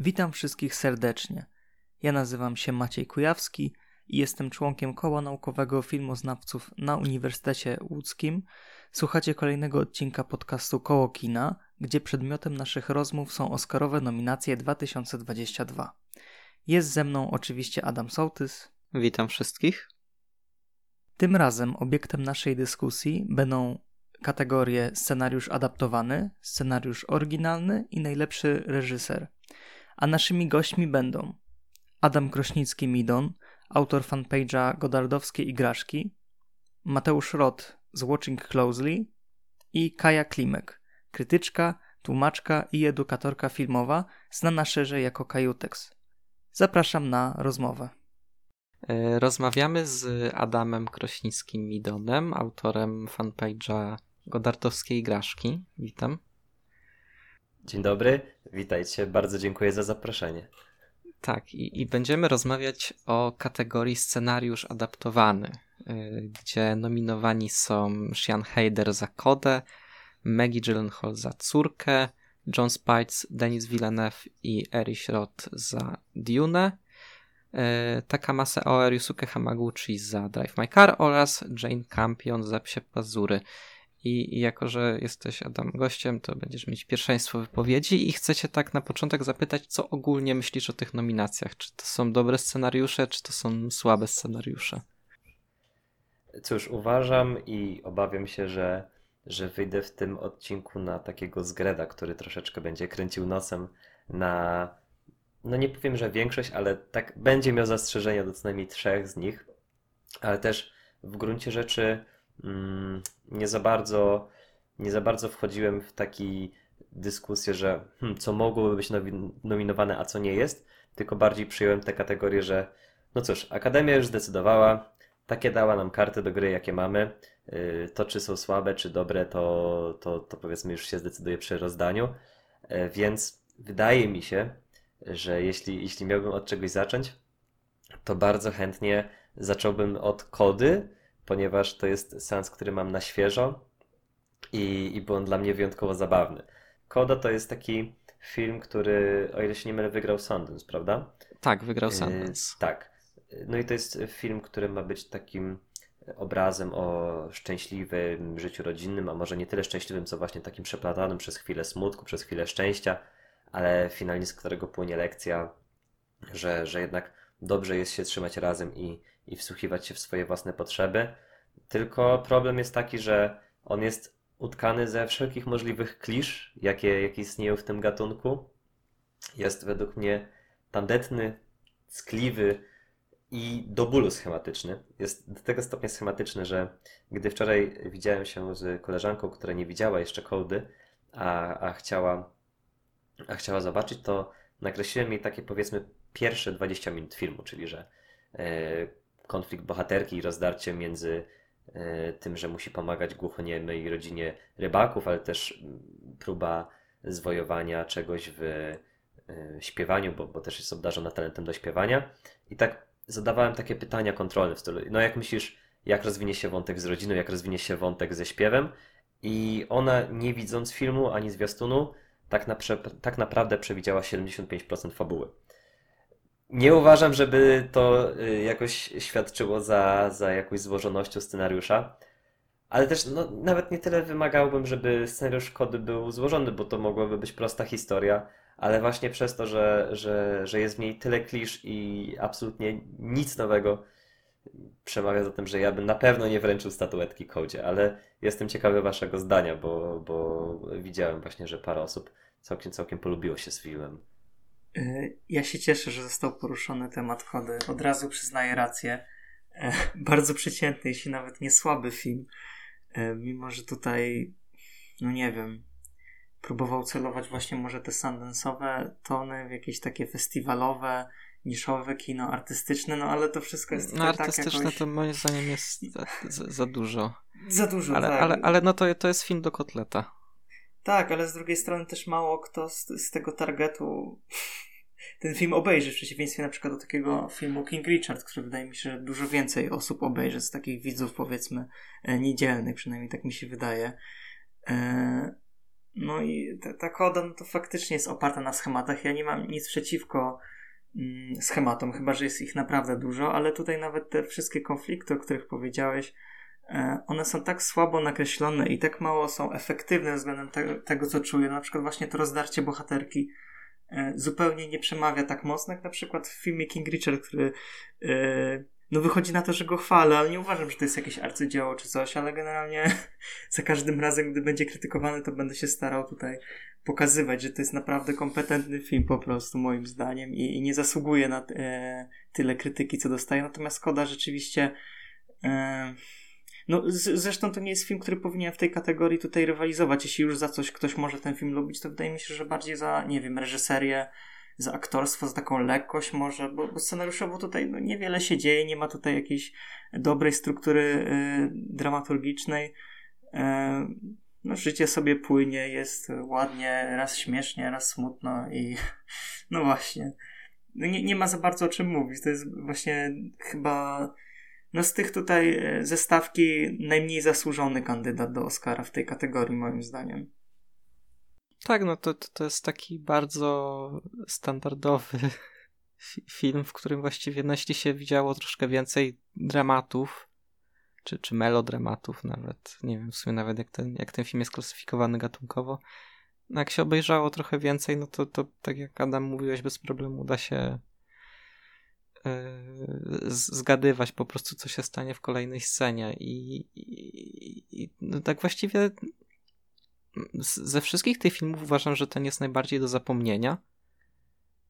Witam wszystkich serdecznie. Ja nazywam się Maciej Kujawski i jestem członkiem Koła Naukowego Filmoznawców na Uniwersytecie Łódzkim. Słuchacie kolejnego odcinka podcastu Koło Kina, gdzie przedmiotem naszych rozmów są Oscarowe nominacje 2022. Jest ze mną oczywiście Adam Sołtys. Witam wszystkich. Tym razem obiektem naszej dyskusji będą kategorie scenariusz adaptowany, scenariusz oryginalny i najlepszy reżyser. A naszymi gośćmi będą Adam Krośnicki-Midon, autor fanpage'a Godardowskie Igraszki, Mateusz Rot z Watching Closely i Kaja Klimek, krytyczka, tłumaczka i edukatorka filmowa, znana szerzej jako Kajutex. Zapraszam na rozmowę. E, rozmawiamy z Adamem Krośnickim-Midonem, autorem fanpage'a Godardowskie Igraszki. Witam. Dzień dobry, witajcie. Bardzo dziękuję za zaproszenie. Tak, i, i będziemy rozmawiać o kategorii scenariusz adaptowany, yy, gdzie nominowani są Sean Hayder za Kodę, Maggie Gyllenhaal za Córkę, John Spites, Denis Villeneuve i Erich Roth za Dune, yy, Takamasa Oer, Yusuke Hamaguchi za Drive My Car oraz Jane Campion za Psie Pazury. I, I jako, że jesteś Adam gościem, to będziesz mieć pierwszeństwo wypowiedzi i chcę cię tak na początek zapytać, co ogólnie myślisz o tych nominacjach? Czy to są dobre scenariusze, czy to są słabe scenariusze? Cóż, uważam i obawiam się, że, że wyjdę w tym odcinku na takiego zgreda, który troszeczkę będzie kręcił nosem na, no nie powiem, że większość, ale tak będzie miał zastrzeżenia do co najmniej trzech z nich, ale też w gruncie rzeczy nie za bardzo, nie za bardzo wchodziłem w taki dyskusję, że hmm, co mogłoby być nominowane, a co nie jest, tylko bardziej przyjąłem tę kategorię, że no cóż, Akademia już zdecydowała, takie dała nam karty do gry, jakie mamy. Y, to, czy są słabe, czy dobre, to, to, to powiedzmy już się zdecyduje przy rozdaniu. E, więc wydaje mi się, że jeśli, jeśli miałbym od czegoś zacząć, to bardzo chętnie zacząłbym od kody, ponieważ to jest sens, który mam na świeżo i, i był on dla mnie wyjątkowo zabawny. Koda to jest taki film, który, o ile się nie mylę, wygrał Sundance, prawda? Tak, wygrał Sundance. Yy, tak. No i to jest film, który ma być takim obrazem o szczęśliwym życiu rodzinnym, a może nie tyle szczęśliwym, co właśnie takim przeplatanym przez chwilę smutku, przez chwilę szczęścia, ale finalnie z którego płynie lekcja, że, że jednak dobrze jest się trzymać razem i, i wsłuchiwać się w swoje własne potrzeby. Tylko problem jest taki, że on jest utkany ze wszelkich możliwych klisz, jakie, jakie istnieją w tym gatunku. Jest według mnie tandetny, skliwy i do bólu schematyczny. Jest do tego stopnia schematyczny, że gdy wczoraj widziałem się z koleżanką, która nie widziała jeszcze kołdy, a, a, chciała, a chciała zobaczyć, to nakreśliłem jej takie powiedzmy pierwsze 20 minut filmu, czyli że e, konflikt bohaterki i rozdarcie między e, tym, że musi pomagać głuchoniemej rodzinie rybaków, ale też mm, próba zwojowania czegoś w e, śpiewaniu, bo, bo też jest obdarzona talentem do śpiewania. I tak zadawałem takie pytania kontrolne w stylu, no jak myślisz, jak rozwinie się wątek z rodziną, jak rozwinie się wątek ze śpiewem? I ona, nie widząc filmu ani zwiastunu, tak, na, tak naprawdę przewidziała 75% fabuły. Nie uważam, żeby to y, jakoś świadczyło za, za jakąś złożonością scenariusza. Ale też no, nawet nie tyle wymagałbym, żeby scenariusz kody był złożony, bo to mogłaby być prosta historia, ale właśnie przez to, że, że, że jest w niej tyle klisz i absolutnie nic nowego, przemawia za tym, że ja bym na pewno nie wręczył statuetki kodzie, ale jestem ciekawy waszego zdania, bo, bo widziałem właśnie, że parę osób całkiem, całkiem polubiło się z filmem. Y, ja się cieszę, że został poruszony temat kody. Od razu przyznaję rację. E, bardzo przeciętny, jeśli nawet nie słaby film. E, mimo, że tutaj, no nie wiem, próbował celować właśnie może te sundance'owe tony w jakieś takie festiwalowe, niszowe kino artystyczne, no ale to wszystko jest No tak artystyczne tak jakoś... to moim zdaniem jest za, za, za dużo. Za dużo, ale, tak. Ale, ale no to, to jest film do kotleta. Tak, ale z drugiej strony też mało kto z, z tego targetu ten film obejrzy, w przeciwieństwie na przykład do takiego filmu King Richard, który wydaje mi się, że dużo więcej osób obejrzy, z takich widzów powiedzmy e, niedzielnych, przynajmniej tak mi się wydaje. E, No i ta, ta koda no to faktycznie jest oparta na schematach. Ja nie mam nic przeciwko mm, schematom, chyba że jest ich naprawdę dużo, ale tutaj nawet te wszystkie konflikty, o których powiedziałeś, one są tak słabo nakreślone i tak mało są efektywne względem te, tego, co czuję. Na przykład właśnie to rozdarcie bohaterki e, zupełnie nie przemawia tak mocno, jak na przykład w filmie King Richard, który e, no wychodzi na to, że go chwalę, ale nie uważam, że to jest jakieś arcydzieło czy coś, ale generalnie za każdym razem, gdy będzie krytykowany, to będę się starał tutaj pokazywać, że to jest naprawdę kompetentny film po prostu moim zdaniem i, i nie zasługuje na e, tyle krytyki, co dostaje. Natomiast Koda rzeczywiście e, no z, zresztą to nie jest film, który powinien w tej kategorii tutaj rywalizować. Jeśli już za coś ktoś może ten film lubić, to wydaje mi się, że bardziej za, nie wiem, reżyserię, za aktorstwo, za taką lekkość może, bo, bo scenariuszowo tutaj no, niewiele się dzieje, nie ma tutaj jakiejś dobrej struktury y, dramaturgicznej. Y, no, życie sobie płynie, jest ładnie, raz śmiesznie, raz smutno i no właśnie. No, nie, nie ma za bardzo o czym mówić. To jest właśnie chyba no z tych tutaj e, zestawki najmniej zasłużony kandydat do Oscara w tej kategorii moim zdaniem. Tak, no to, to jest taki bardzo standardowy film, w którym właściwie no, jeśli się widziało troszkę więcej dramatów, czy, czy melodramatów nawet, nie wiem w sumie nawet jak ten, jak ten film jest klasyfikowany gatunkowo, no jak się obejrzało trochę więcej, no to, to tak jak Adam mówiłeś, bez problemu da się zgadywać po prostu, co się stanie w kolejnej scenie i, i, i no tak właściwie ze wszystkich tych filmów uważam, że ten jest najbardziej do zapomnienia.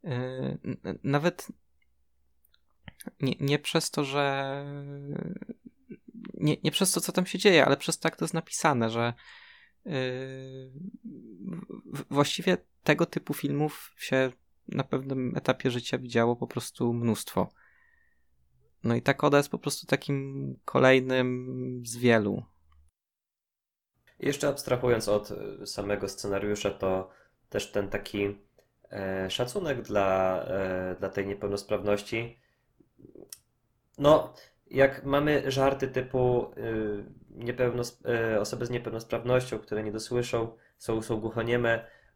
Yy, nawet nie, nie przez to, że. Nie, nie przez to, co tam się dzieje, ale przez to, jak to jest napisane, że yy, właściwie tego typu filmów się na pewnym etapie życia widziało po prostu mnóstwo. No i ta koda jest po prostu takim kolejnym z wielu. Jeszcze abstrahując od e, samego scenariusza, to też ten taki e, szacunek dla, e, dla tej niepełnosprawności. No, jak mamy żarty typu y, osoby z niepełnosprawnością, które nie dosłyszą, są, są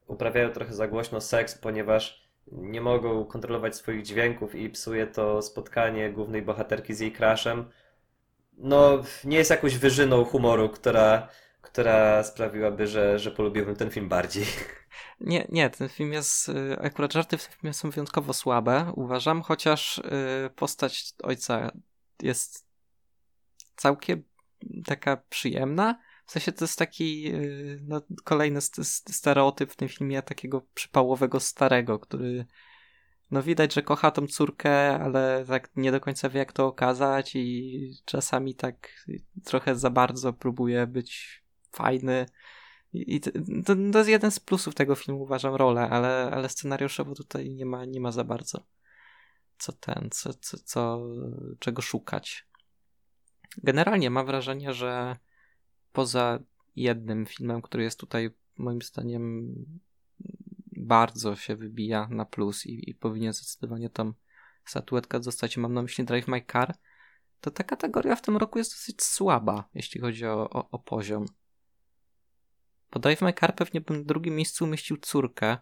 uprawiają trochę za głośno seks, ponieważ nie mogą kontrolować swoich dźwięków i psuje to spotkanie głównej bohaterki z jej crashem. No, nie jest jakąś wyżyną humoru, która która sprawiłaby, że, że polubiłbym ten film bardziej. Nie, nie, ten film jest, y, akurat żarty w tym filmie są wyjątkowo słabe, uważam, chociaż y, postać ojca jest całkiem taka przyjemna. W sensie to jest taki y, no, kolejny stereotyp w tym filmie takiego przypałowego starego, który no widać, że kocha tą córkę, ale tak nie do końca wie jak to okazać i czasami tak trochę za bardzo próbuje być fajny. I to, to, jest jeden z plusów tego filmu, uważam, rolę, ale, ale scenariuszowo tutaj nie ma, nie ma za bardzo co ten, co, co, co, czego szukać. Generalnie mam wrażenie, że poza jednym filmem, który jest tutaj moim zdaniem bardzo się wybija na plus i, i powinien zdecydowanie tam statuetkę dostać, mam na myśli Drive My Car, to ta kategoria w tym roku jest dosyć słaba, jeśli chodzi o, o, o poziom. Bo Drive My Car pewnie bym na drugim miejscu umieścił córkę.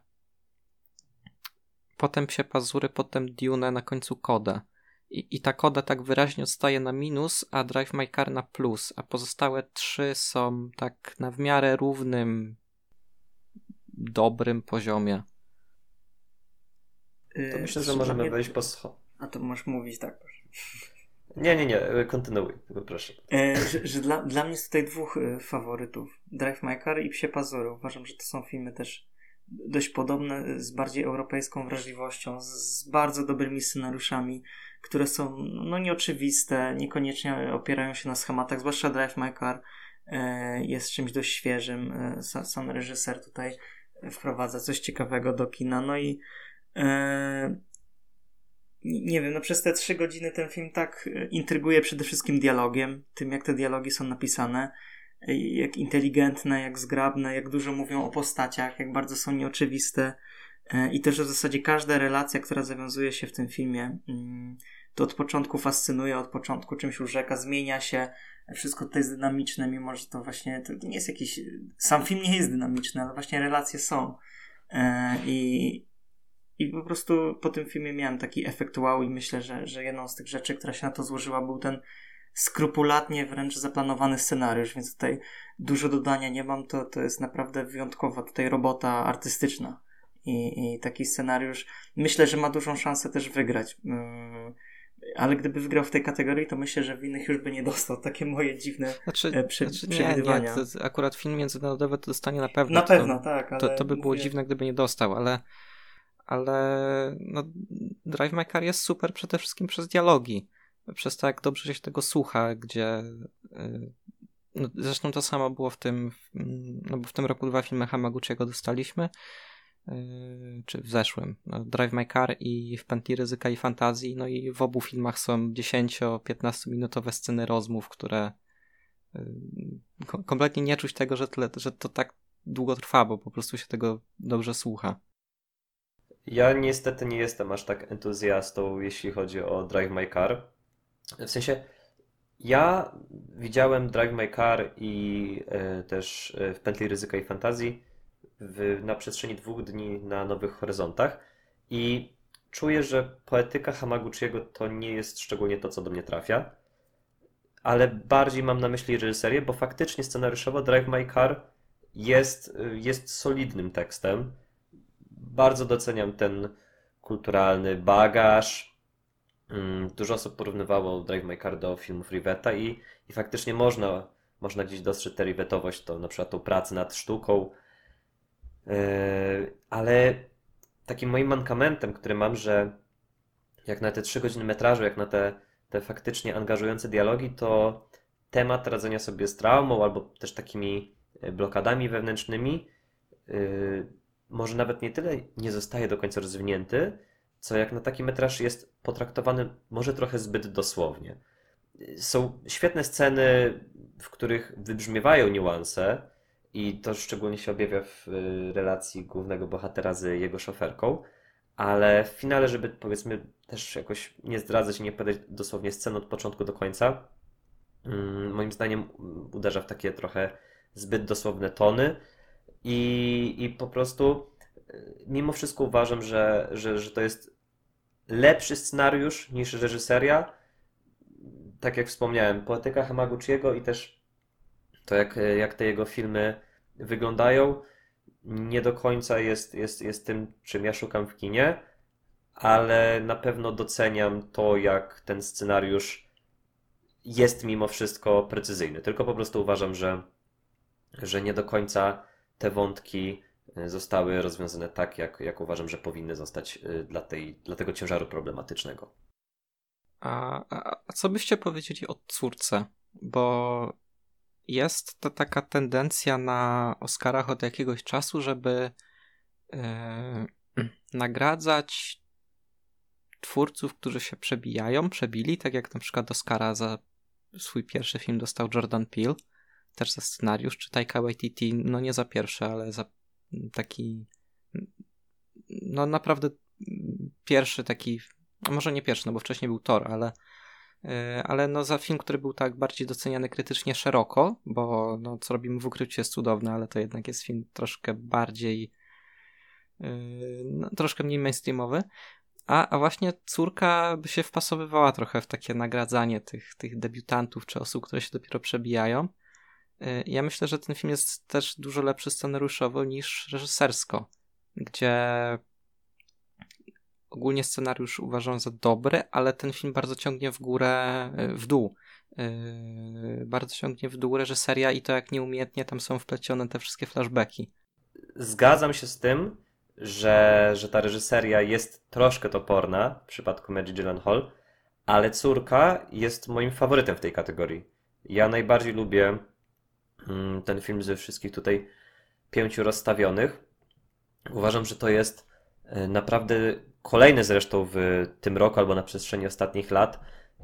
Potem Psie Pazury, potem Dune, na końcu Koda. I, I ta Koda tak wyraźnie odstaje na minus, a Drive My Car na plus, a pozostałe trzy są tak na w miarę równym, dobrym poziomie. To myślę, że możemy wejść po schodach. A to możesz mówić tak. Nie, nie, nie, e, kontynuuj, proszę. E, że, że dla, dla mnie jest tutaj dwóch faworytów. Drive My Car i Psie Pazury. Uważam, że to są filmy też dość podobne, z bardziej europejską wrażliwością, z bardzo dobrymi scenariuszami, które są no, nieoczywiste, niekoniecznie opierają się na schematach, zwłaszcza Drive My Car e, jest czymś dość świeżym. E, sam reżyser tutaj wprowadza coś ciekawego do kina. No i e, nie wiem, no przez te trzy godziny ten film tak intryguje przede wszystkim dialogiem, tym jak te dialogi są napisane, jak inteligentne, jak zgrabne, jak dużo mówią o postaciach, jak bardzo są nieoczywiste e, i też w zasadzie każda relacja, która zawiązuje się w tym filmie, mm, to od początku fascynuje, od początku czymś urzeka, zmienia się, wszystko to jest dynamiczne, mimo że to właśnie to nie jest jakiś. Sam film nie jest dynamiczny, ale właśnie relacje są. E, I, i po prostu po tym filmie miałem taki efekt wow i myślę, że, że jedną z tych rzeczy, która się na to złożyła, był ten skrupulatnie wręcz zaplanowany scenariusz, więc tutaj dużo dodania nie mam, to, to jest naprawdę wyjątkowa tutaj robota artystyczna. I, I taki scenariusz myślę, że ma dużą szansę też wygrać. Yy, ale gdyby wygrał w tej kategorii, to myślę, że w innych już by nie dostał. Takie moje dziwne znaczy, e, przy, znaczy, przewidywania. Nie, nie, akurat film międzynarodowy to dostanie na pewno. Na pewno, to, tak. to, to by było mówię... dziwne, gdyby nie dostał, ale ale no, Drive My Car jest super przede wszystkim przez dialogi. Przez to, jak dobrze się tego słucha, gdzie y, no, zresztą to samo było w tym no bo w tym roku dwa filmy Hamaguchiego dostaliśmy y, czy w zeszłym no, Drive My Car i w Pętli Ryzyka i Fantazji no i w obu filmach są 10-15 minutowe sceny rozmów, które y, kompletnie nie czuć tego, że, tyle, że to tak długo trwa, bo po prostu się tego dobrze słucha. Ja niestety nie jestem aż tak entuzjastą, jeśli chodzi o Drive My Car. W sensie, ja widziałem Drive My Car i y, też y, w Pętli Ryzyka i Fantazji w, na przestrzeni dwóch dni na Nowych Horyzontach i czuję, że poetyka Hamaguchiego to nie jest szczególnie to, co do mnie trafia, ale bardziej mam na myśli reżyserię, bo faktycznie scenariuszowo Drive My Car jest, y, jest solidnym tekstem bardzo doceniam ten kulturalny bagaż. Mm, dużo osób porównywało Drive My Car do filmów Rivetta i, i faktycznie można, można gdzieś dostrzec tę Rivetowość, to na przykład tą pracę nad sztuką. Yy, ale takim moim mankamentem, który mam, że jak na te trzy godziny metrażu, jak na te, te faktycznie angażujące dialogi, to temat radzenia sobie z traumą albo też takimi blokadami wewnętrznymi yy, może nawet nie tyle nie zostaje do końca rozwinięty, co jak na taki metraż jest potraktowany może trochę zbyt dosłownie. Są świetne sceny, w których wybrzmiewają niuanse i to szczególnie się objawia w y, relacji głównego bohatera z jego szoferką, ale w finale, żeby powiedzmy też jakoś nie zdradzać i nie podać dosłownie sceny od początku do końca, mm, moim zdaniem uderza w takie trochę zbyt dosłowne tony, i, i po prostu mimo wszystko uważam, że, że, że to jest lepszy scenariusz niż reżyseria. Tak jak wspomniałem, poetyka Hamaguchiego i też to, jak, jak te jego filmy wyglądają, nie do końca jest, jest, jest tym, czym ja szukam w kinie, ale na pewno doceniam to, jak ten scenariusz jest mimo wszystko precyzyjny. Tylko po prostu uważam, że, że nie do końca te wątki zostały rozwiązane tak, jak, jak uważam, że powinny zostać e, dla, tej, dla tego ciężaru problematycznego. A, a, a co byście powiedzieli o córce? Bo jest to taka tendencja na Oscarach od jakiegoś czasu, żeby yy, nagradzać twórców, którzy się przebijają, przebili, tak jak na przykład Oscara za swój pierwszy film dostał Jordan Peele też za scenariusz, czy Taika Waititi, no nie za pierwszy, ale za taki no naprawdę pierwszy taki, może nie pierwszy, no bo wcześniej był Thor, ale y, ale no za film, który był tak bardziej doceniany krytycznie szeroko, bo no, co robimy w ukryciu jest cudowne, ale to jednak jest film troszkę bardziej y, no, troszkę mniej mainstreamowy, a, a właśnie córka by się wpasowywała trochę w takie nagradzanie tych, tych debiutantów czy osób, które się dopiero przebijają. Y, ja myślę, że ten film jest też dużo lepszy scenariuszowo niż reżysersko, gdzie ogólnie scenariusz uważam za dobry, ale ten film bardzo ciągnie w górę, y, w dół. Yy, bardzo ciągnie w dół reżyseria i to jak nieumiejętnie tam są wplecione te wszystkie flashbacki. Zgadzam się z tym, że, że ta reżyseria jest troszkę toporna w przypadku Maggie Gyllenhaal, ale córka jest moim faworytem w tej kategorii. Ja najbardziej lubię ten film ze wszystkich tutaj pięciu rozstawionych. Uważam, że to jest e, naprawdę kolejny zresztą w tym roku albo na przestrzeni ostatnich lat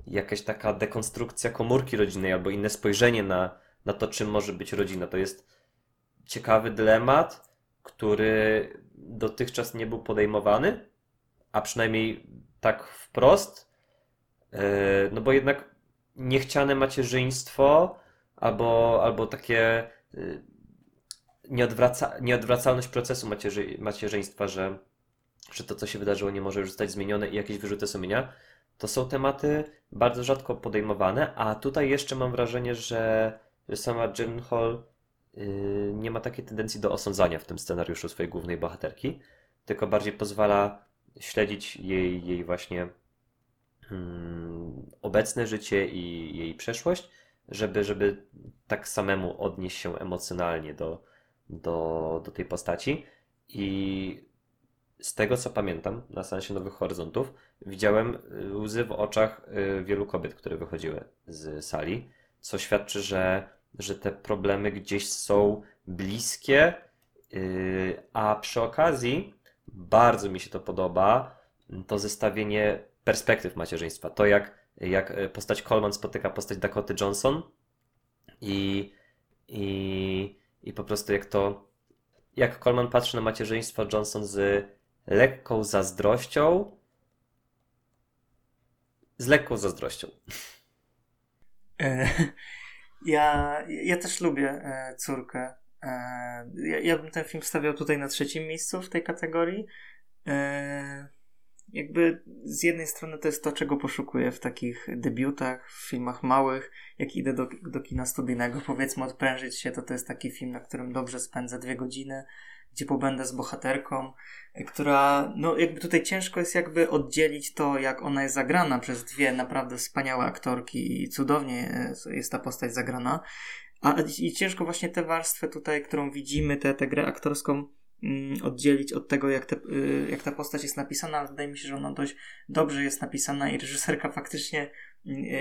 jakaś taka dekonstrukcja komórki rodzinnej albo inne spojrzenie na, na to, czym może być rodzina. To jest ciekawy dylemat, który dotychczas nie był podejmowany, a przynajmniej tak wprost. no bo jednak niechciane macierzyństwo albo, albo takie nieodwraca, nieodwracalność procesu macierzy, macierzyństwa, że, że to, co się wydarzyło, nie może już zostać zmienione i jakieś wyrzuty sumienia, to są tematy bardzo rzadko podejmowane, a tutaj jeszcze mam wrażenie, że, sama Hall yy, nie ma takiej tendencji do osądzania w tym scenariuszu swojej głównej bohaterki, tylko bardziej pozwala śledzić jej, jej właśnie yy, obecne życie i jej przeszłość, żeby, żeby tak samemu odnieść się emocjonalnie do, do, do tej postaci. I z tego co pamiętam, na sensie Nowych Horyzontów, widziałem łzy w oczach y, wielu kobiet, które wychodziły z sali, co świadczy, że, że te problemy gdzieś są bliskie, y, a przy okazji bardzo mi się to podoba, to zestawienie perspektyw macierzyństwa. To jak, jak postać Coleman spotyka postać Dakoty Johnson i, i, i po prostu jak to jak Coleman patrzy na macierzyństwo Johnson z lekką zazdrością. Z lekką zazdrością. E, ja, ja też lubię e, córkę. E, ja, ja bym ten film stawiał tutaj na trzecim miejscu w tej kategorii. Jakby z jednej strony to jest to, czego poszukuję w takich debiutach, w filmach małych. Jak idę do, do kina studyjnego, powiedzmy, odprężyć się, to to jest taki film, na którym dobrze spędzę dwie godziny gdzie pobędę z bohaterką, e, która, no jakby tutaj ciężko jest jakby oddzielić to, jak ona jest zagrana przez dwie naprawdę wspaniałe aktorki i cudownie e, jest ta postać zagrana. A i ciężko właśnie tę warstwę tutaj, którą widzimy, tę, tę grę aktorską oddzielić od tego, jak, te, y, jak ta postać jest napisana, ale wydaje mi się, że ona dość dobrze jest napisana i reżyserka faktycznie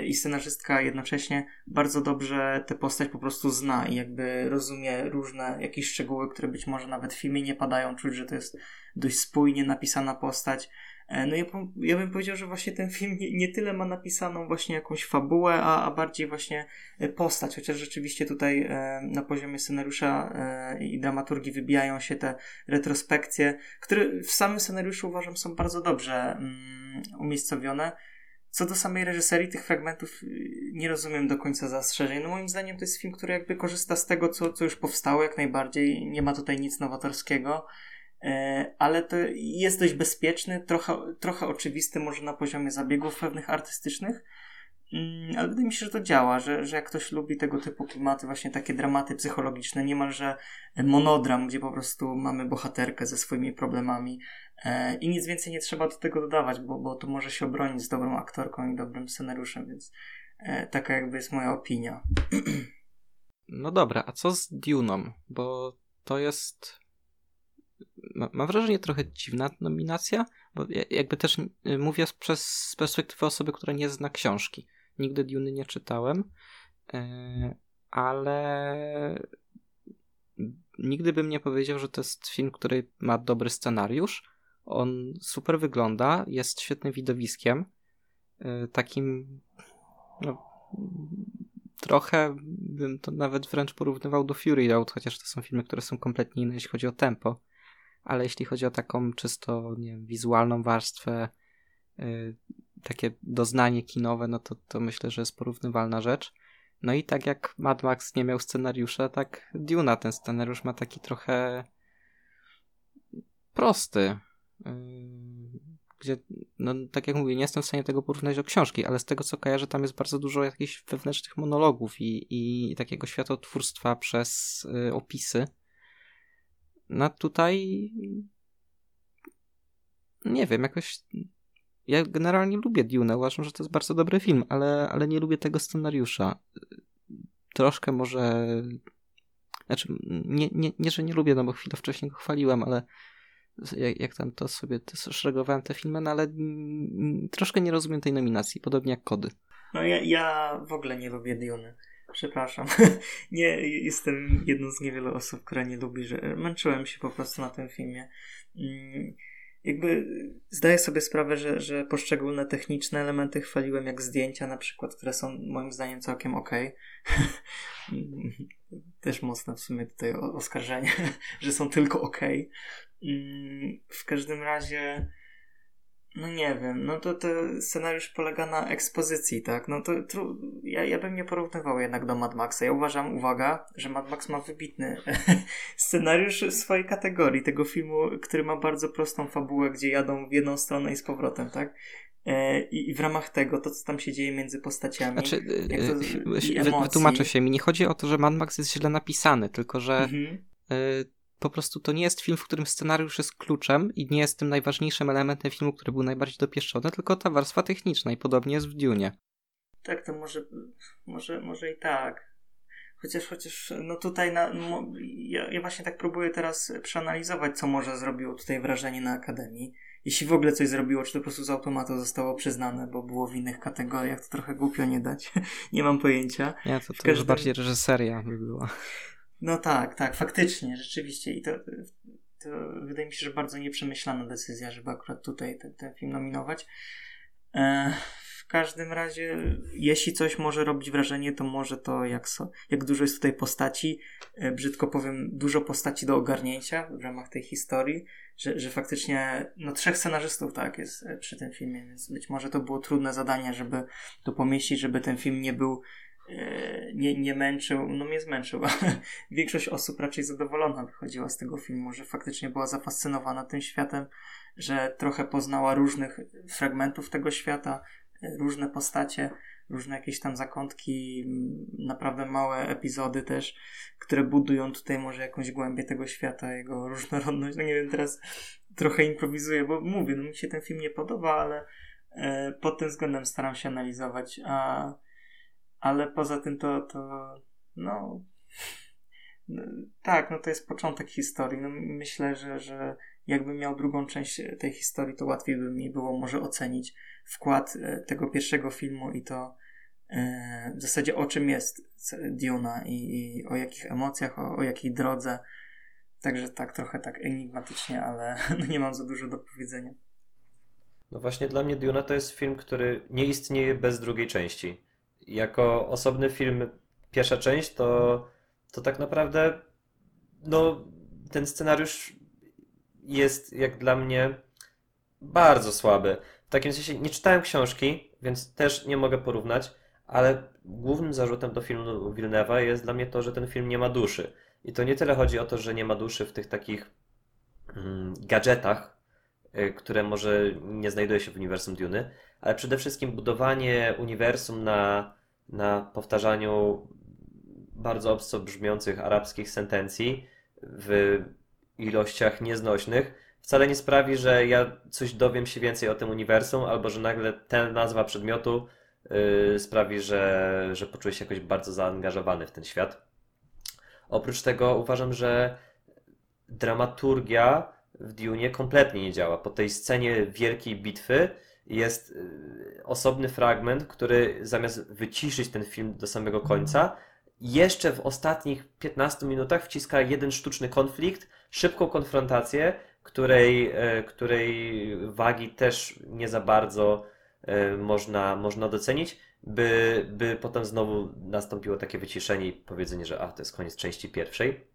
i scenarzystka jednocześnie bardzo dobrze tę postać po prostu zna i jakby rozumie różne jakieś szczegóły, które być może nawet w filmie nie padają, czuć, że to jest dość spójnie napisana postać. E, no ja, ja bym powiedział, że właśnie ten film nie, nie tyle ma napisaną właśnie jakąś fabułę, a, a bardziej właśnie e, postać, chociaż rzeczywiście tutaj e, na poziomie scenariusza e, i dramaturgii wybijają się te retrospekcje, które w samym scenariuszu uważam są bardzo dobrze mm, umiejscowione. Co do samej reżyserii tych fragmentów y, nie rozumiem do końca zastrzeżeń. No moim zdaniem to jest film, który jakby korzysta z tego, co, co już powstało jak najbardziej. Nie ma tutaj nic nowatorskiego, e, ale to jest dość bezpieczny, trochę, trochę oczywisty może na poziomie zabiegów pewnych artystycznych, mm, ale wydaje mi się, że to działa, że, że jak ktoś lubi tego typu klimaty, właśnie takie dramaty psychologiczne, niemalże monodram, gdzie po prostu mamy bohaterkę ze swoimi problemami, E, I nic więcej nie trzeba do tego dodawać, bo, bo to może się obronić z dobrą aktorką i dobrym scenariuszem, więc e, taka jakby jest moja opinia. No dobra, a co z Dune'ą? Bo to jest. Mam wrażenie trochę dziwna nominacja, bo jakby też y, mówię przez perspektywy osoby, która nie zna książki. Nigdy Dune'y nie czytałem, e, ale nigdy bym nie powiedział, że to jest film, który ma dobry scenariusz on super wygląda, jest świetnym widowiskiem. Y, takim, no, trochę bym to nawet wręcz porównywał do Fury Road, chociaż to są filmy, które są kompletnie inne, jeśli chodzi o tempo. Ale jeśli chodzi o taką czysto, nie wiem, wizualną warstwę, yy, takie doznanie kinowe, no to, to myślę, że jest porównywalna rzecz. No i tak jak Mad Max nie miał scenariusza, tak Duna ten scenariusz ma taki trochę prosty. Yy, gdzie, no tak jak mówię, nie jestem w stanie tego porównać do książki, ale z tego co kojarzę, tam jest bardzo dużo jakichś wewnętrznych monologów i, i takiego światotwórstwa przez y, opisy. No tutaj nie wiem, jakoś ja generalnie lubię Dune, uważam, że to jest bardzo dobry film, ale, ale nie lubię tego scenariusza. Troszkę może znaczy, nie, nie, nie, że nie lubię, no bo chwilę wcześniej go chwaliłem, ale jak, jak tam to sobie to szeregowałem te filmy, no ale troszkę nie rozumiem tej nominacji, podobnie jak Kody. No ja, ja w ogóle nie lubię Dune. Przepraszam. nie, jestem jedną z niewielu osób, która nie lubi, że męczyłem się po prostu na tym filmie. Mm, jakby zdaję sobie sprawę, że, że poszczególne techniczne elementy chwaliłem, jak zdjęcia na przykład, które są moim zdaniem całkiem ok. Też mocne w sumie tutaj oskarżenie, że są tylko ok. Mm, w każdym razie no nie wiem, no to, to scenariusz polega na ekspozycji, tak? No to tru... ja, ja bym nie porównywał jednak do Mad Maxa. Ja uważam, uwaga, że Mad Max ma wybitny scenariusz w swojej kategorii tego filmu, który ma bardzo prostą fabułę, gdzie jadą w jedną stronę i z powrotem, tak? E, I, w ramach tego, to co tam się dzieje między postaciami. Znaczy, to, wytłumaczę się, mi nie chodzi o to, że Mad Max jest źle napisany, tylko że mhm. Po prostu to nie jest film, w którym scenariusz jest kluczem i nie jest tym najważniejszym elementem filmu, który był najbardziej dopieszczony, tylko ta warstwa techniczna i podobnie jest w Dune. Tak, to może, może, może i tak. Chociaż, chociaż, no tutaj na, no, ja, ja właśnie tak próbuję teraz przeanalizować, co może zrobiło tutaj wrażenie na Akademii. Jeśli w ogóle coś zrobiło, czy to po prostu z automatu zostało przyznane, bo było w innych kategoriach, to trochę głupio nie dać. nie mam pojęcia. Nie, to, to każdym... już bardziej reżyseria by była. No tak, tak, faktycznie, rzeczywiście. I to, to wydaje mi się, że bardzo nieprzemyślana decyzja, żeby akurat tutaj ten, ten film nominować. E, w każdym razie, jeśli coś może robić wrażenie, to może to, jak, so, jak dużo jest tutaj postaci. E, brzydko powiem, dużo postaci do ogarnięcia w ramach tej historii, że, że faktycznie, no trzech scenarzystów, tak, jest e, przy tym filmie, więc być może to było trudne zadanie, żeby to pomieścić, żeby ten film nie był nie, nie męczył, no mnie zmęczył, większość osób raczej zadowolona wychodziła z tego filmu, że faktycznie była zafascynowana tym światem, że trochę poznała różnych fragmentów tego świata, e, różne postacie, różne jakieś tam zakątki, naprawdę małe epizody też, które budują tutaj może jakąś głębię tego świata, jego różnorodność. No nie wiem, teraz trochę improwizuję, bo mówię, no mi się ten film nie podoba, ale e, pod tym względem staram się analizować, a ale poza tym to, to no, no, tak, no to jest początek historii. No, myślę, że, że jakbym miał drugą część tej historii, to łatwiej by mi było może ocenić wkład e, tego pierwszego filmu i to e, w zasadzie o czym jest Duna i, i o jakich emocjach, o, o jakiej drodze. Także tak, trochę tak enigmatycznie, ale no nie mam za dużo do powiedzenia. No właśnie dla mnie Duna to jest film, który nie istnieje bez drugiej części jako osobny film, pierwsza część, to, to tak naprawdę no, ten scenariusz jest jak dla mnie bardzo słaby. W takim sensie nie czytałem książki, więc też nie mogę porównać, ale głównym zarzutem do filmu Wilnewa jest dla mnie to, że ten film nie ma duszy. I to nie tyle chodzi o to, że nie ma duszy w tych takich mm, gadżetach, y, które może nie znajduje się w uniwersum Duny, ale przede wszystkim budowanie uniwersum na, na powtarzaniu bardzo obco brzmiących arabskich sentencji w ilościach nieznośnych wcale nie sprawi, że ja coś dowiem się więcej o tym uniwersum, albo że nagle ta nazwa przedmiotu yy, sprawi, że, że poczuję się jakoś bardzo zaangażowany w ten świat. Oprócz tego uważam, że dramaturgia w Dune kompletnie nie działa. Po tej scenie wielkiej bitwy jest y, osobny fragment, który zamiast wyciszyć ten film do samego końca, jeszcze w ostatnich 15 minutach wciska jeden sztuczny konflikt, szybką konfrontację, której, e, której wagi też nie za bardzo e, można, można docenić, by, by potem znowu nastąpiło takie wyciszenie i powiedzenie, że a, to jest koniec części pierwszej.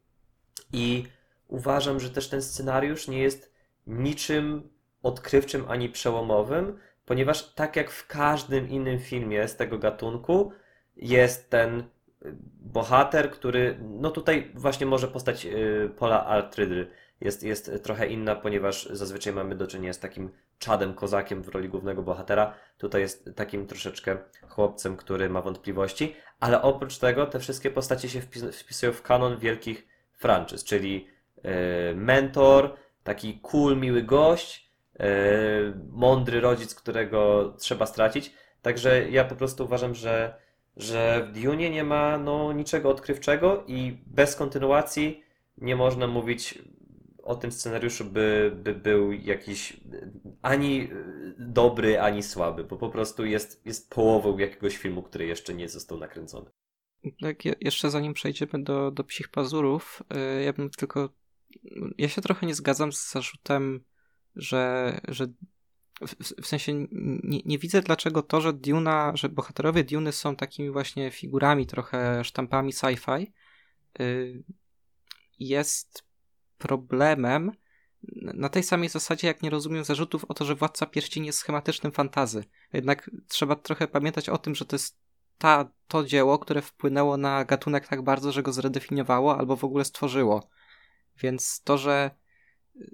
I uważam, że też ten scenariusz nie jest niczym odkrywczym ani przełomowym, ponieważ tak jak w każdym innym filmie z tego gatunku, jest ten y, bohater, który, no tutaj właśnie może postać y, Pola Artrydry jest, jest trochę inna, ponieważ zazwyczaj mamy do czynienia z takim czadem, kozakiem w roli głównego bohatera. Tutaj jest takim troszeczkę chłopcem, który ma wątpliwości, ale oprócz tego te wszystkie postacie się wpisują w kanon wielkich franczyz, czyli y, mentor, taki cool, miły gość, mądry rodzic, którego trzeba stracić. Także ja po prostu uważam, że, że w Dune nie ma no, niczego odkrywczego i bez kontynuacji nie można mówić o tym scenariuszu, by, by był jakiś ani dobry, ani słaby, bo po prostu jest, jest połową jakiegoś filmu, który jeszcze nie został nakręcony. Tak, jeszcze zanim przejdziemy do, do psich pazurów, e, ja bym tylko. Ja się trochę nie zgadzam z zarzutem że, że w, w sensie nie, nie, widzę dlaczego to, że Duna, że bohaterowie Duny są takimi właśnie figurami, trochę sztampami sci-fi, y, jest problemem, na tej samej zasadzie, jak nie rozumiem zarzutów o to, że Władca Pierścieni jest schematycznym fantazy. Jednak trzeba trochę pamiętać o tym, że to jest ta, to dzieło, które wpłynęło na gatunek tak bardzo, że go zredefiniowało albo w ogóle stworzyło. Więc to, że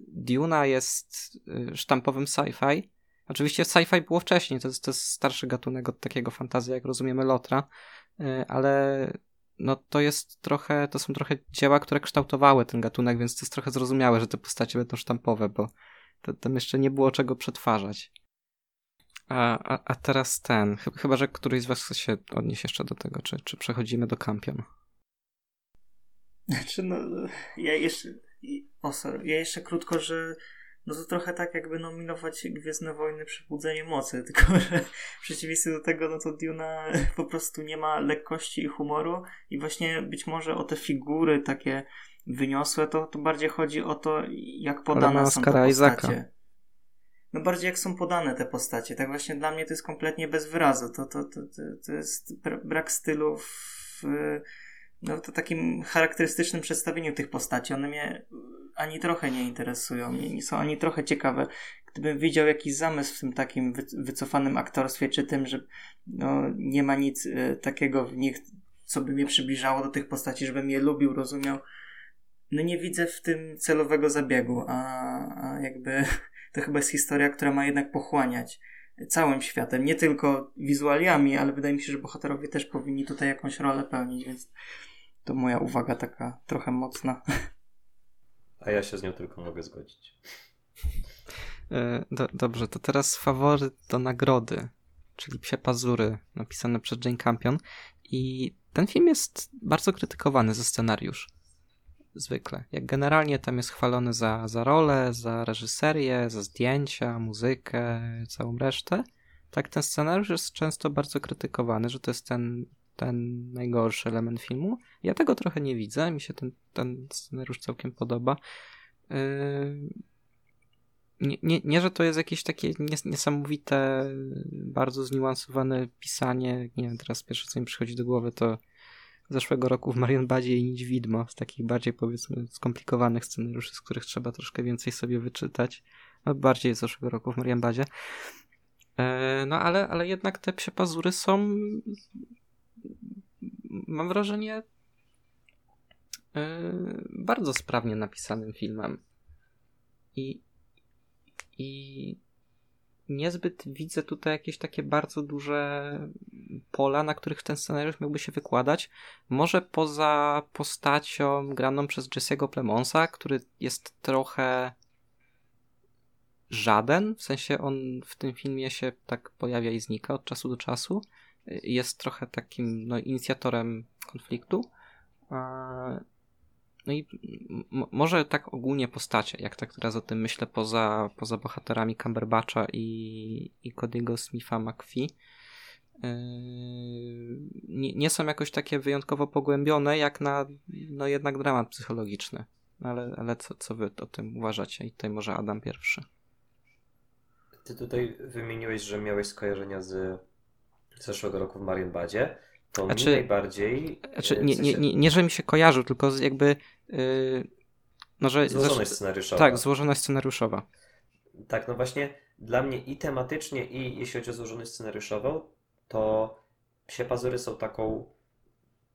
Duna jest y, sztampowym sci-fi, oczywiście sci-fi było wcześniej, to jest, to jest starszy gatunek od takiego fantazji, jak rozumiemy Lotra, y, ale no to jest trochę, to są trochę dzieła, które kształtowały ten gatunek, więc to jest trochę zrozumiałe, że te postacie będą sztampowe, bo to, tam jeszcze nie było czego przetwarzać. A, a, a teraz ten, chyba, że któryś z was chce się odnieść jeszcze do tego, czy, czy przechodzimy do Kampion? Znaczy, no, ja jeszcze, o sorry, ja jeszcze krótko, że no to trochę tak jakby nominować Gwiezdne Wojny Przebudzenie Mocy, tylko że w przeciwieństwie do tego, no to Duna po prostu nie ma lekkości i humoru i właśnie być może o te figury takie wyniosłe, to, to bardziej chodzi o to, jak podane są te postacie. No bardziej jak są podane te postacie. Tak właśnie dla mnie to jest kompletnie bez wyrazu. To, to, to, to, to jest brak stylu w, no, to takim charakterystycznym przedstawieniu tych postaci. One mnie ani trochę nie interesują, nie są ani trochę ciekawe. Gdybym widział jakiś zamysł w tym takim wycofanym aktorstwie, czy tym, że no, nie ma nic y, takiego w nich, co by mnie przybliżało do tych postaci, żebym je lubił, rozumiał, no nie widzę w tym celowego zabiegu, a, a jakby to chyba jest historia, która ma jednak pochłaniać całym światem, nie tylko wizualiami, ale wydaje mi się, że bohaterowie też powinni tutaj jakąś rolę pełnić, więc to moja uwaga taka trochę mocna. A ja się z nią tylko mogę zgodzić. E, do, dobrze, to teraz faworyt do nagrody, czyli Psie Pazury, napisane przez Jane Campion. I ten film jest bardzo krytykowany za scenariusz. Zwykle. Jak generalnie tam jest chwalony za, za rolę, za reżyserię, za zdjęcia, muzykę, całą resztę. Tak, ten scenariusz jest często bardzo krytykowany, że to jest ten ten najgorszy element filmu. Ja tego trochę nie widzę, mi się ten, ten scenariusz całkiem podoba. Yy, nie, nie, nie, że to jest jakieś takie niesamowite, bardzo zniuansowane pisanie. Nie wiem, teraz pierwsze co mi przychodzi do głowy to zeszłego roku w Marienbadzie i Nić Widmo, z takich bardziej powiedzmy skomplikowanych scenariuszy, z których trzeba troszkę więcej sobie wyczytać. No, bardziej z zeszłego roku w Marienbadzie. Yy, no ale, ale jednak te psie pazury są mam wrażenie, yy, bardzo sprawnie napisanym filmem. I, I niezbyt widzę tutaj jakieś takie bardzo duże pola, na których ten scenariusz miałby się wykładać. Może poza postacią graną przez Jesse'ego Plemonsa, który jest trochę żaden, w sensie on w tym filmie się tak pojawia i znika od czasu do czasu jest trochę takim no, inicjatorem konfliktu. No i może tak ogólnie postacie, jak tak teraz o tym myślę, poza, poza bohaterami Cumberbatcha i, i Cody'ego Smitha McPhee, yy, nie, nie, są jakoś takie wyjątkowo pogłębione, jak na no jednak dramat psychologiczny. Ale, ale co, co wy o tym uważacie? I tutaj może Adam pierwszy. Ty tutaj wymieniłeś, że miałeś skojarzenia z zeszłego roku w Marienbadzie, to znaczy, mi najbardziej... Znaczy, nie, nie, nie, nie, że mi się kojarzył, tylko jakby... Yy, no, że, złożoność scenariuszowa. Tak, złożoność scenariuszowa. Tak, no właśnie dla mnie i tematycznie, i jeśli chodzi o złożoność scenariuszową, to Psie Pazury są taką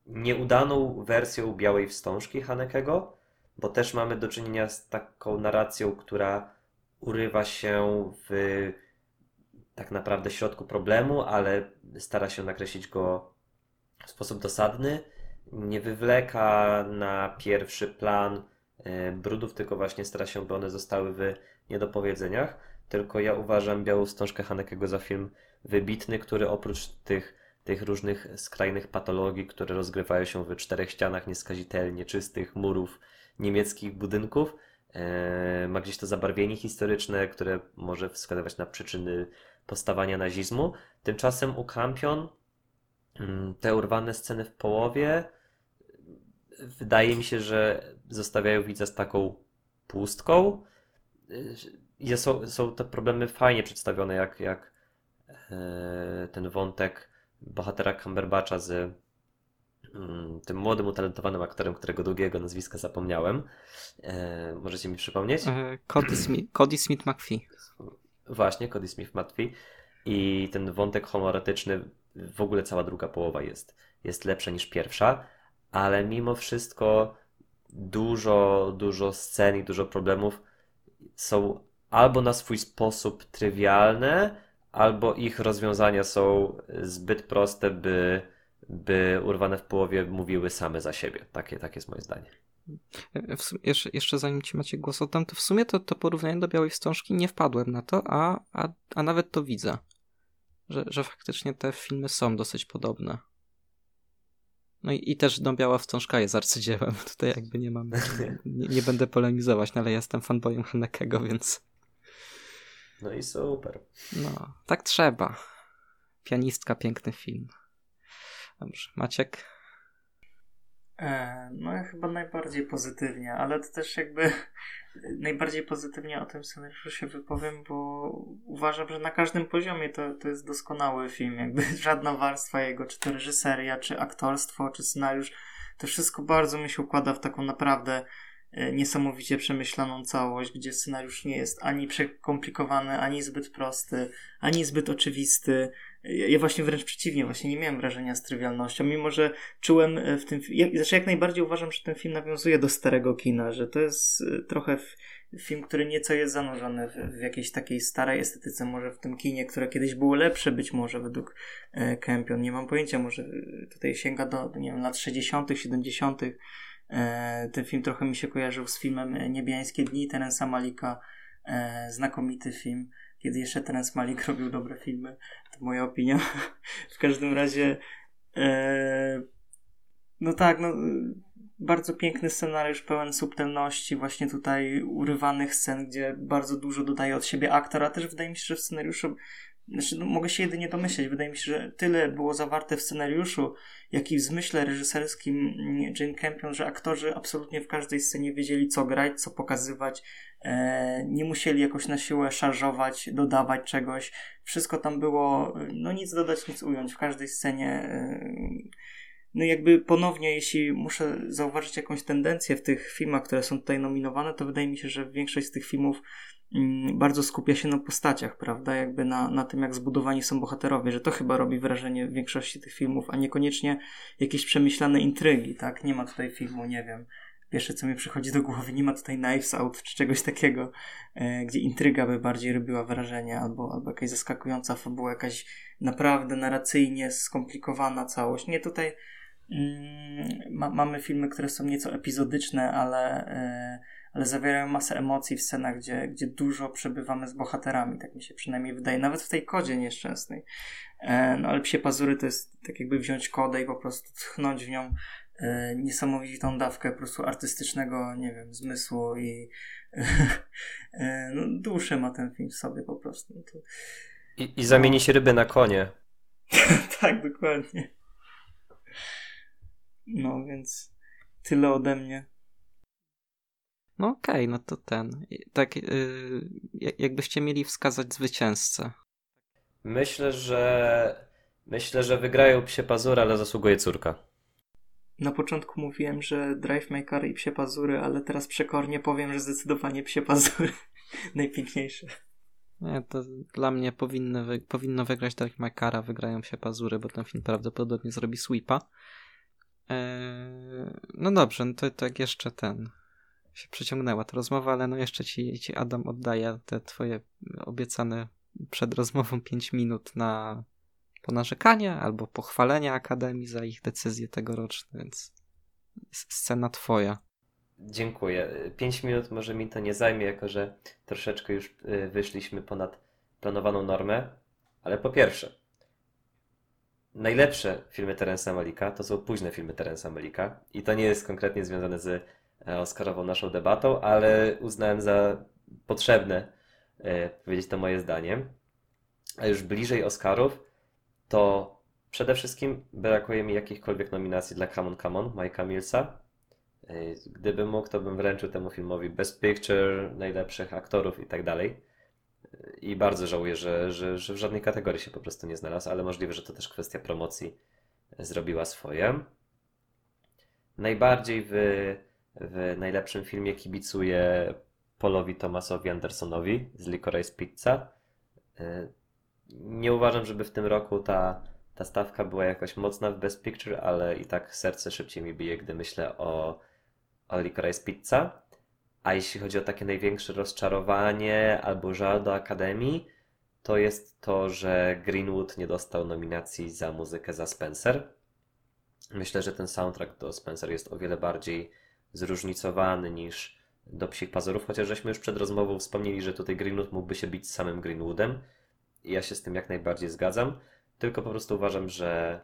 nieudaną wersją Białej Wstążki Hanekego, bo też mamy do czynienia z taką narracją, która urywa się w tak naprawdę środku problemu, ale stara się nakreślić go w sposób dosadny. Nie wywleka na pierwszy plan e, brudów, tylko właśnie stara się, by one zostały w niedopowiedzeniach. Tylko ja uważam Białą Wstążkę Hanekego za film wybitny, który oprócz tych, tych różnych skrajnych patologii, które rozgrywają się w czterech ścianach nieskazitelnie czystych murów niemieckich budynków, e, ma gdzieś to zabarwienie historyczne, które może wskazywać na przyczyny powstawania nazizmu. Tymczasem u Campion mm, te urwane sceny w połowie wydaje mi się, że zostawiają widza z taką pustką. I są, są te problemy fajnie przedstawione, jak, jak e, ten wątek bohatera Cumberbatcha z mm, tym młodym, utalentowanym aktorem, którego długiego nazwiska zapomniałem. E, możecie mi przypomnieć? E, Cody Smith, Cody Smith McPhee. Właśnie, Cody Smith McPhee. I ten wątek homoerotyczny, w ogóle cała druga połowa jest, jest lepsza niż pierwsza, ale mimo wszystko dużo, dużo scen i dużo problemów są albo na swój sposób trywialne, albo ich rozwiązania są zbyt proste, by, by urwane w połowie mówiły same za siebie. Takie, takie jest moje zdanie. Sumie, jeszcze, jeszcze zanim ci macie głos oddam, to w sumie to, to porównanie do Białej Wstążki nie wpadłem na to, a, a, a nawet to widzę. Że, że faktycznie te filmy są dosyć podobne. No i, i też no, Biała Wstążka jest arcydziełem. Tutaj jakby nie mam, nie, nie będę polemizować, no ale jestem fanboyem Hanekego, więc... No i super. No, tak trzeba. Pianistka, piękny film. Dobrze, Maciek? E, no chyba najbardziej pozytywnie, ale to też jakby najbardziej pozytywnie o tym scenariuszu się wypowiem, bo uważam, że na każdym poziomie to, to jest doskonały film. Jakby żadna warstwa jego, czy to reżyseria, czy aktorstwo, czy scenariusz, to wszystko bardzo mi się układa w taką naprawdę e, niesamowicie przemyślaną całość, gdzie scenariusz nie jest ani przekomplikowany, ani zbyt prosty, ani zbyt oczywisty. Ja właśnie wręcz przeciwnie, właśnie nie miałem wrażenia z trywialnością, mimo że czułem e, w tym, jak, znaczy jak najbardziej uważam, że ten film nawiązuje do starego kina, że to jest e, trochę film, który nieco jest zanurzony w, w jakiejś takiej starej estetyce, może w tym kinie, które kiedyś było lepsze być może według e, Campion, nie mam pojęcia, może tutaj sięga do, nie wiem, lat 60., 70., e, ten film trochę mi się kojarzył z filmem Niebiańskie Dni Terensa Malika, e, znakomity film kiedy jeszcze Terence Malik robił dobre filmy. To moja opinia. w każdym razie e, no tak, no bardzo piękny scenariusz, pełen subtelności, właśnie tutaj urywanych scen, gdzie bardzo dużo dodaje od siebie aktor, a też wydaje mi się, że w scenariuszu znaczy, no, mogę się jedynie domyśleć. Wydaje mi się, że tyle było zawarte w scenariuszu, jak i w zmyśle reżyserskim Jane Campion, że aktorzy absolutnie w każdej scenie wiedzieli, co grać, co pokazywać. E, nie musieli jakoś na siłę szarżować, dodawać czegoś. Wszystko tam było, no nic dodać, nic ująć. W każdej scenie. E, no jakby ponownie, jeśli muszę zauważyć jakąś tendencję w tych filmach, które są tutaj nominowane, to wydaje mi się, że większość z tych filmów Mm, bardzo skupia się na postaciach, prawda? Jakby na, na tym, jak zbudowani są bohaterowie, że to chyba robi wrażenie w większości tych filmów, a niekoniecznie jakieś przemyślane intrygi, tak? Nie ma tutaj filmu, nie wiem. Pierwsze, co mi przychodzi do głowy, nie ma tutaj Knives Out czy czegoś takiego, e, gdzie intryga by bardziej robiła wrażenie, albo, albo jakaś zaskakująca fabuła, jakaś naprawdę narracyjnie skomplikowana całość. Nie, tutaj mm, ma, mamy filmy, które są nieco epizodyczne, ale. E, ale zawierają masę emocji w scenach, gdzie, gdzie dużo przebywamy z bohaterami, tak mi się przynajmniej wydaje, nawet w tej kodzie nieszczęsnej. E, no ale psie pazury to jest tak jakby wziąć kodę i po prostu tchnąć w nią e, niesamowitą dawkę po prostu artystycznego, nie wiem, zmysłu i e, no, duszę ma ten film w sobie po prostu. No to... I, I zamienić ryby na konie. tak, dokładnie. No więc tyle ode mnie. No okej, okay, no to ten. Tak, yy, jakbyście mieli wskazać zwycięzcę. Myślę, że myślę, że wygrają psie pazury, ale zasługuje córka. Na początku mówiłem, że Drive Maker i psie pazury, ale teraz przekornie powiem, że zdecydowanie psie pazury. Najpiękniejsze. Nie, to dla mnie powinny wy, powinno wygrać Drive Makara, wygrają się pazury, bo ten film prawdopodobnie zrobi sweepa. Eee, no dobrze, no to tak jeszcze ten się przeciągnęła ta rozmowa, ale no jeszcze ci, ci Adam oddaję te twoje obiecane przed rozmową 5 minut na ponarzekanie albo pochwalenie Akademii za ich decyzje tegoroczne, więc scena twoja. Dziękuję. 5 minut może mi to nie zajmie, jako że troszeczkę już y, wyszliśmy ponad planowaną normę, ale po pierwsze, najlepsze filmy Terensa Malika to są późne filmy Terensa Malika i to nie jest konkretnie związane z Oscarową naszą debatą, ale uznałem za potrzebne e, powiedzieć to moje zdanie. A już bliżej Oscarów, to przede wszystkim brakuje mi jakichkolwiek nominacji dla Come on, Come on Mike'a Millsa. E, gdybym mógł, to bym wręczył temu filmowi Best Picture, najlepszych aktorów i tak dalej. I bardzo żałuję, że, że, że w żadnej kategorii się po prostu nie znalazł, ale możliwe, że to też kwestia promocji zrobiła swoje. najbardziej w, w najlepszym filmie kibicuję Polowi Thomasowi Andersonowi z Licorice Pizza. E, nie uważam, żeby w tym roku ta, ta stawka była jakoś mocna w Best Picture, ale i tak serce szybciej mi bije, gdy myślę o, o Licorice Pizza. A jeśli chodzi o takie największe rozczarowanie albo żal do Akademii, to jest to, że Greenwood nie dostał nominacji za muzykę za Spencer. Myślę, że ten soundtrack do Spencer jest o wiele bardziej zróżnicowany niż do Psich Pazurów, chociaż żeśmy już przed rozmową wspomnieli, że tutaj Greenwood mógłby się bić z samym Greenwoodem. Ja się z tym jak najbardziej zgadzam, tylko po prostu uważam, że,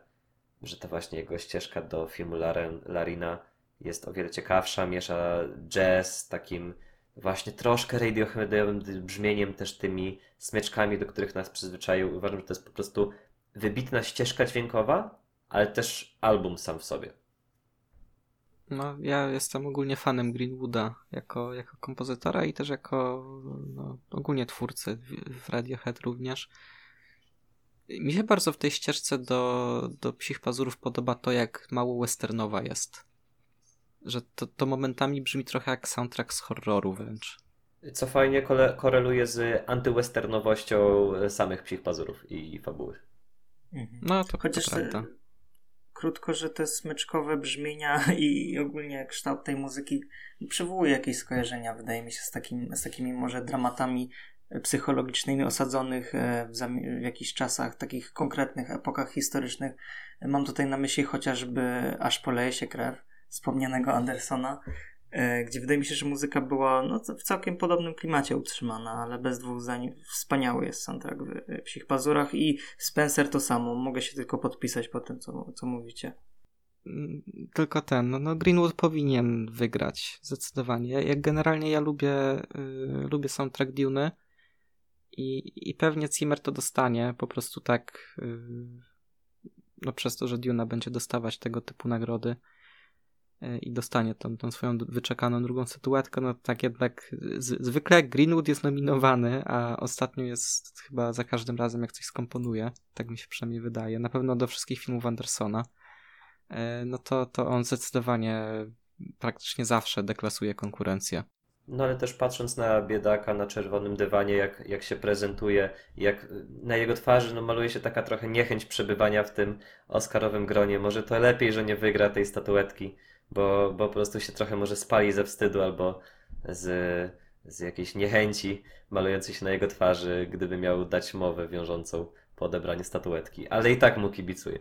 że ta właśnie jego ścieżka do filmu Laren, Larina jest o wiele ciekawsza, miesza jazz z takim właśnie troszkę radioheadowym brzmieniem, też tymi smyczkami, do których nas przyzwyczaił. Uważam, że to jest po prostu wybitna ścieżka dźwiękowa, ale też album sam w sobie. No, ja jestem ogólnie fanem Greenwooda jako, jako kompozytora i też jako no, ogólnie twórcy w Radiohead również. Mi się bardzo w tej ścieżce do, do Psich Pazurów podoba to, jak mało westernowa jest. Że to, to momentami brzmi trochę jak soundtrack z horroru wręcz. Co fajnie koreluje z antywesternowością samych Psich Pazurów i, i fabuły. Mhm. No to, Chociaż to prawda krótko, że te smyczkowe brzmienia i ogólnie kształt tej muzyki przywołuje jakieś skojarzenia, wydaje mi się, z, takim, z takimi może dramatami psychologicznymi osadzonych e, w, w jakichś czasach, takich konkretnych epokach historycznych. Mam tutaj na myśli chociażby Aż poleje się krew wspomnianego Andersona, gdzie wydaje mi się, że muzyka była no, w całkiem podobnym klimacie utrzymana, ale bez dwóch zdań wspaniały jest soundtrack w Psich Pazurach i Spencer to samo. Mogę się tylko podpisać po tym, co, co mówicie. Mm, tylko ten, no, no Greenwood powinien wygrać, zdecydowanie. Jak generalnie ja lubię, y, lubię soundtrack Dune i, i pewnie Zimmer to dostanie, po prostu tak y, no przez to, że Duna będzie dostawać tego typu nagrody. E, i dostanie tą, tą swoją wyczekaną drugą statuetkę, no tak jednak z, zwykle Greenwood jest nominowany, a ostatnio jest chyba za każdym razem jak coś skomponuje, tak mi się przynajmniej wydaje, na pewno do wszystkich filmów Andersona, e, no to, to on zdecydowanie praktycznie zawsze deklasuje konkurencję. No ale też patrząc na biedaka na czerwonym dywanie, jak, jak się prezentuje, jak na jego twarzy no, maluje się taka trochę niechęć przebywania w tym Oscarowym gronie. Może to lepiej, że nie wygra tej statuetki bo, bo po prostu się trochę może spali ze wstydu albo z, z jakiejś niechęci malującej się na jego twarzy, gdyby miał dać mowę wiążącą po odebraniu statuetki. Ale i tak mu kibicuje.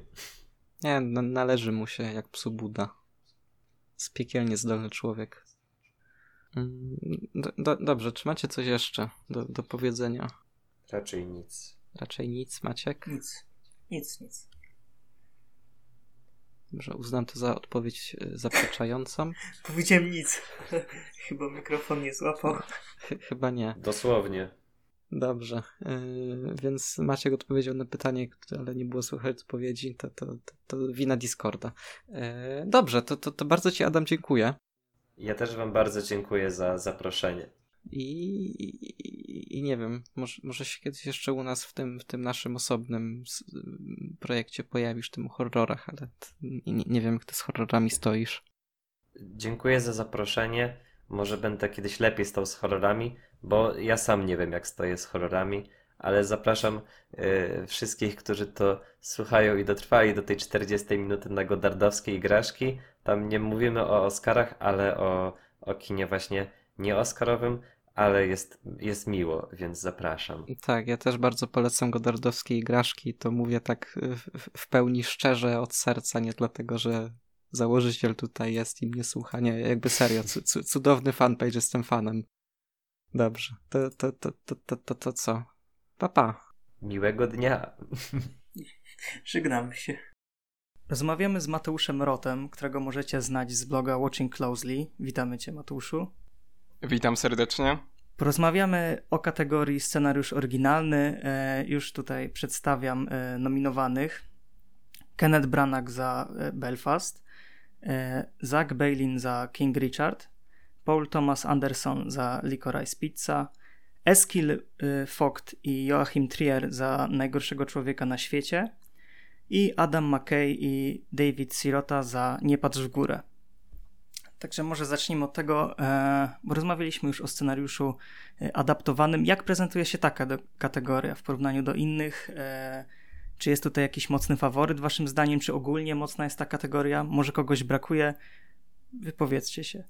Nie, no, należy mu się jak psu Buda. Spiekielnie zdolny człowiek. Mm, do, do, dobrze, czy macie coś jeszcze do, do powiedzenia? Raczej nic. Raczej nic, Maciek? Nic. Nic, nic. Może uznam to za odpowiedź e, zaprzeczającą. Powiedziałem nic. Chyba mikrofon nie złapał. Ch chyba nie. Dosłownie. Dobrze. Yy, więc Maciek odpowiedział na pytanie, ale nie było słychać odpowiedzi. To, to, to, to wina Discorda. Yy, dobrze, to, to, to bardzo Ci, Adam, dziękuję. Ja też Wam bardzo dziękuję za zaproszenie. I, i, nie wiem, może, może się kiedyś jeszcze u nas w tym, w tym naszym osobnym projekcie pojawisz, tym o horrorach, ale nie, nie wiem, jak ty z horrorami stoisz. Dziękuję za zaproszenie. Może będę kiedyś lepiej stał z horrorami, bo ja sam nie wiem, jak stoję z horrorami, ale zapraszam y, wszystkich, którzy to słuchają i dotrwali do tej 40 minuty na godardowskiej igraszki. Tam nie mówimy o Oscarach, ale o, o kinie właśnie nie Oscarowym, ale jest, jest miło, więc zapraszam. Tak, ja też bardzo polecam Godardowskie Igraszki. To mówię tak w, w, pełni szczerze od serca, nie dlatego, że założyciel tutaj jest i mnie słucha. Nie, jakby serio, cudowny fanpage, jestem fanem. Dobrze, to, to, to, to, to, to, to co? Papa. Pa. Miłego dnia. Żegnamy się. Rozmawiamy z Mateuszem Rotem, którego możecie znać z bloga Watching Closely. Witamy Cię, Mateuszu. Witam serdecznie. Porozmawiamy o kategorii scenariusz oryginalny. E, już tutaj przedstawiam e, nominowanych. Kenneth Branagh za e, Belfast, Zach Bailin za King Richard, Paul Thomas Anderson za Licorice Pizza, Eskil Vogt i Joachim Trier za Najgorszego Człowieka na świecie i Adam McKay i David Sirota za Nie patrz w górę. Także może zacznijmy od tego, e, bo rozmawialiśmy już o scenariuszu e, adaptowanym. Jak prezentuje się taka kategoria w porównaniu do innych? E, czy jest tutaj jakiś mocny faworyt waszym zdaniem, czy ogólnie mocna jest ta kategoria? Może kogoś brakuje? Wypowiedzcie się.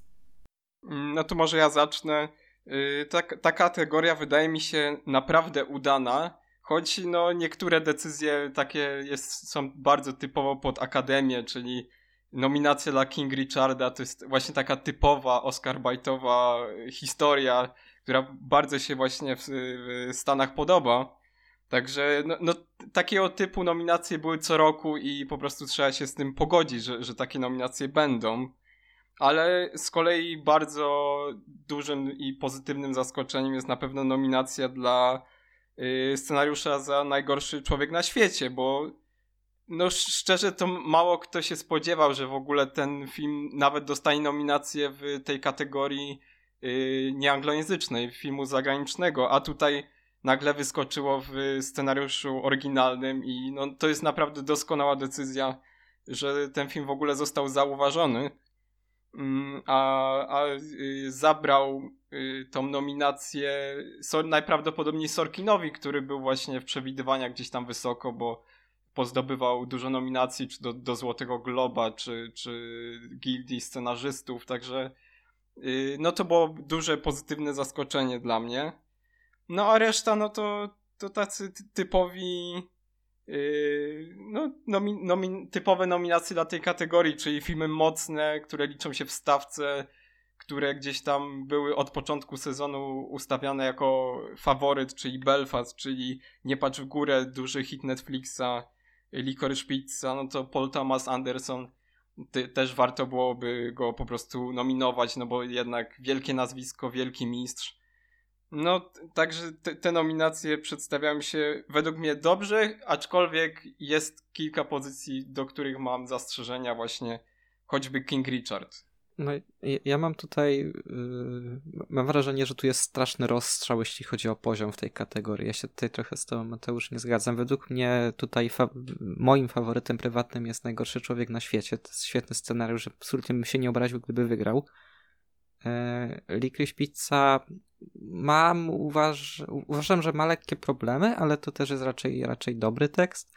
Mm, no to może ja zacznę. Y, ta, ta kategoria wydaje mi się naprawdę udana, choć no niektóre decyzje takie jest, są bardzo typowo pod akademię, czyli nominacja dla King Richarda to jest właśnie taka typowa Oscar Bajtowa historia, która bardzo się właśnie w, w Stanach podoba. Także no, no, takiego typu nominacje były co roku i po prostu trzeba się z tym pogodzić, że, że takie nominacje będą. Ale z kolei bardzo dużym i pozytywnym zaskoczeniem jest na pewno nominacja dla y, scenariusza za najgorszy człowiek na świecie, bo no szczerze to mało kto się spodziewał, że w ogóle ten film nawet dostanie nominację w tej kategorii yy, nieanglojęzycznej, filmu zagranicznego, a tutaj nagle wyskoczyło w scenariuszu oryginalnym i no, to jest naprawdę doskonała decyzja, że ten film w ogóle został zauważony. Mm, a, a y, zabrał y, tą nominację najprawdopodobniej Sorkinowi, który był właśnie w przewidywaniach gdzieś tam wysoko, bo pozdobywał dużo nominacji, czy do, do Złotego Globa, czy, czy Gildii Scenarzystów, także yy, no to było duże pozytywne zaskoczenie dla mnie. No a reszta, no to, to tacy typowi yy, no, nomi, nomi, typowe nominacje dla tej kategorii, czyli filmy mocne, które liczą się w stawce, które gdzieś tam były od początku sezonu ustawiane jako faworyt, czyli Belfast, czyli Nie patrz w górę, duży hit Netflixa, Licorice Pizza, no to Paul Thomas Anderson ty, też warto byłoby go po prostu nominować, no bo jednak wielkie nazwisko, wielki mistrz. No, także te, te nominacje przedstawiają się według mnie dobrze, aczkolwiek jest kilka pozycji, do których mam zastrzeżenia właśnie, choćby King Richard. No, ja mam tutaj, yy, mam wrażenie, że tu jest straszny rozstrzał, jeśli chodzi o poziom w tej kategorii. Ja się tutaj trochę z tobą, Mateusz, nie zgadzam. Według mnie tutaj fa moim faworytem prywatnym jest Najgorszy Człowiek na świecie. To jest świetny scenariusz, absolutnie bym się nie obraził, gdyby wygrał. Yy, Licorice Pizza mam, uważ, uważam, że ma lekkie problemy, ale to też jest raczej, raczej dobry tekst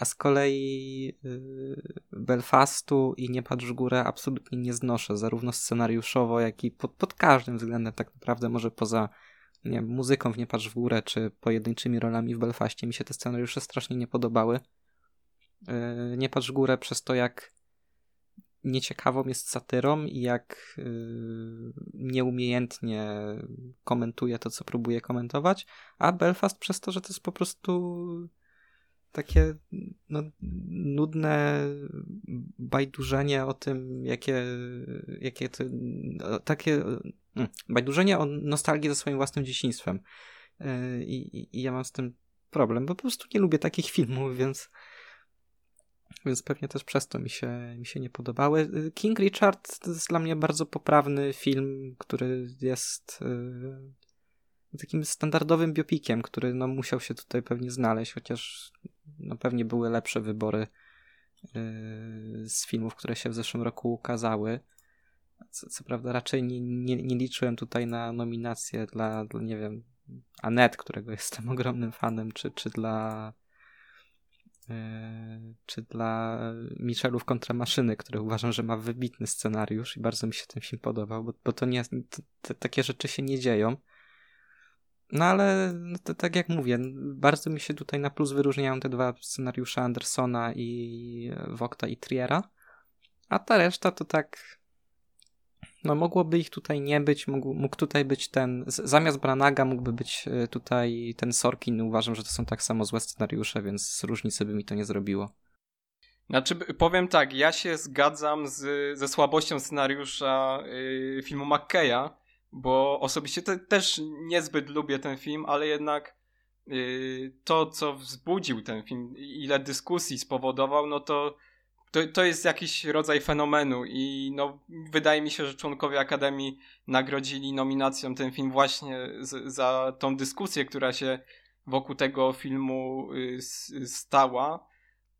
a z kolei yy, Belfastu i Nie patrz w górę absolutnie nie znoszę, zarówno scenariuszowo, jak i pod, pod każdym względem tak naprawdę, może poza nie muzyką w Nie patrz w górę, czy pojedynczymi rolami w Belfaście, mi się te scenariusze strasznie nie podobały. Yy, nie patrz w górę przez to, jak nieciekawą jest satyrą i jak yy, nieumiejętnie komentuje to, co próbuje komentować, a Belfast przez to, że to jest po prostu takie no, nudne bajdurzenie o tym, jakie, jakie to, takie mm, bajdurzenie o nostalgii ze swoim własnym dzieciństwem. E, I, I, ja mam z tym problem, bo po prostu nie lubię takich filmów, więc więc pewnie też przez to mi się, mi się nie podobały. King Richard to jest dla mnie bardzo poprawny film, który jest e, takim standardowym biopikiem, który no, musiał się tutaj pewnie znaleźć, chociaż no, pewnie były lepsze wybory yy, z filmów, które się w zeszłym roku ukazały. Co, co prawda raczej nie, nie, nie, liczyłem tutaj na nominację dla, dla nie wiem, Anet, którego jestem ogromnym fanem, czy, czy dla yy, czy dla Michelów kontra maszyny, który uważam, że ma wybitny scenariusz i bardzo mi się ten film podobał, bo, bo to nie, takie rzeczy się nie dzieją. No ale no to, tak jak mówię, bardzo mi się tutaj na plus wyróżniają te dwa scenariusze Andersona i Wokta i Triera, a ta reszta to tak no mogłoby ich tutaj nie być, mógł, mógł tutaj być ten, zamiast Branaga mógłby być e, tutaj ten Sorkin, uważam, że to są tak samo złe scenariusze, więc różnicy by mi to nie zrobiło. Znaczy, powiem tak, ja się zgadzam z, ze słabością scenariusza yy, filmu McKeya, bo osobiście te, też niezbyt lubię ten film, ale jednak yy, to, co wzbudził ten film, ile dyskusji spowodował, no to, to, to jest jakiś rodzaj fenomenu i no, wydaje mi się, że członkowie Akademii nagrodzili nominacją ten film właśnie z, za tą dyskusję, która się wokół tego filmu yy, stała.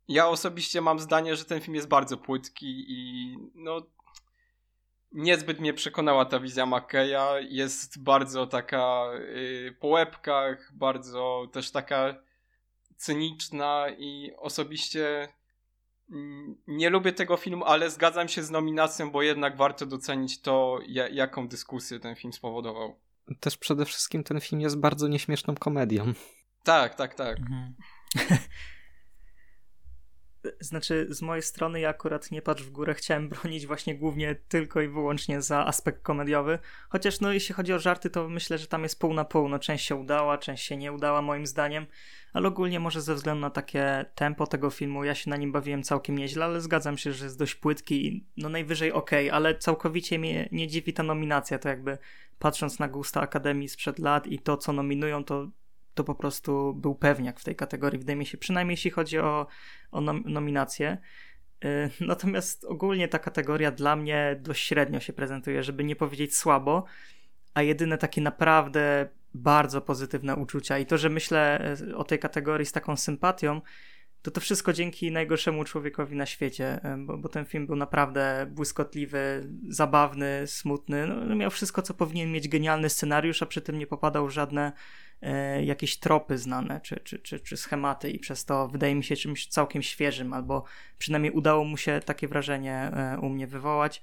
Ja osobiście mam zdanie, że ten film jest bardzo płytki i no niezbyt mnie przekonała ta wizja Mackeya. Jest bardzo taka yy, po łebkach, bardzo też taka cyniczna i osobiście mm, nie lubię tego filmu, ale zgadzam się z nominacją, bo jednak warto docenić to, jaką dyskusję ten film spowodował. Też przede wszystkim ten film jest bardzo nieśmieszną komedią. Tak, tak, tak. Mhm. Znaczy, z mojej strony, ja akurat nie patrz w górę, chciałem bronić właśnie głównie tylko i wyłącznie za aspekt komediowy. Chociaż, no, jeśli chodzi o żarty, to myślę, że tam jest pół na pół. No, część się udała, część się nie udała, moim zdaniem. Ale ogólnie, może ze względu na takie tempo tego filmu, ja się na nim bawiłem całkiem nieźle, ale zgadzam się, że jest dość płytki i no najwyżej ok, ale całkowicie mnie nie dziwi ta nominacja. To jakby patrząc na gusta Akademii sprzed lat i to, co nominują, to to po prostu był pewniak w tej kategorii, wydaje mi się, przynajmniej jeśli chodzi o, o nom nominację. Y, natomiast ogólnie ta kategoria dla mnie dość średnio się prezentuje, żeby nie powiedzieć słabo, a jedyne takie naprawdę bardzo pozytywne uczucia i to, że myślę y, o tej kategorii z taką sympatią, to to wszystko dzięki najgorszemu człowiekowi na świecie, y, bo, bo ten film był naprawdę błyskotliwy, zabawny, smutny. No, miał wszystko, co powinien mieć genialny scenariusz, a przy tym nie popadał w żadne jakieś tropy znane czy, czy, czy, czy schematy, i przez to wydaje mi się czymś całkiem świeżym, albo przynajmniej udało mu się takie wrażenie e, u mnie wywołać.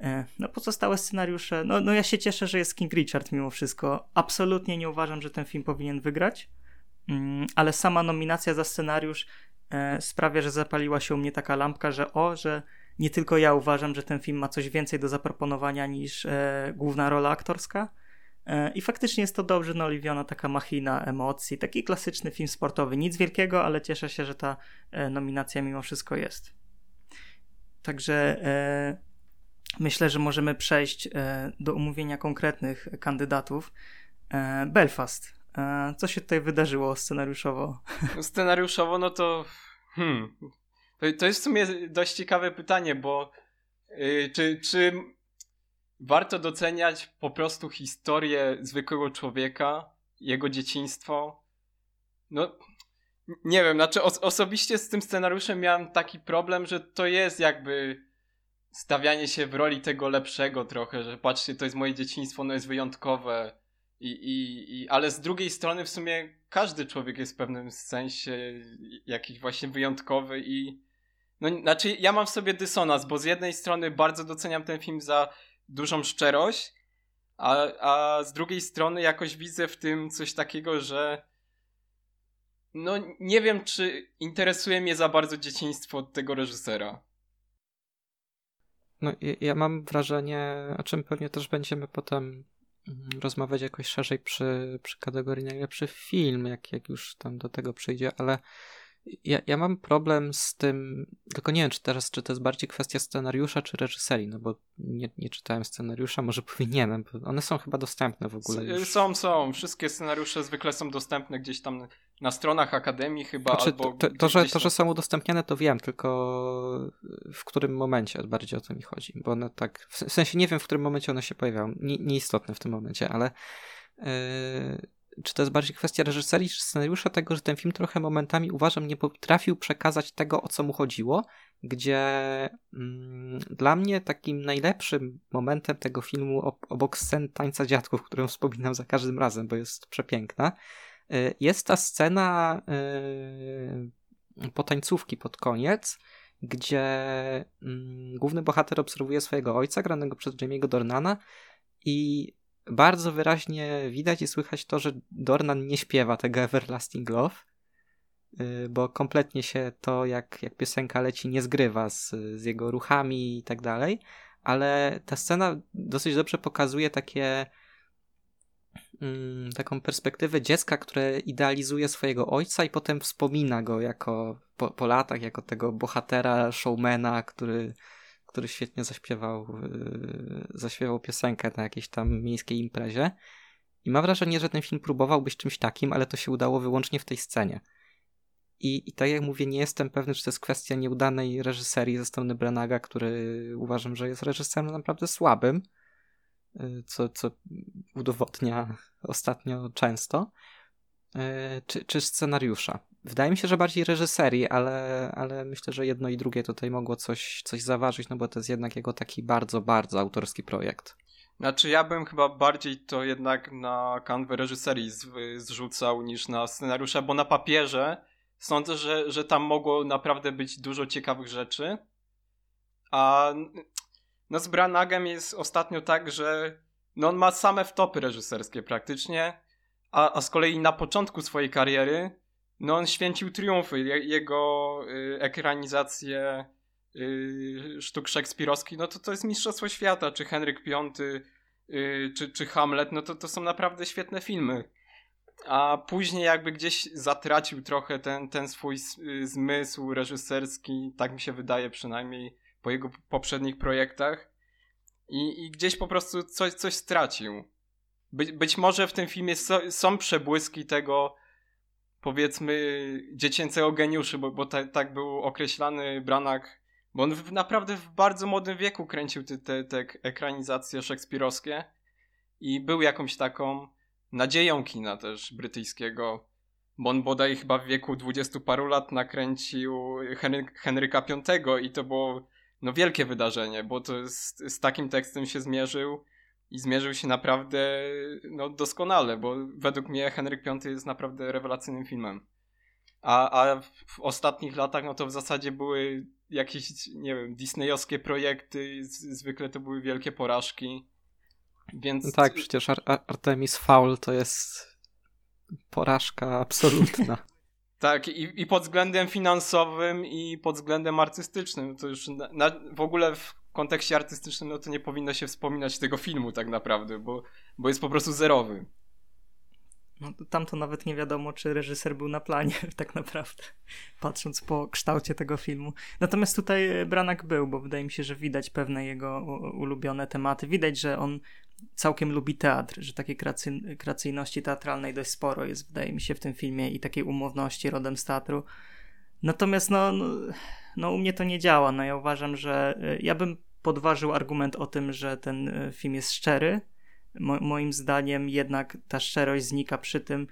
E, no, pozostałe scenariusze. No, no, ja się cieszę, że jest King Richard mimo wszystko. Absolutnie nie uważam, że ten film powinien wygrać, mm, ale sama nominacja za scenariusz E, sprawia, że zapaliła się u mnie taka lampka, że o, że nie tylko ja uważam, że ten film ma coś więcej do zaproponowania niż e, główna rola aktorska. E, I faktycznie jest to dobrze naoliwiona taka machina emocji, taki klasyczny film sportowy. Nic wielkiego, ale cieszę się, że ta e, nominacja mimo wszystko jest. Także e, myślę, że możemy przejść do omówienia konkretnych kandydatów. Belfast. Co się tutaj wydarzyło scenariuszowo? Scenariuszowo, no to. Hmm. To, jest w sumie dość ciekawe pytanie, bo yy, czy, czy warto doceniać po prostu historię zwykłego człowieka, jego dzieciństwo? No, nie wiem, znaczy os osobiście z tym scenariuszem miałem taki problem, że to jest jakby stawianie się w roli tego lepszego trochę, że patrzcie, to jest moje dzieciństwo, ono jest wyjątkowe i, i, i, ale z drugiej strony w sumie każdy człowiek jest w pewnym sensie jakiś właśnie wyjątkowy i no znaczy ja mam w sobie dysonans, bo z jednej strony bardzo doceniam ten film za dużą szczerość, a, a z drugiej strony jakoś widzę w tym coś takiego, że no nie wiem, czy interesuje mnie za bardzo dzieciństwo tego reżysera. No ja mam wrażenie, o czym pewnie też będziemy potem Mhm, rozmawiać jakoś szerzej przy, przy kategorii najlepszy film, jak, jak już tam do tego przyjdzie, ale ja, ja mam problem z tym, tylko nie wiem, czy teraz, czy to jest bardziej kwestia scenariusza, czy reżyserii, no bo nie, nie czytałem scenariusza, może powinienem, bo one są chyba dostępne w ogóle. Już. Są, są. Wszystkie scenariusze zwykle są dostępne gdzieś tam na stronach Akademii chyba, znaczy, albo... To, to, że, to, że są udostępniane, to wiem, tylko w którym momencie bardziej o to mi chodzi, bo one tak, w sensie nie wiem, w którym momencie one się pojawiają, nie, nieistotne w tym momencie, ale... Yy czy to jest bardziej kwestia reżyserii czy scenariusza, tego, że ten film trochę momentami uważam nie potrafił przekazać tego, o co mu chodziło, gdzie mm, dla mnie takim najlepszym momentem tego filmu, obok scen tańca dziadków, którą wspominam za każdym razem, bo jest przepiękna, y, jest ta scena yy, potańcówki pod koniec, gdzie mm, główny bohater obserwuje swojego ojca, granego przez Jamie'ego Dornana i bardzo wyraźnie widać i słychać to, że Dornan nie śpiewa tego Everlasting Love, y, bo kompletnie się to, jak, jak piosenka leci, nie zgrywa z, z jego ruchami i tak dalej, ale ta scena dosyć dobrze pokazuje takie mm, taką perspektywę dziecka, które idealizuje swojego ojca i potem wspomina go jako po, po latach, jako tego bohatera, showmana, który który świetnie zaśpiewał, yy, zaśpiewał piosenkę na jakiejś tam miejskiej imprezie. I mam wrażenie, że ten film próbował być czymś takim, ale to się udało wyłącznie w tej scenie. I, I tak jak mówię, nie jestem pewny, czy to jest kwestia nieudanej reżyserii ze strony Brenaga, który uważam, że jest reżyserem naprawdę słabym, yy, co, co udowodnia ostatnio często, yy, czy, czy scenariusza. Wydaje mi się, że bardziej reżyserii, ale, ale myślę, że jedno i drugie tutaj mogło coś, coś zaważyć, no bo to jest jednak jego taki bardzo, bardzo autorski projekt. Znaczy ja bym chyba bardziej to jednak na kanwę reżyserii z, zrzucał niż na scenariusza, bo na papierze sądzę, że, że tam mogło naprawdę być dużo ciekawych rzeczy. A no z Branagem jest ostatnio tak, że no on ma same wtopy reżyserskie praktycznie, a, a z kolei na początku swojej kariery no on święcił triumfy. Jego y, ekranizacje y, sztuk szekspirowskich, no to to jest Mistrzostwo Świata, czy Henryk V, y, czy, czy Hamlet, no to to są naprawdę świetne filmy. A później jakby gdzieś zatracił trochę ten, ten swój y, zmysł reżyserski, tak mi się wydaje przynajmniej po jego poprzednich projektach. I, i gdzieś po prostu coś, coś stracił. By, być może w tym filmie so, są przebłyski tego, powiedzmy, dziecięcego geniuszy, bo, bo ta, tak był określany Branak, bo on w, naprawdę w bardzo młodym wieku kręcił te, te, te ekranizacje szekspirowskie i był jakąś taką nadzieją kina też brytyjskiego, bo on bodaj chyba w wieku dwudziestu paru lat nakręcił Henry, Henryka V i to było no wielkie wydarzenie, bo to z, z takim tekstem się zmierzył i zmierzył się naprawdę no, doskonale, bo według mnie Henryk V jest naprawdę rewelacyjnym filmem. A, a w ostatnich latach no to w zasadzie były jakieś, nie wiem, disneyowskie projekty, z, zwykle to były wielkie porażki. Więc... No tak, przecież Ar Artemis Fowl to jest porażka absolutna. tak, i, i pod względem finansowym, i pod względem artystycznym. To już na, na, w ogóle w kontekście artystycznym no to nie powinno się wspominać tego filmu tak naprawdę, bo, bo jest po prostu zerowy. No tam to nawet nie wiadomo, czy reżyser był na planie, tak naprawdę, patrząc po kształcie tego filmu. Natomiast tutaj Branak był, bo wydaje mi się, że widać pewne jego ulubione tematy. Widać, że on całkiem lubi teatr, że takiej kreacy, kreacyjności teatralnej dość sporo jest, wydaje mi się, w tym filmie i takiej umowności rodem z teatru. Natomiast no, no, no u mnie to nie działa. No ja uważam, że y, ja bym podważył argument o tym, że ten y, film jest szczery. Mo moim zdaniem jednak ta szczerość znika przy tym,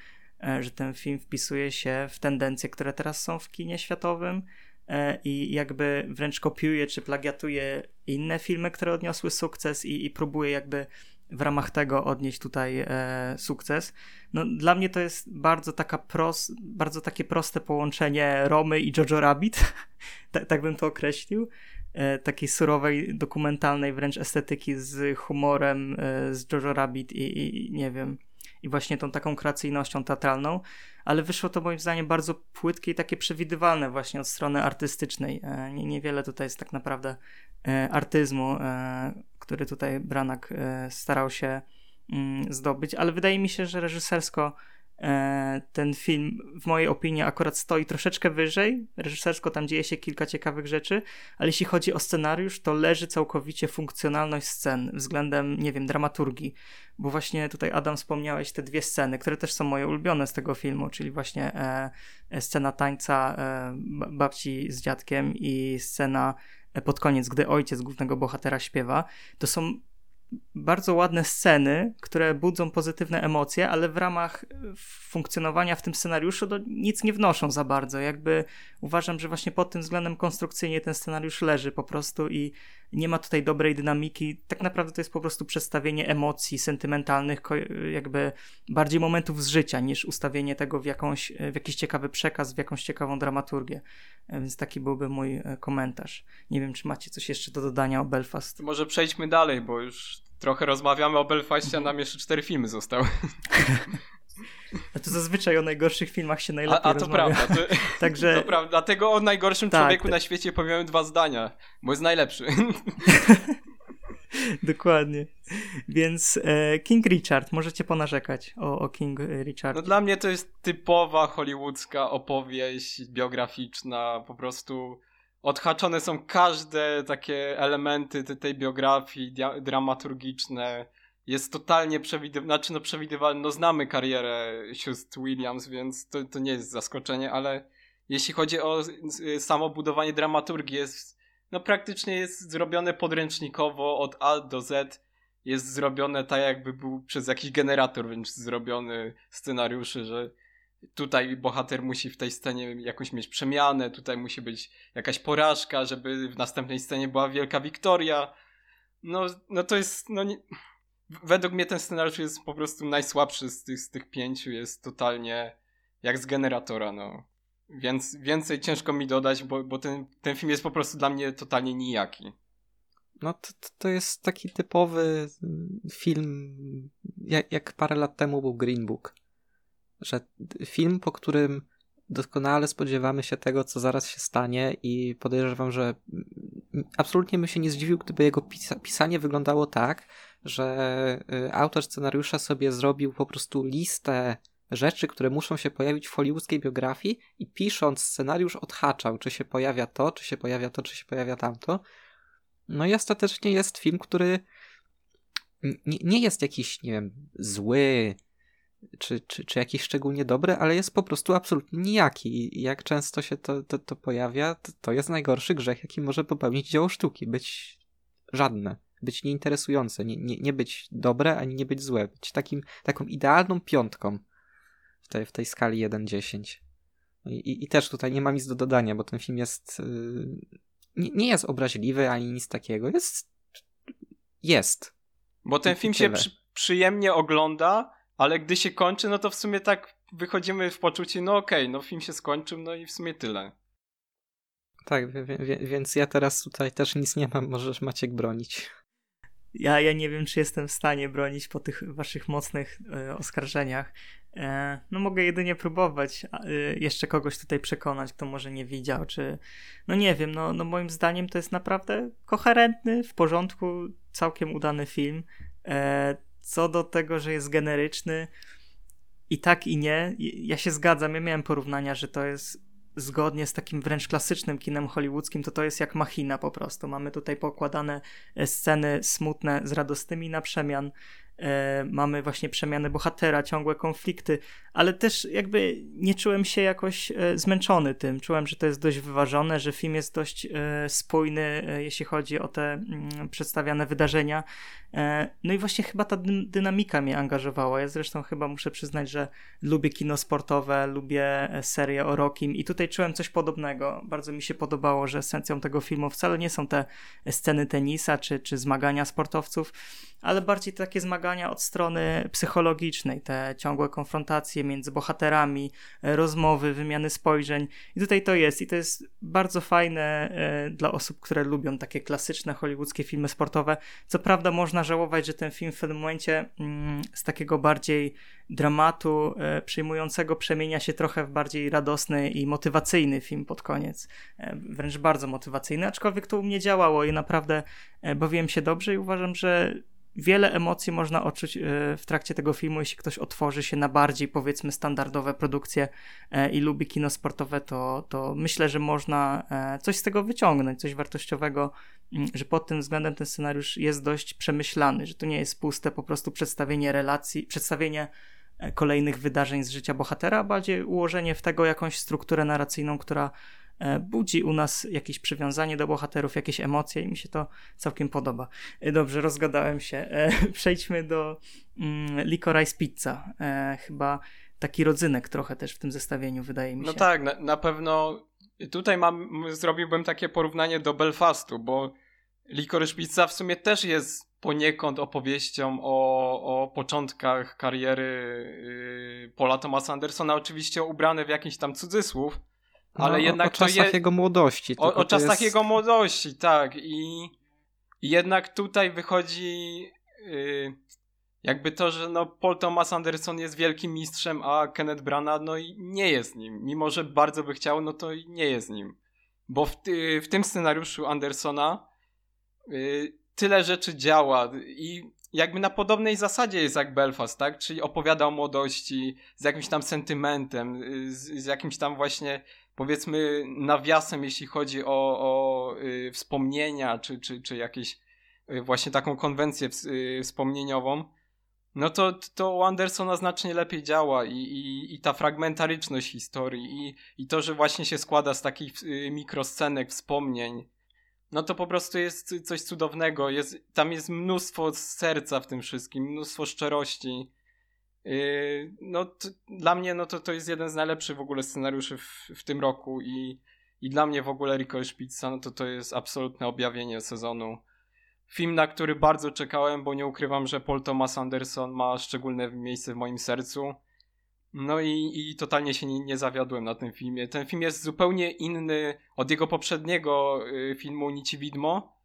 e, że ten film wpisuje się w tendencje, które teraz są w kinie światowym e, i jakby wręcz kopiuje czy plagiatuje inne filmy, które odniosły sukces i, i próbuje jakby w ramach tego odnieść tutaj e, sukces. No, dla mnie to jest bardzo taka pros, bardzo takie proste połączenie Romy i Jojo Rabbit, tak, tak bym to określił. E, takiej surowej, dokumentalnej wręcz estetyki z humorem e, z Jojo Rabbit i, i, nie wiem, i właśnie tą taką kreacyjnością teatralną, ale wyszło to moim zdaniem bardzo płytkie i takie przewidywalne właśnie od strony artystycznej. E, nie, niewiele tutaj jest tak naprawdę artyzmu, który tutaj Branak starał się mm, zdobyć, ale wydaje mi się, że reżysersko ten film w mojej opinii akurat stoi troszeczkę wyżej. Reżysersko tam dzieje się kilka ciekawych rzeczy, ale jeśli chodzi o scenariusz, to leży całkowicie funkcjonalność scen względem, nie wiem, dramaturgii. Bo właśnie tutaj Adam wspomniałeś te dwie sceny, które też są moje ulubione z tego filmu, czyli właśnie e, scena tańca e, babci z dziadkiem i scena pod koniec, gdy ojciec głównego bohatera śpiewa, to są bardzo ładne sceny, które budzą pozytywne emocje, ale w ramach funkcjonowania w tym scenariuszu to nic nie wnoszą za bardzo. Jakby uważam, że właśnie pod tym względem konstrukcyjnie ten scenariusz leży po prostu i nie ma tutaj dobrej dynamiki. Tak naprawdę to jest po prostu przedstawienie emocji sentymentalnych, jakby bardziej momentów z życia, niż ustawienie tego w, jakąś, w jakiś ciekawy przekaz, w jakąś ciekawą dramaturgię. Więc taki byłby mój e, komentarz. Nie wiem, czy macie coś jeszcze do dodania o Belfast. Może przejdźmy dalej, bo już trochę rozmawiamy o Belfastie, a nam jeszcze cztery filmy zostały. A to zazwyczaj o najgorszych filmach się najlepiej A, a to rozmawia. prawda. To, Także... to prawda. Dlatego o najgorszym Tak, człowieku to- na świecie powiemy dwa zdania, bo jest najlepszy. Dokładnie. Więc e, King Richard, możecie ponarzekać o, o King Richard. No dla mnie to jest typowa hollywoodzka opowieść biograficzna, po prostu odhaczone są każde takie elementy te- tej biografii dia- dramaturgiczne. Jest totalnie przewidywalne, znaczy no przewidywalne, no znamy karierę sióstr Williams, więc to, to nie jest zaskoczenie, ale jeśli chodzi o samo budowanie dramaturgii, jest, no praktycznie jest zrobione podręcznikowo od A do Z. Jest zrobione tak, jakby był przez jakiś generator wręcz zrobiony scenariuszy, że tutaj bohater musi w tej scenie jakoś mieć przemianę, tutaj musi być jakaś porażka, żeby w następnej scenie była wielka wiktoria. No, no to jest, no nie... według mnie ten scenariusz jest po prostu najsłabszy z tych, z tych pięciu, jest totalnie jak z generatora, no. Więc więcej ciężko mi dodać, bo, bo ten, ten film jest po prostu dla mnie totalnie nijaki. No to, to jest taki typowy film, jak, jak parę lat temu był Green Book. Że film, po którym doskonale spodziewamy się tego, co zaraz się stanie i podejrzewam, że absolutnie bym się nie zdziwił, gdyby jego pisa pisanie wyglądało tak, że y, autor scenariusza sobie zrobił po prostu listę rzeczy, które muszą się pojawić w hollywoodzkiej biografii i pisząc scenariusz odhaczał, czy się pojawia to, czy się pojawia to, czy się pojawia tamto. No i ostatecznie jest film, który nie, nie jest jakiś, nie wiem, zły, czy, czy, czy jakiś szczególnie dobry, ale jest po prostu absolutnie nijaki. I jak często się to, to, to pojawia, to, to jest najgorszy grzech, jaki może popełnić dzieło sztuki. Być żadne, być nieinteresujące, nie, nie, nie być dobre, ani nie być złe. Być takim, taką idealną piątką w tej, w tej skali 1-10. I, i, też tutaj nie mam nic do dodania, bo ten film jest. Yy, nie, nie, jest obraźliwy ani nic takiego. Jest. Jest. Bo ten I film się przy, przyjemnie ogląda, ale gdy się kończy, no to w sumie tak wychodzimy w poczuciu, no okej, okay, no film się skończył, no i w sumie tyle. Tak, więc ja teraz tutaj też nic nie mam, możesz Maciek bronić. Ja, ja nie wiem, czy jestem w stanie bronić po tych waszych mocnych e, oskarżeniach. E, no mogę jedynie próbować e, jeszcze kogoś tutaj przekonać, kto może nie widział, czy... No nie wiem, no, no moim zdaniem to jest naprawdę koherentny, w porządku, całkiem udany film. E, co do tego, że jest generyczny i tak i nie, ja się zgadzam, ja miałem porównania, że to jest zgodnie z takim wręcz klasycznym kinem hollywoodzkim, to to jest jak machina po prostu. Mamy tutaj pokładane sceny smutne z radosnymi na przemian, e, mamy właśnie przemiany bohatera, ciągłe konflikty, ale też jakby nie czułem się jakoś e, zmęczony tym. Czułem, że to jest dość wyważone, że film jest dość e, spójny, e, jeśli chodzi o te mm, przedstawiane wydarzenia. E, no i właśnie chyba ta dynamika mnie angażowała. Ja zresztą chyba muszę przyznać, że lubię kino sportowe, lubię e, serię o Rokim i tutaj czułem coś podobnego. Bardzo mi się podobało, że esencją tego filmu wcale nie są te sceny tenisa czy, czy zmagania sportowców, ale bardziej takie zmagania od strony psychologicznej, te ciągłe konfrontacje między bohaterami, e, rozmowy, wymiany spojrzeń. I tutaj to jest. I to jest bardzo fajne e, dla osób, które lubią takie klasyczne hollywoodzkie filmy sportowe. Co prawda można żałować, że ten film w pewnym momencie mm, z takiego bardziej dramatu e, przyjmującego przemienia się trochę w bardziej radosny i motywacyjny film pod koniec. Wręcz bardzo motywacyjny, aczkolwiek to u mnie działało i naprawdę bawiłem się dobrze i uważam, że wiele emocji można odczuć e, w trakcie tego filmu, jeśli ktoś otworzy się na bardziej, powiedzmy, standardowe produkcje e, i lubi kino sportowe, to, to myślę, że można e, coś z tego wyciągnąć, coś wartościowego, mm, że pod tym względem ten scenariusz jest dość przemyślany, że to nie jest puste po prostu przedstawienie relacji, przedstawienie kolejnych wydarzeń z życia bohatera, a bardziej ułożenie w tego jakąś strukturę narracyjną, która budzi u nas jakieś przywiązanie do bohaterów, jakieś emocje i mi się to całkiem podoba. E, dobrze, rozgadałem się. E, przejdźmy do mm, Licorice Pizza. Chyba taki rodzynek trochę też w tym zestawieniu, wydaje mi no się. No tak, na, na pewno tutaj mam, zrobiłbym takie porównanie do Belfastu, bo Licorice Pizza w sumie też jest poniekąd opowieścią o, o początkach kariery yy, Paula Thomasa Andersona, oczywiście ubrane w jakiś tam cudzysłów, ale no, jednak o, o czasach je... jego młodości. O, o czasach jest... jego młodości, tak. I, jednak tutaj wychodzi yy, jakby to, że no Paul Thomas Anderson jest wielkim mistrzem, a Kenneth Branagh no i nie jest nim. Mimo, że bardzo by chciał, no to nie jest nim. Bo w, ty, w tym scenariuszu Andersona yy, tyle rzeczy działa i jakby na podobnej zasadzie jest jak Belfast, tak? Czyli opowiada o młodości z jakimś tam sentymentem, y, z, z jakimś tam właśnie powiedzmy nawiasem, jeśli chodzi o, o y, wspomnienia, czy, czy, czy jakieś y, właśnie taką konwencję w, y, wspomnieniową, no to, to u Andersona znacznie lepiej działa i, i, i ta fragmentaryczność historii i, i to, że właśnie się składa z takich y, mikroscenek, wspomnień, no to po prostu jest coś cudownego. Jest, tam jest mnóstwo serca w tym wszystkim, mnóstwo szczerości. Yy, no to, dla mnie no to, to jest jeden z najlepszych w ogóle scenariuszy w, w tym roku i, i dla mnie w ogóle Rico Pizza no to to jest absolutne objawienie sezonu. Film, na który bardzo czekałem, bo nie ukrywam, że Paul Thomas Anderson ma szczególne miejsce w moim sercu. No i, i totalnie się nie, nie zawiodłem na tym filmie. Ten film jest zupełnie inny od jego poprzedniego y, filmu Nici Widmo.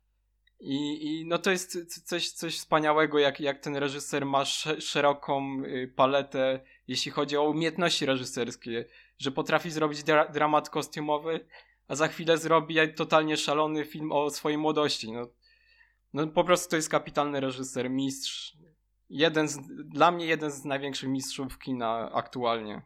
I, I no to jest coś, coś wspaniałego, jak, jak ten reżyser ma szeroką y, paletę, jeśli chodzi o umiejętności reżyserskie, że potrafi zrobić dra dramat kostiumowy, a za chwilę zrobi totalnie szalony film o swojej młodości. No, no po prostu to jest kapitalny reżyser, mistrz. Jeden z, dla mnie jeden z największych mistrzów kina aktualnie.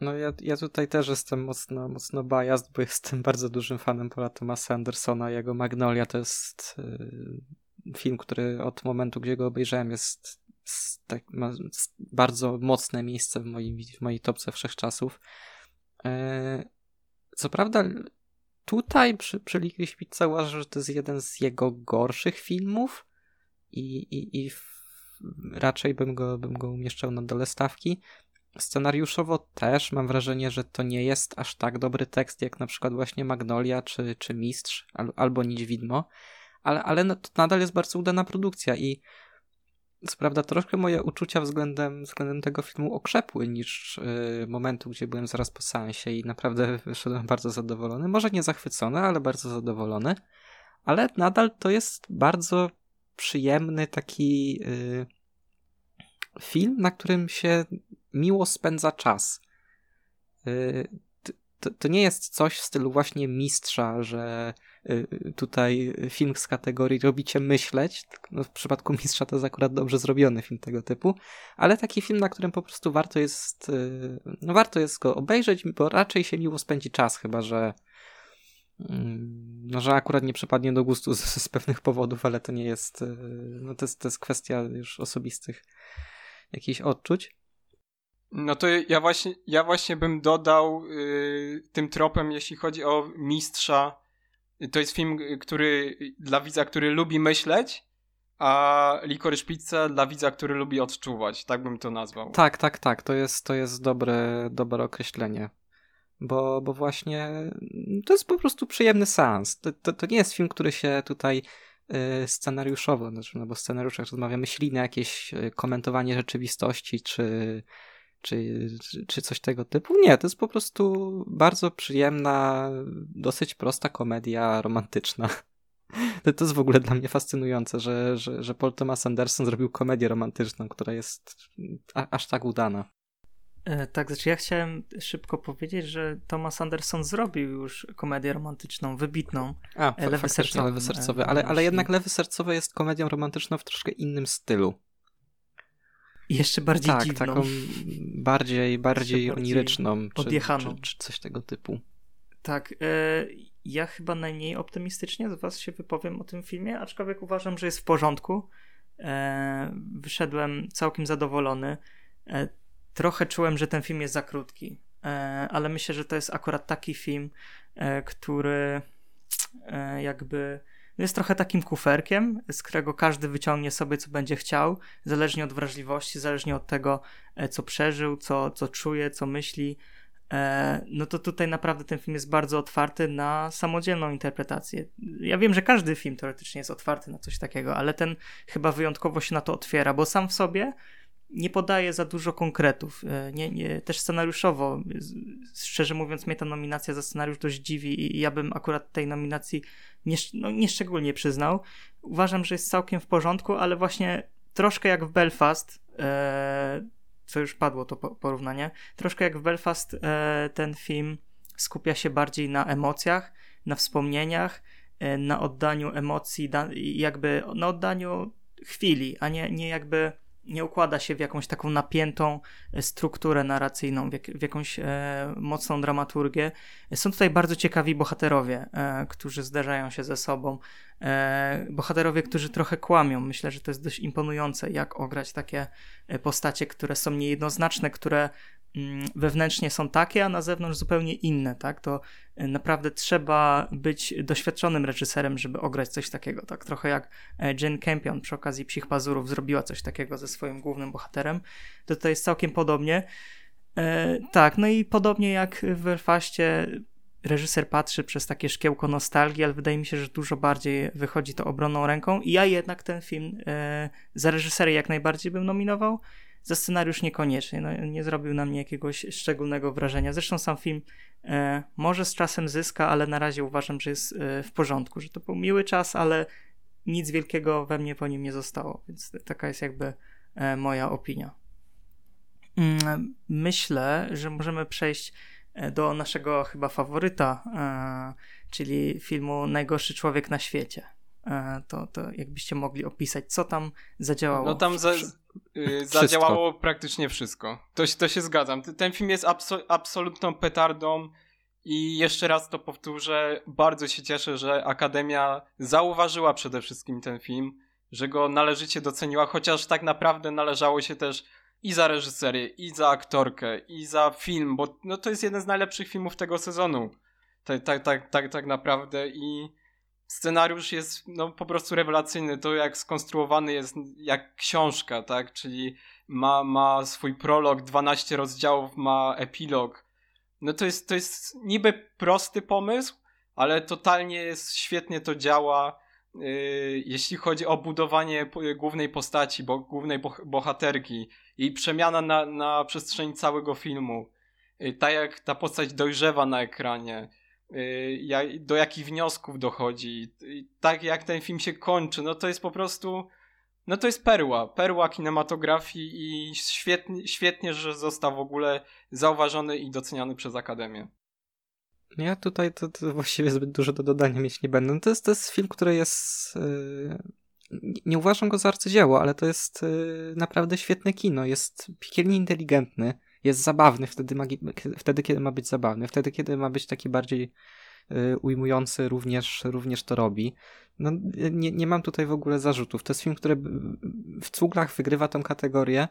No ja, ja tutaj też jestem mocno, mocno biased, bo jestem bardzo dużym fanem Paula Thomasa Andersona. Jego Magnolia to jest y, film, który od momentu, gdzie go obejrzałem jest tak, ma bardzo mocne miejsce w, moim, w mojej topce wszechczasów. E, co prawda tutaj przy, przy Pizza uważam, że to jest jeden z jego gorszych filmów i, i, i w, raczej bym go, bym go umieszczał na dole stawki. Scenariuszowo też mam wrażenie, że to nie jest aż tak dobry tekst jak na przykład właśnie Magnolia czy, czy Mistrz al, albo Nić Widmo, ale, ale no, to nadal jest bardzo udana produkcja i co prawda troszkę moje uczucia względem, względem tego filmu okrzepły niż yy, momentu, gdzie byłem zaraz po seansie i naprawdę wyszedłem bardzo zadowolony. Może nie zachwycony, ale bardzo zadowolony. Ale nadal to jest bardzo przyjemny taki yy, film, na którym się miło spędza czas. Y, to, to, nie jest coś w stylu właśnie mistrza, że y, tutaj film z kategorii robicie myśleć. No w przypadku mistrza to jest akurat dobrze zrobiony film tego typu, ale taki film, na którym po prostu warto jest, y, no warto jest go obejrzeć, bo raczej się miło spędzi czas, chyba że mm, no, że akurat nie przypadnie do gustu z, z pewnych powodów, ale to nie jest, no to jest, to jest kwestia już osobistych jakichś odczuć. No to ja właśnie, ja właśnie bym dodał yy, tym tropem, jeśli chodzi o mistrza. To jest film, który dla widza, który lubi myśleć, a Licorice Pizza dla widza, który lubi odczuwać. Tak bym to nazwał. Tak, tak, tak. To jest, to jest dobre, dobre określenie. Bo, bo właśnie to jest po prostu przyjemny seans. To, to, to nie jest film, który się tutaj y, scenariuszowo, znaczy, no bo scenariuszach rozmawiamy śliny, jakieś y, komentowanie rzeczywistości, czy czy, czy coś tego typu. Nie, to jest po prostu bardzo przyjemna, dosyć prosta komedia romantyczna. To, to jest w ogóle dla mnie fascynujące, że, że, że Paul Thomas Anderson zrobił komedię romantyczną, która jest a, aż tak udana. E, tak, znaczy ja chciałem szybko powiedzieć, że Thomas Anderson zrobił już komedię romantyczną, wybitną. A, e, lewy sercowy. Lewy sercowy, ale, ale jednak Lewy sercowy jest komedią romantyczną w troszkę innym stylu. Jeszcze bardziej tak, dziwną. taką bardziej, bardziej oniryczną, czy, odjechaną. Czy, czy, coś tego typu. Tak, e, ja chyba najmniej optymistycznie z was się wypowiem o tym filmie, aczkolwiek uważam, że jest w porządku. E, wyszedłem całkiem zadowolony. E, trochę czułem, że ten film jest za krótki, e, ale myślę, że to jest akurat taki film, e, który e, jakby jest trochę takim kuferkiem, z którego każdy wyciągnie sobie, co będzie chciał, zależnie od wrażliwości, zależnie od tego, e, co przeżył, co, co czuje, co myśli. E, no to tutaj naprawdę ten film jest bardzo otwarty na samodzielną interpretację. Ja wiem, że każdy film teoretycznie jest otwarty na coś takiego, ale ten chyba wyjątkowo się na to otwiera, bo sam w sobie nie podaje za dużo konkretów. E, nie, nie, też scenariuszowo, szczerze mówiąc, mnie ta nominacja za scenariusz dość dziwi i ja bym akurat tej nominacji nie, no, nieszczególnie przyznał. Uważam, że jest całkiem w porządku, ale właśnie troszkę jak w Belfast, e, co już padło to porównanie, troszkę jak w Belfast e, ten film skupia się bardziej na emocjach, na wspomnieniach, e, na oddaniu emocji, jakby na oddaniu chwili, a nie, nie jakby nie układa się w jakąś taką napiętą e, strukturę narracyjną, w, jak, w jakąś e, mocną dramaturgię. Są tutaj bardzo ciekawi bohaterowie, e, którzy zderzają się ze sobą. E, bohaterowie, którzy trochę kłamią. Myślę, że to jest dość imponujące, jak ograć takie e, postacie, które są niejednoznaczne, które wewnętrznie są takie, a na zewnątrz zupełnie inne, tak? To y, naprawdę trzeba być doświadczonym reżyserem, żeby ograć coś takiego, tak? Trochę jak e, Jane Campion przy okazji Psich Pazurów zrobiła coś takiego ze swoim głównym bohaterem. To tutaj jest całkiem podobnie. E, tak, no i podobnie jak w Belfaście reżyser patrzy przez takie szkiełko nostalgii, ale wydaje mi się, że dużo bardziej wychodzi to obronną ręką i ja jednak ten film e, za reżyserię jak najbardziej bym nominował, za scenariusz niekoniecznie, no, nie zrobił na mnie jakiegoś szczególnego wrażenia. Zresztą sam film e, może z czasem zyska, ale na razie uważam, że jest e, w porządku, że to był miły czas, ale nic wielkiego we mnie po nim nie zostało, więc taka jest jakby e, moja opinia. Mm, myślę, że możemy przejść E, do naszego chyba faworyta, e, czyli filmu Najgorszy człowiek na świecie. E, to, to jakbyście mogli opisać, co tam zadziałało? No tam za, y, zadziałało praktycznie wszystko. To, to się zgadzam. Ten film jest abso absolutną petardą i jeszcze raz to powtórzę. Bardzo się cieszę, że Akademia zauważyła przede wszystkim ten film, że go należycie doceniła, chociaż tak naprawdę należało się też i za reżyserię, i za aktorkę, i za film, bo no, to jest jeden z najlepszych filmów tego sezonu. Tak, tak, tak, tak, tak naprawdę i scenariusz jest no, po prostu rewelacyjny. To jak skonstruowany jest jak książka, tak? Czyli ma, ma swój prolog, 12 rozdziałów, ma epilog. No to jest, to jest niby prosty pomysł, ale totalnie jest, świetnie to działa. Yy, jeśli chodzi o budowanie głównej postaci, bo, głównej bohaterki, jej przemiana na, na przestrzeni całego filmu, yy, tak jak ta postać dojrzewa na ekranie, do jakich wniosków dochodzi, tak jak ten film się kończy, no to jest po prostu, no to jest perła, perła kinematografii i świetnie, świetnie że został w ogóle zauważony i doceniany przez Akademię. Ja tutaj to, to właściwie zbyt dużo do dodania mieć nie będę. No to, jest, to jest film, który jest. Yy, nie uważam go za arcydzieło, ale to jest yy, naprawdę świetne kino. Jest piekielnie inteligentny, jest zabawny wtedy, wtedy, kiedy ma być zabawny, wtedy, kiedy ma być taki bardziej Y, ujmujący również, również to robi. No, nie, nie mam tutaj w ogóle zarzutów. To jest film, który w cuglach wygrywa tą kategorię,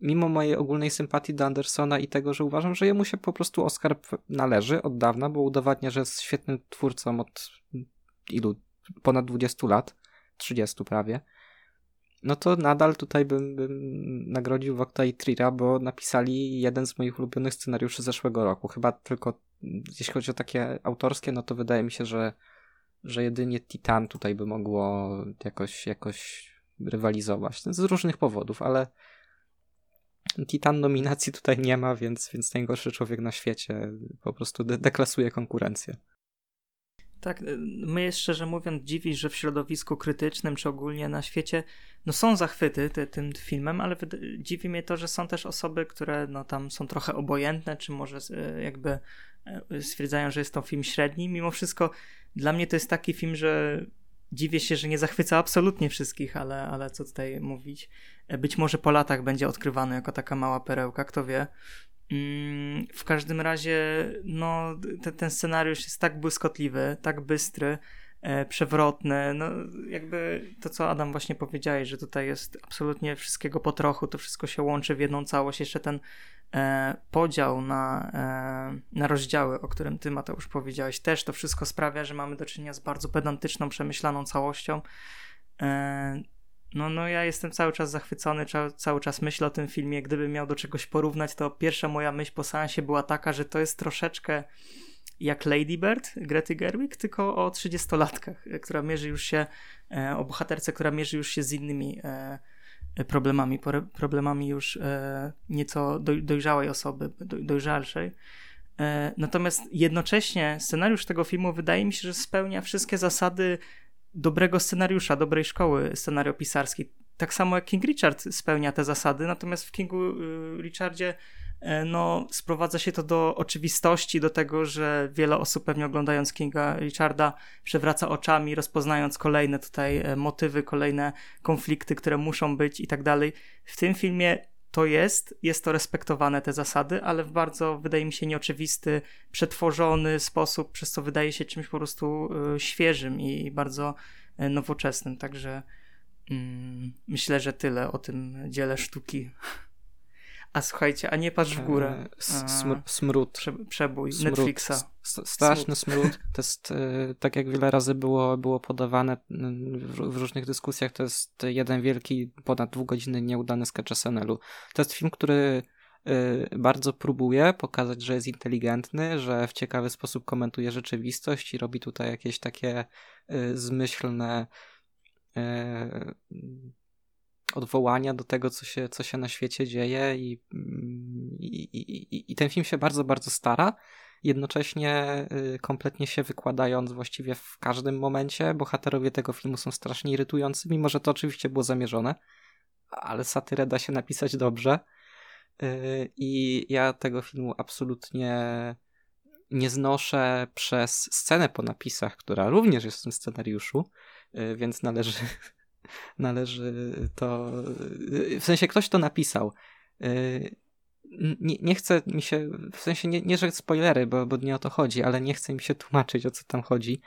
mimo mojej ogólnej sympatii do Andersona i tego, że uważam, że jemu się po prostu Oscar należy od dawna, bo udowadnia, że jest świetnym twórcą od ilu? Ponad 20 lat, 30 prawie no to nadal tutaj bym, bym nagrodził Wokta i Trira, bo napisali jeden z moich ulubionych scenariuszy zeszłego roku. Chyba tylko, jeśli chodzi o takie autorskie, no to wydaje mi się, że, że jedynie Titan tutaj by mogło jakoś, jakoś rywalizować. Z różnych powodów, ale Titan nominacji tutaj nie ma, więc, więc najgorszy człowiek na świecie po prostu de deklasuje konkurencję. Tak, y, mnie szczerze mówiąc dziwi, że w środowisku krytycznym, czy ogólnie na świecie, no są zachwyty ty, tym filmem, ale dziwi mnie to, że są też osoby, które no tam są trochę obojętne, czy może y, jakby y, stwierdzają, że jest to film średni. Mimo wszystko dla mnie to jest taki film, że dziwię się, że nie zachwyca absolutnie wszystkich, ale, ale co tutaj mówić. Być może po latach będzie odkrywany jako taka mała perełka, kto wie. Mm, w każdym razie, no, te, ten scenariusz jest tak błyskotliwy, tak bystry, e, przewrotny. No, jakby to, co Adam właśnie powiedziałeś, że tutaj jest absolutnie wszystkiego po trochu, to wszystko się łączy w jedną całość. Jeszcze ten e, podział na, e, na rozdziały, o którym ty, Mateusz, powiedziałeś, też to wszystko sprawia, że mamy do czynienia z bardzo pedantyczną, przemyślaną całością. E, no, no ja jestem cały czas zachwycony, cały czas myślę o tym filmie. Gdybym miał do czegoś porównać, to pierwsza moja myśl po seansie była taka, że to jest troszeczkę jak Lady Bird Grety Gerwig, tylko o 30-latkach, która mierzy już się, e, o bohaterce, która mierzy już się z innymi e, problemami, problemami już e, nieco dojrzałej osoby, dojrzalszej. Natomiast jednocześnie scenariusz tego filmu wydaje mi się, że spełnia wszystkie zasady dobrego scenariusza, dobrej szkoły scenariopisarskiej. Tak samo jak King Richard spełnia te zasady, natomiast w Kingu y, Richardzie e, no, sprowadza się to do oczywistości, do tego, że wiele osób pewnie oglądając Kinga Richarda przewraca oczami, rozpoznając kolejne tutaj e, motywy, kolejne konflikty, które muszą być i tak dalej. W tym filmie to jest, jest to respektowane te zasady, ale w bardzo, wydaje mi się, nieoczywisty, przetworzony sposób, przez co wydaje się czymś po prostu y, świeżym i bardzo y, nowoczesnym. Także mm, myślę, że tyle o tym dziele sztuki. A słuchajcie, a nie patrz w górę. Smr smród. Prze przebój smród. Netflixa. straszny smród. To jest, e, tak jak wiele razy było, było podawane w, różnych dyskusjach, to jest jeden wielki, ponad dwugodzinny nieudany sketch SNL-u. To jest film, który e, bardzo próbuje pokazać, że jest inteligentny, że w ciekawy sposób komentuje rzeczywistość i robi tutaj jakieś takie e, zmyślne odwołania do tego, co się, co się na świecie dzieje i, i, i, i ten film się bardzo, bardzo stara, jednocześnie y, kompletnie się wykładając właściwie w każdym momencie. Bohaterowie tego filmu są strasznie irytujący, mimo że to oczywiście było zamierzone, ale satyrę da się napisać dobrze. Y, I ja tego filmu absolutnie nie znoszę przez scenę po napisach, która również jest w tym scenariuszu, y, więc należy należy to. W sensie ktoś to napisał. Nie, nie chce mi się, w sensie nie, nie że spoilery, bo, bo nie o to chodzi, ale nie chce mi się tłumaczyć o co tam chodzi.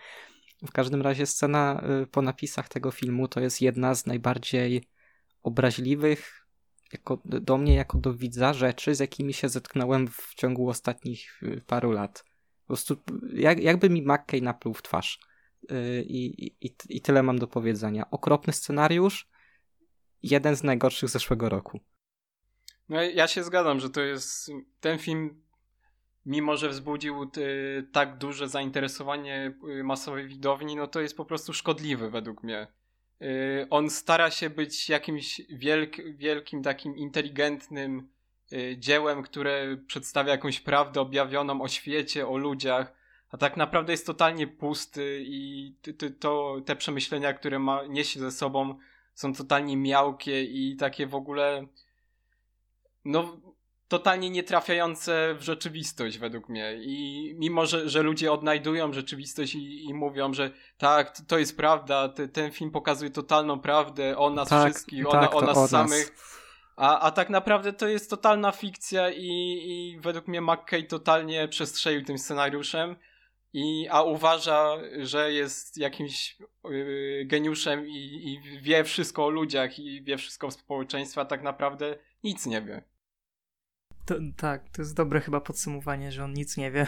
W każdym razie scena y, po napisach tego filmu to jest jedna z najbardziej obraźliwych jako, do mnie jako do widza rzeczy, z jakimi się zetknąłem w ciągu ostatnich y, paru lat. Po prostu jak, jakby mi McKay napluł w twarz. Y, I, i, I tyle mam do powiedzenia. Okropny scenariusz, jeden z najgorszych zeszłego roku. No ja się zgadzam, że to jest ten film, mimo że wzbudził y, tak duże zainteresowanie y, masowej widowni, no to jest po prostu szkodliwy według mnie. On stara się być jakimś wielk, wielkim, takim inteligentnym dziełem, które przedstawia jakąś prawdę objawioną o świecie, o ludziach, a tak naprawdę jest totalnie pusty i to, te przemyślenia, które ma, niesie ze sobą są totalnie miałkie i takie w ogóle no totalnie nietrafiające w rzeczywistość według mnie. I mimo, że, że ludzie odnajdują rzeczywistość i, i mówią, że tak, to jest prawda, te, ten film pokazuje totalną prawdę o nas tak, wszystkich, tak, o, o nas. samych. A, a tak naprawdę to jest totalna fikcja i, i według mnie McKay totalnie przestrzelił tym scenariuszem i, a uważa, że jest jakimś yy, geniuszem i, i, wie wszystko o ludziach i wie wszystko o społeczeństwie, a tak naprawdę nic nie wie. To, tak, to jest dobre chyba podsumowanie, że on nic nie wie.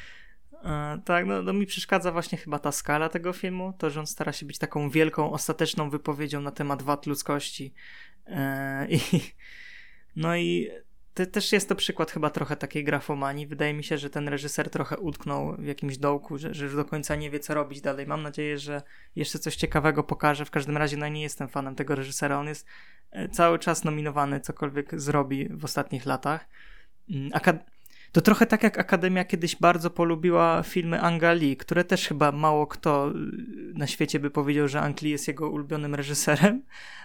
e, tak, no, no mi przeszkadza właśnie chyba ta skala tego filmu, to, że on stara się być taką wielką, ostateczną wypowiedzią na temat wad ludzkości. E, i, no i to też jest to przykład chyba trochę takiej grafomanii. Wydaje mi się, że ten reżyser trochę utknął w jakimś dołku, że, że już do końca nie wie, co robić dalej. Mam nadzieję, że jeszcze coś ciekawego pokaże. W każdym razie no, nie jestem fanem tego reżysera. On jest e, cały czas nominowany, cokolwiek zrobi w ostatnich latach. Mm, Akad to trochę tak jak Akademia kiedyś bardzo polubiła filmy Anga Lee, które też chyba mało kto y, na świecie by powiedział, że Ang Lee jest jego ulubionym reżyserem,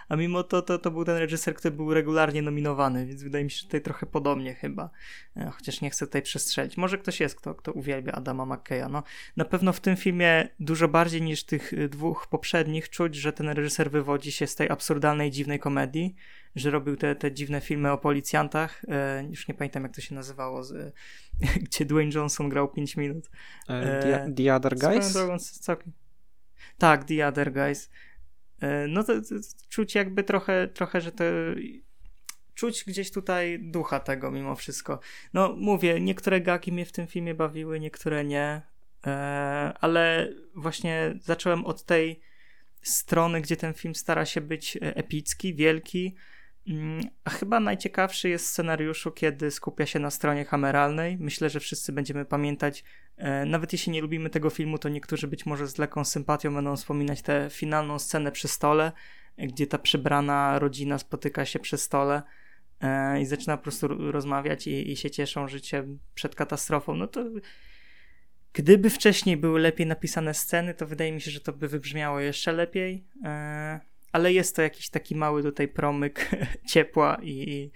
a mimo to, to to był ten reżyser, który był regularnie nominowany, więc wydaje mi się, że tutaj trochę podobnie chyba, e, chociaż nie chcę tutaj przestrzelić. Może ktoś jest, kto, kto uwielbia Adama McKeya. No, na pewno w tym filmie dużo bardziej niż tych y, dwóch poprzednich czuć, że ten reżyser wywodzi się z tej absurdalnej, dziwnej komedii, że robił te, te dziwne filmy o policjantach, e, już nie pamiętam jak to się nazywało, z, gdzie Dwayne Johnson grał 5 minut. E, e, the, the, Other Guys? Drogą, całkiem... Tak, The Other Guys. E, no to, to, czuć jakby trochę, trochę, że to czuć gdzieś tutaj ducha tego mimo wszystko. No mówię, niektóre gagi mnie w tym filmie bawiły, niektóre nie, e, ale właśnie zacząłem od tej strony, gdzie ten film stara się być e, epicki, wielki, a chyba najciekawszy jest scenariuszu, kiedy skupia się na stronie kameralnej. Myślę, że wszyscy będziemy pamiętać, e, nawet jeśli nie lubimy tego filmu, to niektórzy być może z lekką sympatią będą wspominać tę finalną scenę przy stole, gdzie ta przebrana rodzina spotyka się przy stole e, i zaczyna po prostu rozmawiać i, i się cieszą życiem przed katastrofą. No to gdyby wcześniej były lepiej napisane sceny, to wydaje mi się, że to by wybrzmiało jeszcze lepiej. Ale jest to jakiś taki mały tutaj promyk ciepła i,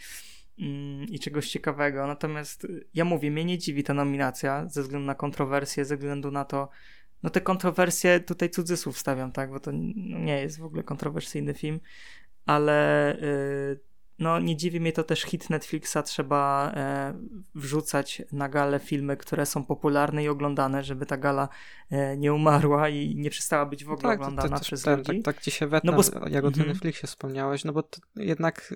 i, i, czegoś ciekawego. Natomiast ja mówię, mnie nie dziwi ta nominacja ze względu na kontrowersje, ze względu na to, no te kontrowersje tutaj cudzysłów stawiam, tak, bo to nie jest w ogóle kontrowersyjny film, ale yy, no nie dziwi mnie to też hit Netflixa, trzeba e, wrzucać na galę filmy, które są popularne i oglądane, żeby ta gala e, nie umarła i nie przestała być w ogóle tak, oglądana to, to, przez tak, ludzi. Tak, tak ci się wetnę, no bo... jak o tym -hmm. Netflixie wspomniałeś, no bo jednak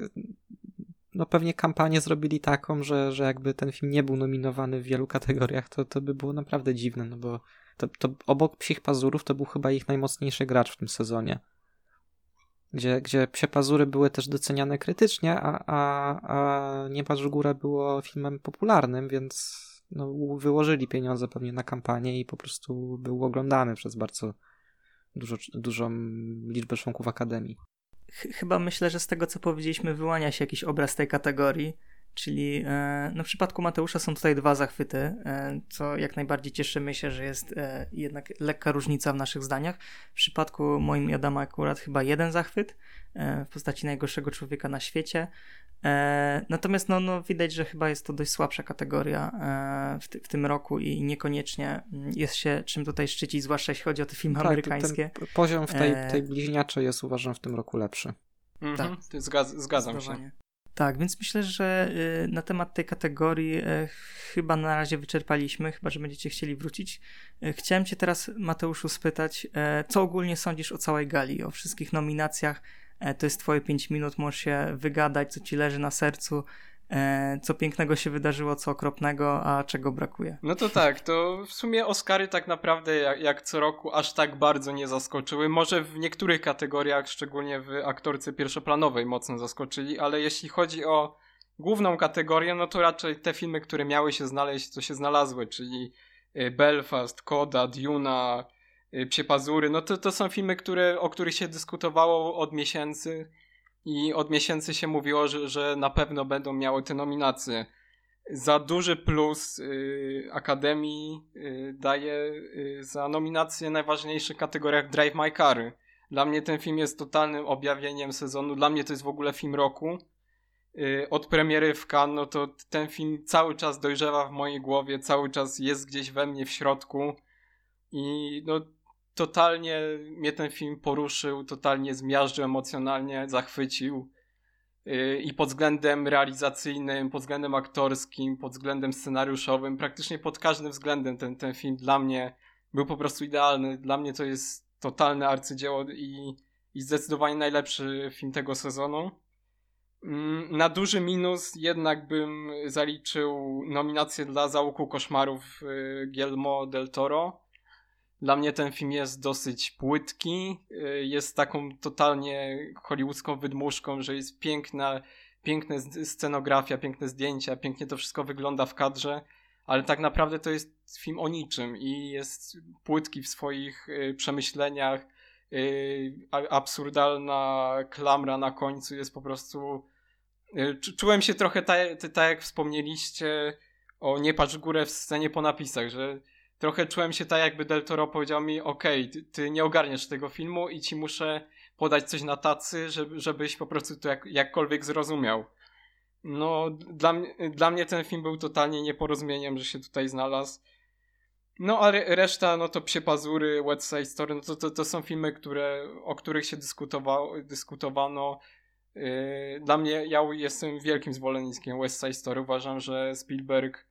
no pewnie kampanię zrobili taką, że, że jakby ten film nie był nominowany w wielu kategoriach, to, to by było naprawdę dziwne, no bo to, to obok Psich Pazurów to był chyba ich najmocniejszy gracz w tym sezonie. Gdzie, gdzie Psie Pazury były też doceniane krytycznie, a, a, a Nieba Góra było filmem popularnym, więc no, wyłożyli pieniądze pewnie na kampanię i po prostu był oglądany przez bardzo dużo, dużą liczbę członków Akademii. Chyba myślę, że z tego co powiedzieliśmy wyłania się jakiś obraz tej kategorii, czyli e, no w przypadku Mateusza są tutaj dwa zachwyty, e, co jak najbardziej cieszymy się, że jest e, jednak lekka różnica w naszych zdaniach. W przypadku moim i Adama akurat chyba jeden zachwyt w postaci najgorszego człowieka na świecie, natomiast no, no, widać, że chyba jest to dość słabsza kategoria w, ty, w, tym roku i niekoniecznie jest się czym tutaj szczycić, zwłaszcza jeśli chodzi o te filmy tak, amerykańskie. poziom w tej, tej bliźniaczej jest uważam w tym roku lepszy. Mhm, tak, zgad zgadzam się. Tak, więc myślę, że y, na temat tej kategorii chyba na razie wyczerpaliśmy, chyba że będziecie chcieli wrócić. Chciałem Cię teraz, Mateuszu, spytać, co ogólnie sądzisz o całej gali, o wszystkich nominacjach? To jest twoje 5 minut, możesz się wygadać, co ci leży na sercu, co pięknego się wydarzyło, co okropnego, a czego brakuje. No to tak, to w sumie Oscary tak naprawdę jak, jak, co roku aż tak bardzo nie zaskoczyły. Może w niektórych kategoriach, szczególnie w aktorce pierwszoplanowej mocno zaskoczyli, ale jeśli chodzi o główną kategorię, no to raczej te filmy, które miały się znaleźć, to się znalazły, czyli e, Belfast, Koda, Duna, Y, Psie Pazury, no to, to są filmy, które, o których się dyskutowało od miesięcy i od miesięcy się mówiło, że, że na pewno będą miały te nominacje. Za duży plus y, Akademii y, daje y, za nominacje w najważniejszych kategoriach Drive My Car. Dla mnie ten film jest totalnym objawieniem sezonu. Dla mnie to jest w ogóle film roku. Y, od premiery w Cannes, no to ten film cały czas dojrzewa w mojej głowie, cały czas jest gdzieś we mnie w środku. I no, totalnie mnie ten film poruszył, totalnie zmiażdżył emocjonalnie, zachwycił. Y, I pod względem realizacyjnym, pod względem aktorskim, pod względem scenariuszowym, praktycznie pod każdym względem ten, ten film dla mnie był po prostu idealny. Dla mnie to jest totalne arcydzieło i, i zdecydowanie najlepszy film tego sezonu. Mm, na duży minus jednak bym zaliczył nominację dla Załuku Koszmarów y, Guillermo del Toro dla mnie ten film jest dosyć płytki, y, jest taką totalnie hollywoodzką wydmuszką, że jest piękna, piękna scenografia, piękne zdjęcia, pięknie to wszystko wygląda w kadrze, ale tak naprawdę to jest film o niczym i jest płytki w swoich y, przemyśleniach, y, absurdalna klamra na końcu jest po prostu... Czułem się trochę tak, tak jak wspomnieliście o Nie patrz w górę w scenie po napisach, że trochę czułem się tak, jakby Del Toro powiedział mi, okej, okay, ty, nie ogarniesz tego filmu i ci muszę podać coś na tacy, żeby, żebyś po prostu to jak, jakkolwiek zrozumiał. No, dla, dla mnie ten film był totalnie nieporozumieniem, że się tutaj znalazł. No, a reszta, no to Psie Pazury, West Side Story, no to, to, to są filmy, które, o których się dyskutowało, dyskutowano. Yy, dla mnie, ja jestem wielkim zwolennikiem West Side Story. Uważam, że Spielberg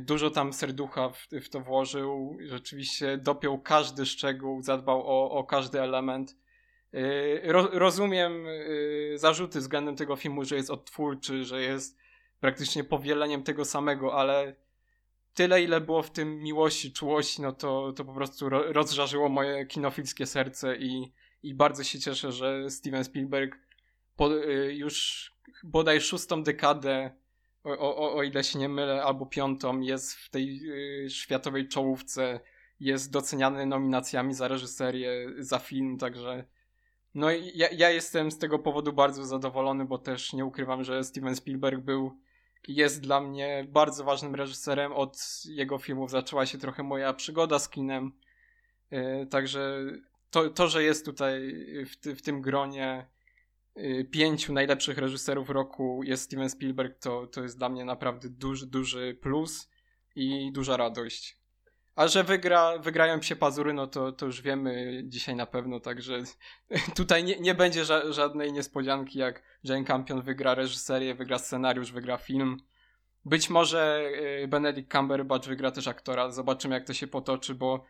dużo tam serducha w, w, to włożył, rzeczywiście dopiął każdy szczegół, zadbał o, o każdy element. Y, ro, rozumiem y, zarzuty względem tego filmu, że jest odtwórczy, że jest praktycznie powieleniem tego samego, ale tyle ile było w tym miłości, czułości, no to, to po prostu rozżarzyło moje kinofilskie serce i, i bardzo się cieszę, że Steven Spielberg po, już bodaj szóstą dekadę o, o, o ile się nie mylę, albo piątą, jest w tej y, światowej czołówce, jest doceniany nominacjami za reżyserię, za film, także no ja, ja jestem z tego powodu bardzo zadowolony, bo też nie ukrywam, że Steven Spielberg był jest dla mnie bardzo ważnym reżyserem. Od jego filmów zaczęła się trochę moja przygoda z kinem. Yy, także to, to, że jest tutaj w, ty, w tym gronie Y, pięciu najlepszych reżyserów roku jest Steven Spielberg, to, to jest dla mnie naprawdę duży, duży plus i duża radość. A że wygra, wygrają się pazury, no to, to już wiemy dzisiaj na pewno, także tutaj nie, nie będzie ża żadnej niespodzianki, jak Jane Campion wygra reżyserię, wygra scenariusz, wygra film. Być może y, Benedict Cumberbatch wygra też aktora, zobaczymy jak to się potoczy, bo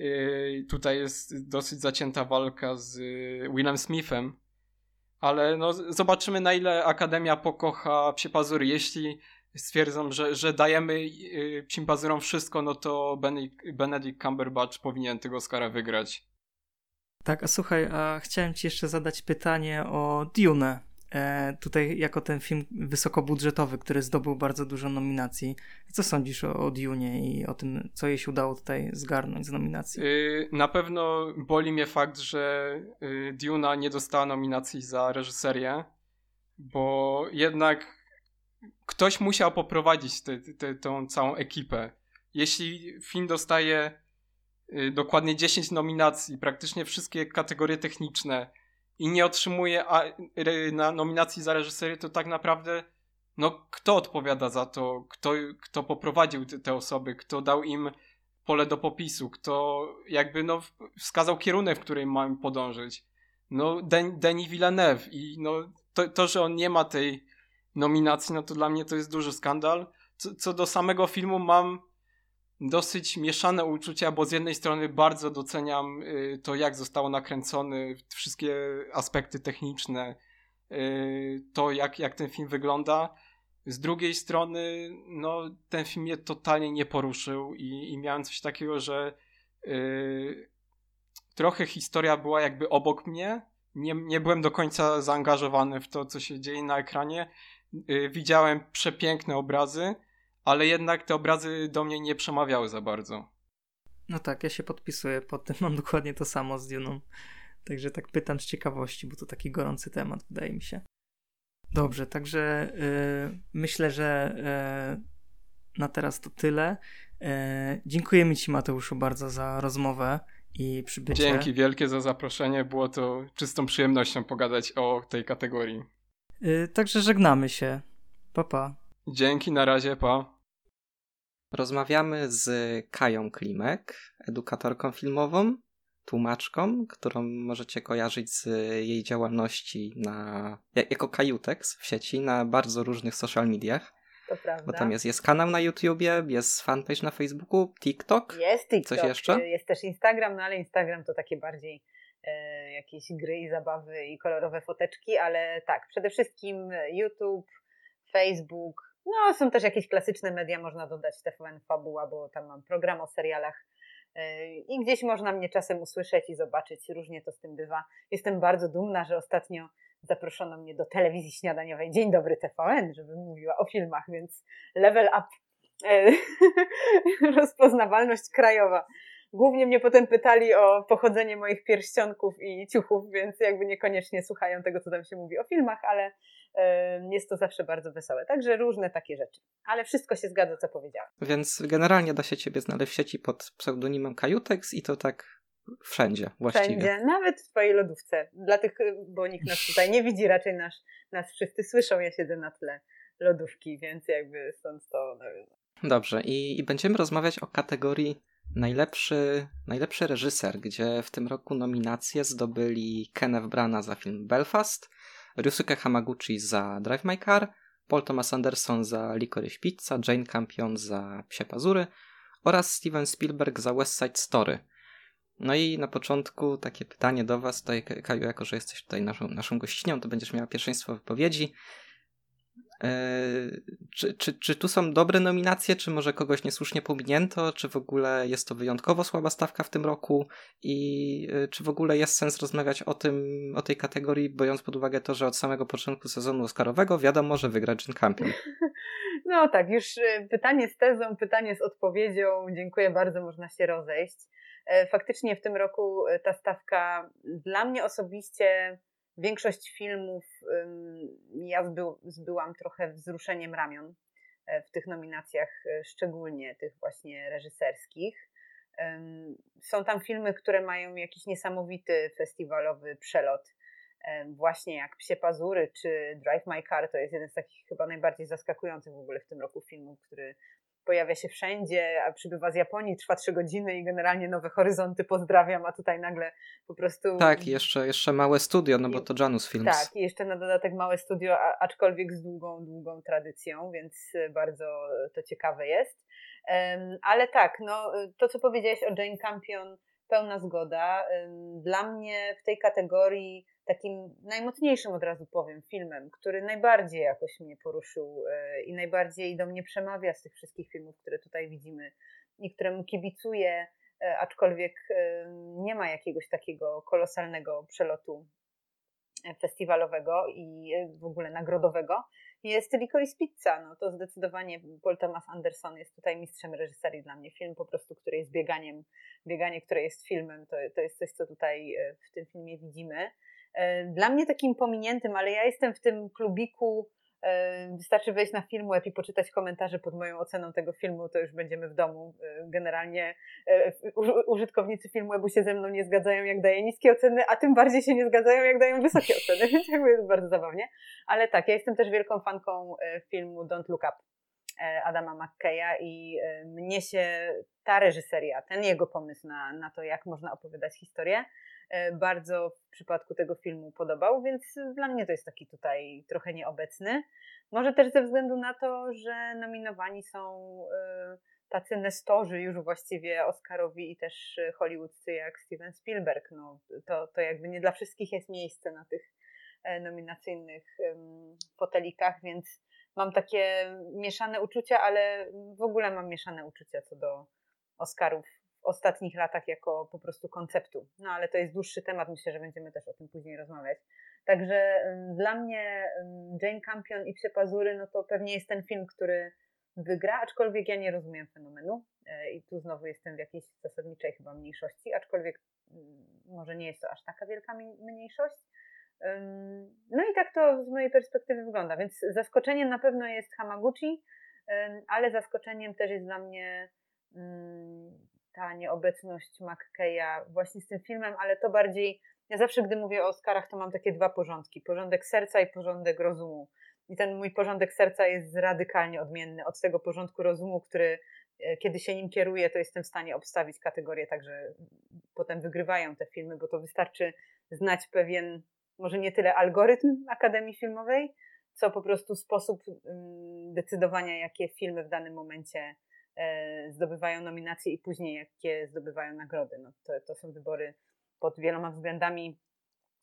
y, tutaj jest dosyć zacięta walka z Willem Smithem, Ale no, zobaczymy na ile Akademia pokocha Psie. Jeśli stwierdzą, że, że dajemy y, Psim Pazurom wszystko, no to Benedict Cumberbatch powinien tego Oscara wygrać. Tak, a słuchaj, a chciałem ci jeszcze zadać pytanie o Dune. E, tutaj jako ten film wysokobudżetowy, który zdobył bardzo dużo nominacji. Co sądzisz o, o Dune i o tym, co jej się udało tutaj zgarnąć z nominacji? Yy, na pewno boli mnie fakt, że yy, Duna nie dostała nominacji za reżyserię, bo jednak ktoś musiał poprowadzić tę tą całą ekipę. Jeśli film dostaje yy, dokładnie 10 nominacji, praktycznie wszystkie kategorie techniczne, i nie otrzymuje na nominacji za reżyserię, to tak naprawdę no kto odpowiada za to, kto, kto poprowadził te, te osoby, kto dał im pole do popisu, kto jakby no wskazał kierunek, w którym mamy podążyć. No Denis Villeneuve i no to, to, że on nie ma tej nominacji, no to dla mnie to jest duży skandal. Co, co do samego filmu mam dosyć mieszane uczucia, bo z jednej strony bardzo doceniam y, to, jak zostało nakręcony, wszystkie aspekty techniczne, y, to jak, jak ten film wygląda. Z drugiej strony, no, ten film mnie totalnie nie poruszył i, i miałem coś takiego, że yy, trochę historia była jakby obok mnie. Nie, nie byłem do końca zaangażowany w to, co się dzieje na ekranie. Yy, widziałem przepiękne obrazy, ale jednak te obrazy do mnie nie przemawiały za bardzo. No tak, ja się podpisuję pod tym, mam dokładnie to samo z Duną. Także tak pytam z ciekawości, bo to taki gorący temat, wydaje mi się. Dobrze, także yy, myślę, że yy, na teraz to tyle. Yy, dziękujemy Ci, Mateuszu, bardzo za rozmowę i przybycie. Dzięki wielkie za zaproszenie. Było to czystą przyjemnością pogadać o tej kategorii. Y, także żegnamy się. Pa, pa. Dzięki, na razie, pa. Rozmawiamy z Kają Klimek, edukatorką filmową, tłumaczką, którą możecie kojarzyć z jej działalności na, jako Kajutex w sieci na bardzo różnych social mediach. To prawda. Bo tam jest, jest kanał na YouTubie, jest fanpage na Facebooku, TikTok. Jest TikTok. Coś jeszcze? Jest też Instagram, no ale Instagram to takie bardziej e, jakieś gry i zabawy i kolorowe foteczki, ale tak, przede wszystkim YouTube, Facebook, no, są też jakieś klasyczne media, można dodać TVN Fabuła, bo tam mam program o serialach e, i gdzieś można mnie czasem usłyszeć i zobaczyć, różnie to z tym bywa. Jestem bardzo dumna, że ostatnio zaproszono mnie do telewizji śniadaniowej Dzień Dobry TVN, żebym mówiła o filmach, więc level up, e, rozpoznawalność krajowa. Głównie mnie potem pytali o pochodzenie moich pierścionków i ciuchów, więc jakby niekoniecznie słuchają tego, co tam się mówi o filmach, ale jest to zawsze bardzo wesołe. Także różne takie rzeczy. Ale wszystko się zgadza, co powiedziałem. Więc generalnie da się ciebie znaleźć w sieci pod pseudonimem Kajutex i to tak wszędzie właściwie. Wszędzie, nawet w twojej lodówce. Dla tych, bo nikt nas tutaj nie widzi, raczej nas, nas wszyscy słyszą, ja siedzę na tle lodówki, więc jakby stąd to... Dobrze i, i będziemy rozmawiać o kategorii najlepszy, najlepszy reżyser, gdzie w tym roku nominacje zdobyli Kenneth Branagh za film Belfast, Ryusuke Hamaguchi za Drive My Car, Paul Thomas Anderson za Licorice Pizza, Jane Campion za Psie Pazury oraz Steven Spielberg za West Side Story. No i na początku takie pytanie do Was, tutaj Kaju, jako że jesteś tutaj naszą, naszą gościnią, to będziesz miała pierwszeństwo wypowiedzi. Eee, czy, czy, czy tu są dobre nominacje, czy może kogoś niesłusznie pominięto, czy w ogóle jest to wyjątkowo słaba stawka w tym roku i e, czy w ogóle jest sens rozmawiać o tym, o tej kategorii, biorąc pod uwagę to, że od samego początku sezonu Oscarowego wiadomo, że wygra Jane Campion. No tak, już e, pytanie z tezą, pytanie z odpowiedzią. Dziękuję bardzo, można się rozejść. E, faktycznie w tym roku ta stawka dla mnie osobiście większość filmów ja zbył, zbyłam trochę wzruszeniem ramion e, w tych nominacjach, e, szczególnie tych właśnie reżyserskich. Są tam filmy, które mają jakiś niesamowity festiwalowy przelot, właśnie jak Psie Pazury czy Drive My Car, to jest jeden z takich chyba najbardziej zaskakujących w ogóle w tym roku filmów, który pojawia się wszędzie, a przybywa z Japonii, trwa trzy godziny i generalnie nowe horyzonty pozdrawiam, a tutaj nagle po prostu... Tak, jeszcze, jeszcze małe studio, no bo to Janus Films. Tak, i jeszcze na dodatek małe studio, aczkolwiek z długą, długą tradycją, więc bardzo to ciekawe jest. Ale tak, no to co powiedziałeś o Jane Campion, pełna zgoda. Dla mnie w tej kategorii takim najmocniejszym od razu powiem filmem, który najbardziej jakoś mnie poruszył e, i najbardziej do mnie przemawia z tych wszystkich filmów, które tutaj widzimy i któremu kibicuję, e, aczkolwiek nie ma jakiegoś takiego kolosalnego przelotu festiwalowego i w ogóle nagrodowego, jest Licorice Pizza. No to zdecydowanie Paul Thomas Anderson jest tutaj mistrzem reżyserii dla mnie. Film po prostu, który jest bieganiem, bieganie, które jest filmem, to, to jest coś, co tutaj e, w tym filmie widzimy. E, dla mnie takim pominiętym, ale ja jestem w tym klubiku Wystarczy wejść na film web i poczytać komentarze pod moją oceną tego filmu, to już będziemy w domu. Generalnie e, użytkownicy filmu webu się ze mną nie zgadzają, jak daję niskie oceny, a tym bardziej się nie zgadzają, jak dają wysokie oceny, więc jest bardzo zabawnie. Ale tak, ja jestem też wielką fanką e, filmu Don't Look Up e, Adama McKeya i mnie się ta reżyseria, ten jego pomysł na, na to, jak można opowiadać historię, E, bardzo w przypadku tego filmu podobał, więc dla mnie to jest taki tutaj trochę nieobecny. Może też ze względu na to, że nominowani są e, tacy nestorzy już właściwie Oscarowi i też hollywoodzcy jak Steven Spielberg. No, to, to jakby nie dla wszystkich jest miejsce na tych e, nominacyjnych fotelikach, więc mam takie mieszane uczucia, ale w ogóle mam mieszane uczucia co do Oscarów ostatnich latach jako po prostu konceptu. No ale to jest dłuższy temat, myślę, że będziemy też o tym później rozmawiać. Także dla mnie Jane Campion i Psie Pazury, no to pewnie jest ten film, który wygra, aczkolwiek ja nie rozumiem fenomenu e, i tu znowu jestem w jakiejś zasadniczej chyba mniejszości, aczkolwiek może nie jest to aż taka wielka mniejszość. No i tak to z mojej perspektywy wygląda, więc zaskoczeniem na pewno jest Hamaguchi, ale zaskoczeniem też jest dla mnie ta nieobecność McKeya właśnie z tym filmem, ale to bardziej, ja zawsze gdy mówię o Oscarach, to mam takie dwa porządki, porządek serca i porządek rozumu. I ten mój porządek serca jest radykalnie odmienny od tego porządku rozumu, który e, kiedy się nim kieruję, to jestem w stanie obstawić kategorię, także potem wygrywają te filmy, bo to wystarczy znać pewien, może nie tyle algorytm Akademii Filmowej, co po prostu sposób mm, decydowania, jakie filmy w danym momencie zdobywają nominacje i później jakie zdobywają nagrody. No to, to są wybory pod wieloma względami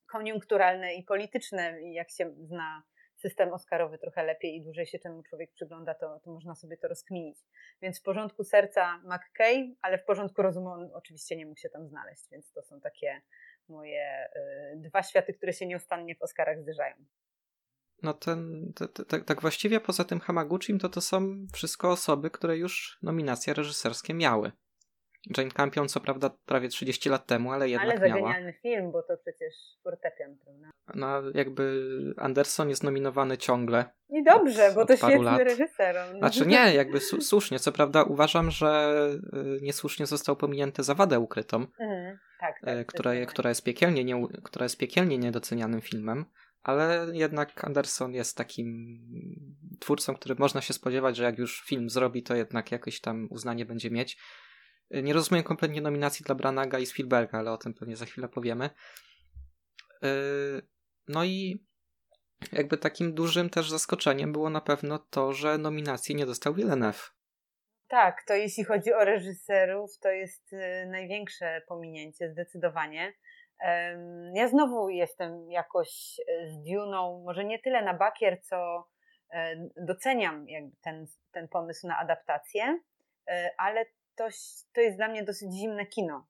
koniunkturalne i polityczne. I jak się zna system Oscarowy trochę lepiej i dłużej się temu człowiek przygląda, to, to można sobie to rozkminić. Więc w porządku serca McKay, ale w porządku rozumu on oczywiście nie mógł się tam znaleźć, więc to są takie moje y, dwa światy, które się nieustannie w Oscarach zderzają. No ten, te, te, tak właściwie poza tym Hamaguchim to to są wszystko osoby, które już nominacje reżyserskie miały. Jane Campion co prawda prawie 30 lat temu, ale jednak ale miała. Ale genialny film, bo to przecież fortepian, prawda? No jakby Anderson jest nominowany ciągle. I dobrze, od, bo to świetny lat. reżyser. Znaczy nie, jakby słusznie. Co prawda uważam, że y, niesłusznie został pominięty za wadę ukrytą, mhm, tak, tak, y, która, która, jest piekielnie nie, która jest piekielnie niedocenianym filmem ale jednak Anderson jest takim twórcą, który można się spodziewać, że jak już film zrobi, to jednak jakieś tam uznanie będzie mieć. Nie rozumiem kompletnie nominacji dla Branaga i Spielberga, ale o tym pewnie za chwilę powiemy. Yy, no i jakby takim dużym też zaskoczeniem było na pewno to, że nominacji nie dostał Villeneuve. Tak, to jeśli chodzi o reżyserów, to jest y, największe pominięcie zdecydowanie. Ja znowu jestem jakoś e, z Duną, może nie tyle na bakier, co e, doceniam ten, ten pomysł na adaptację, e, ale to, to jest dla mnie dosyć zimne kino.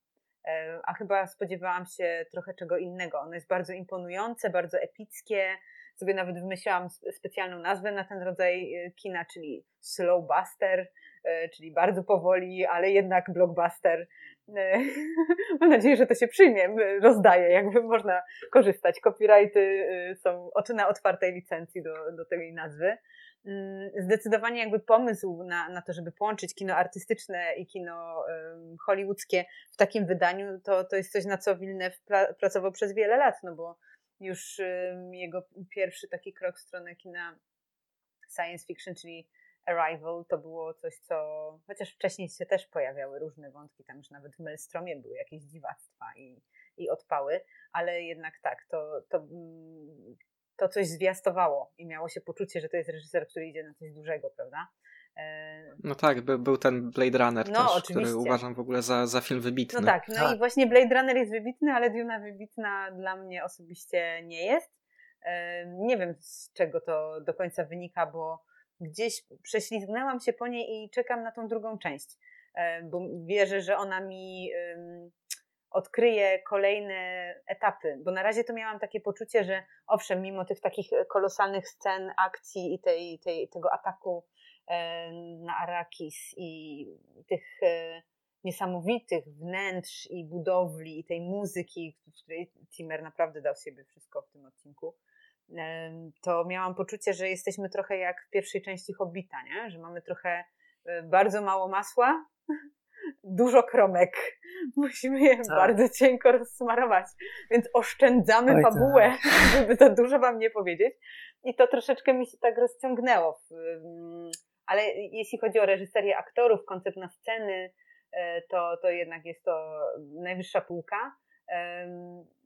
A chyba spodziewałam się trochę czego innego. Ono jest bardzo imponujące, bardzo epickie. Sobie nawet wymyślałam specjalną nazwę na ten rodzaj kina, czyli slowbuster, czyli bardzo powoli, ale jednak blockbuster. E, mam nadzieję, że to się przyjmie, rozdaje, jakby można korzystać. Copyrighty e, są na otwartej licencji do, do tej nazwy. Mm, zdecydowanie jakby pomysł na, na to, żeby połączyć kino artystyczne i kino hollywoodzkie w takim wydaniu, to, to jest coś, na co Wilnew pra, pracował przez wiele lat, no bo już jego pierwszy taki krok w stronę kina science fiction, czyli Arrival to było coś, co chociaż wcześniej się też pojawiały różne wątki, tam już nawet w Maelstromie były jakieś dziwactwa i, i odpały, ale jednak tak, to, to, to coś zwiastowało i miało się poczucie, że to jest reżyser, który idzie na coś dużego, prawda? No tak, był, był ten Blade Runner no, też, oczywiście. który uważam w ogóle za, za film wybitny. No tak, no tak. i właśnie Blade Runner jest wybitny, ale Duna wybitna dla mnie osobiście nie jest. Nie wiem z czego to do końca wynika, bo gdzieś prześlizgnęłam się po niej i czekam na tą drugą część, bo wierzę, że ona mi odkryje kolejne etapy, bo na razie to miałam takie poczucie, że owszem, mimo tych takich kolosalnych scen akcji i tej, tej, tego ataku na Arakis i tych e, niesamowitych wnętrz i budowli i tej muzyki, w której Timmer naprawdę dał siebie wszystko w tym odcinku, to miałam poczucie, że jesteśmy trochę jak w pierwszej części Hobbita, nie? że mamy trochę e, bardzo mało masła, dużo kromek. Musimy je tak. bardzo cienko rozsmarować, więc oszczędzamy Oj, fabułę, tak. żeby za dużo wam nie powiedzieć. I to troszeczkę mi się tak rozciągnęło. Ale jeśli chodzi o reżyserię aktorów, koncept na sceny, e, to, to jednak jest to najwyższa półka.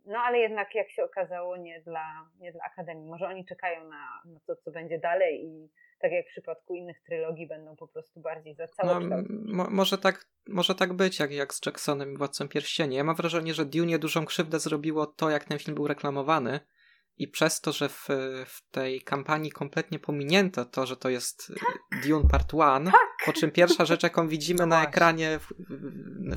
No ale jednak, jak się okazało, nie dla, nie dla Akademii. Może oni czekają na, na to, co będzie dalej i tak jak w przypadku innych trylogii będą po prostu bardziej za całokształt. No, mo może, tak, może tak być, jak, jak z Jacksonem i Władcą Pierścieni. Ja mam wrażenie, że Dune dużą krzywdę zrobiło to, jak ten film był reklamowany i przez to, że w, w tej kampanii kompletnie pominięto to, że to jest tak. Dune Part 1, tak. Po czym pierwsza rzecz, jaką widzimy no na ekranie w,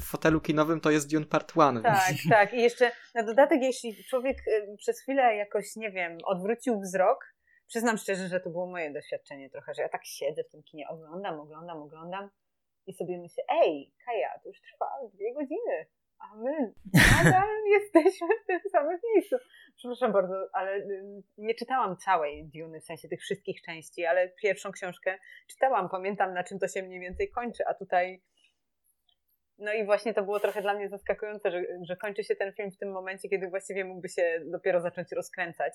w, fotelu kinowym, to jest Dune Part 1. Tak, tak. I jeszcze na dodatek, jeśli człowiek y, przez chwilę jakoś, nie wiem, odwrócił wzrok, przyznam szczerze, że to było moje doświadczenie trochę, że ja tak siedzę w tym kinie, oglądam, oglądam, oglądam i sobie myślę, ej, Kaja, to już trwa dwie godziny a my nadal jesteśmy w tym samym miejscu. Przepraszam bardzo, ale y, nie czytałam całej Duny, w sensie tych wszystkich części, ale pierwszą książkę czytałam, pamiętam na czym to się mniej więcej kończy, a tutaj no i właśnie to było trochę dla mnie zaskakujące, że, że kończy się ten film w tym momencie, kiedy właściwie mógłby się dopiero zacząć rozkręcać.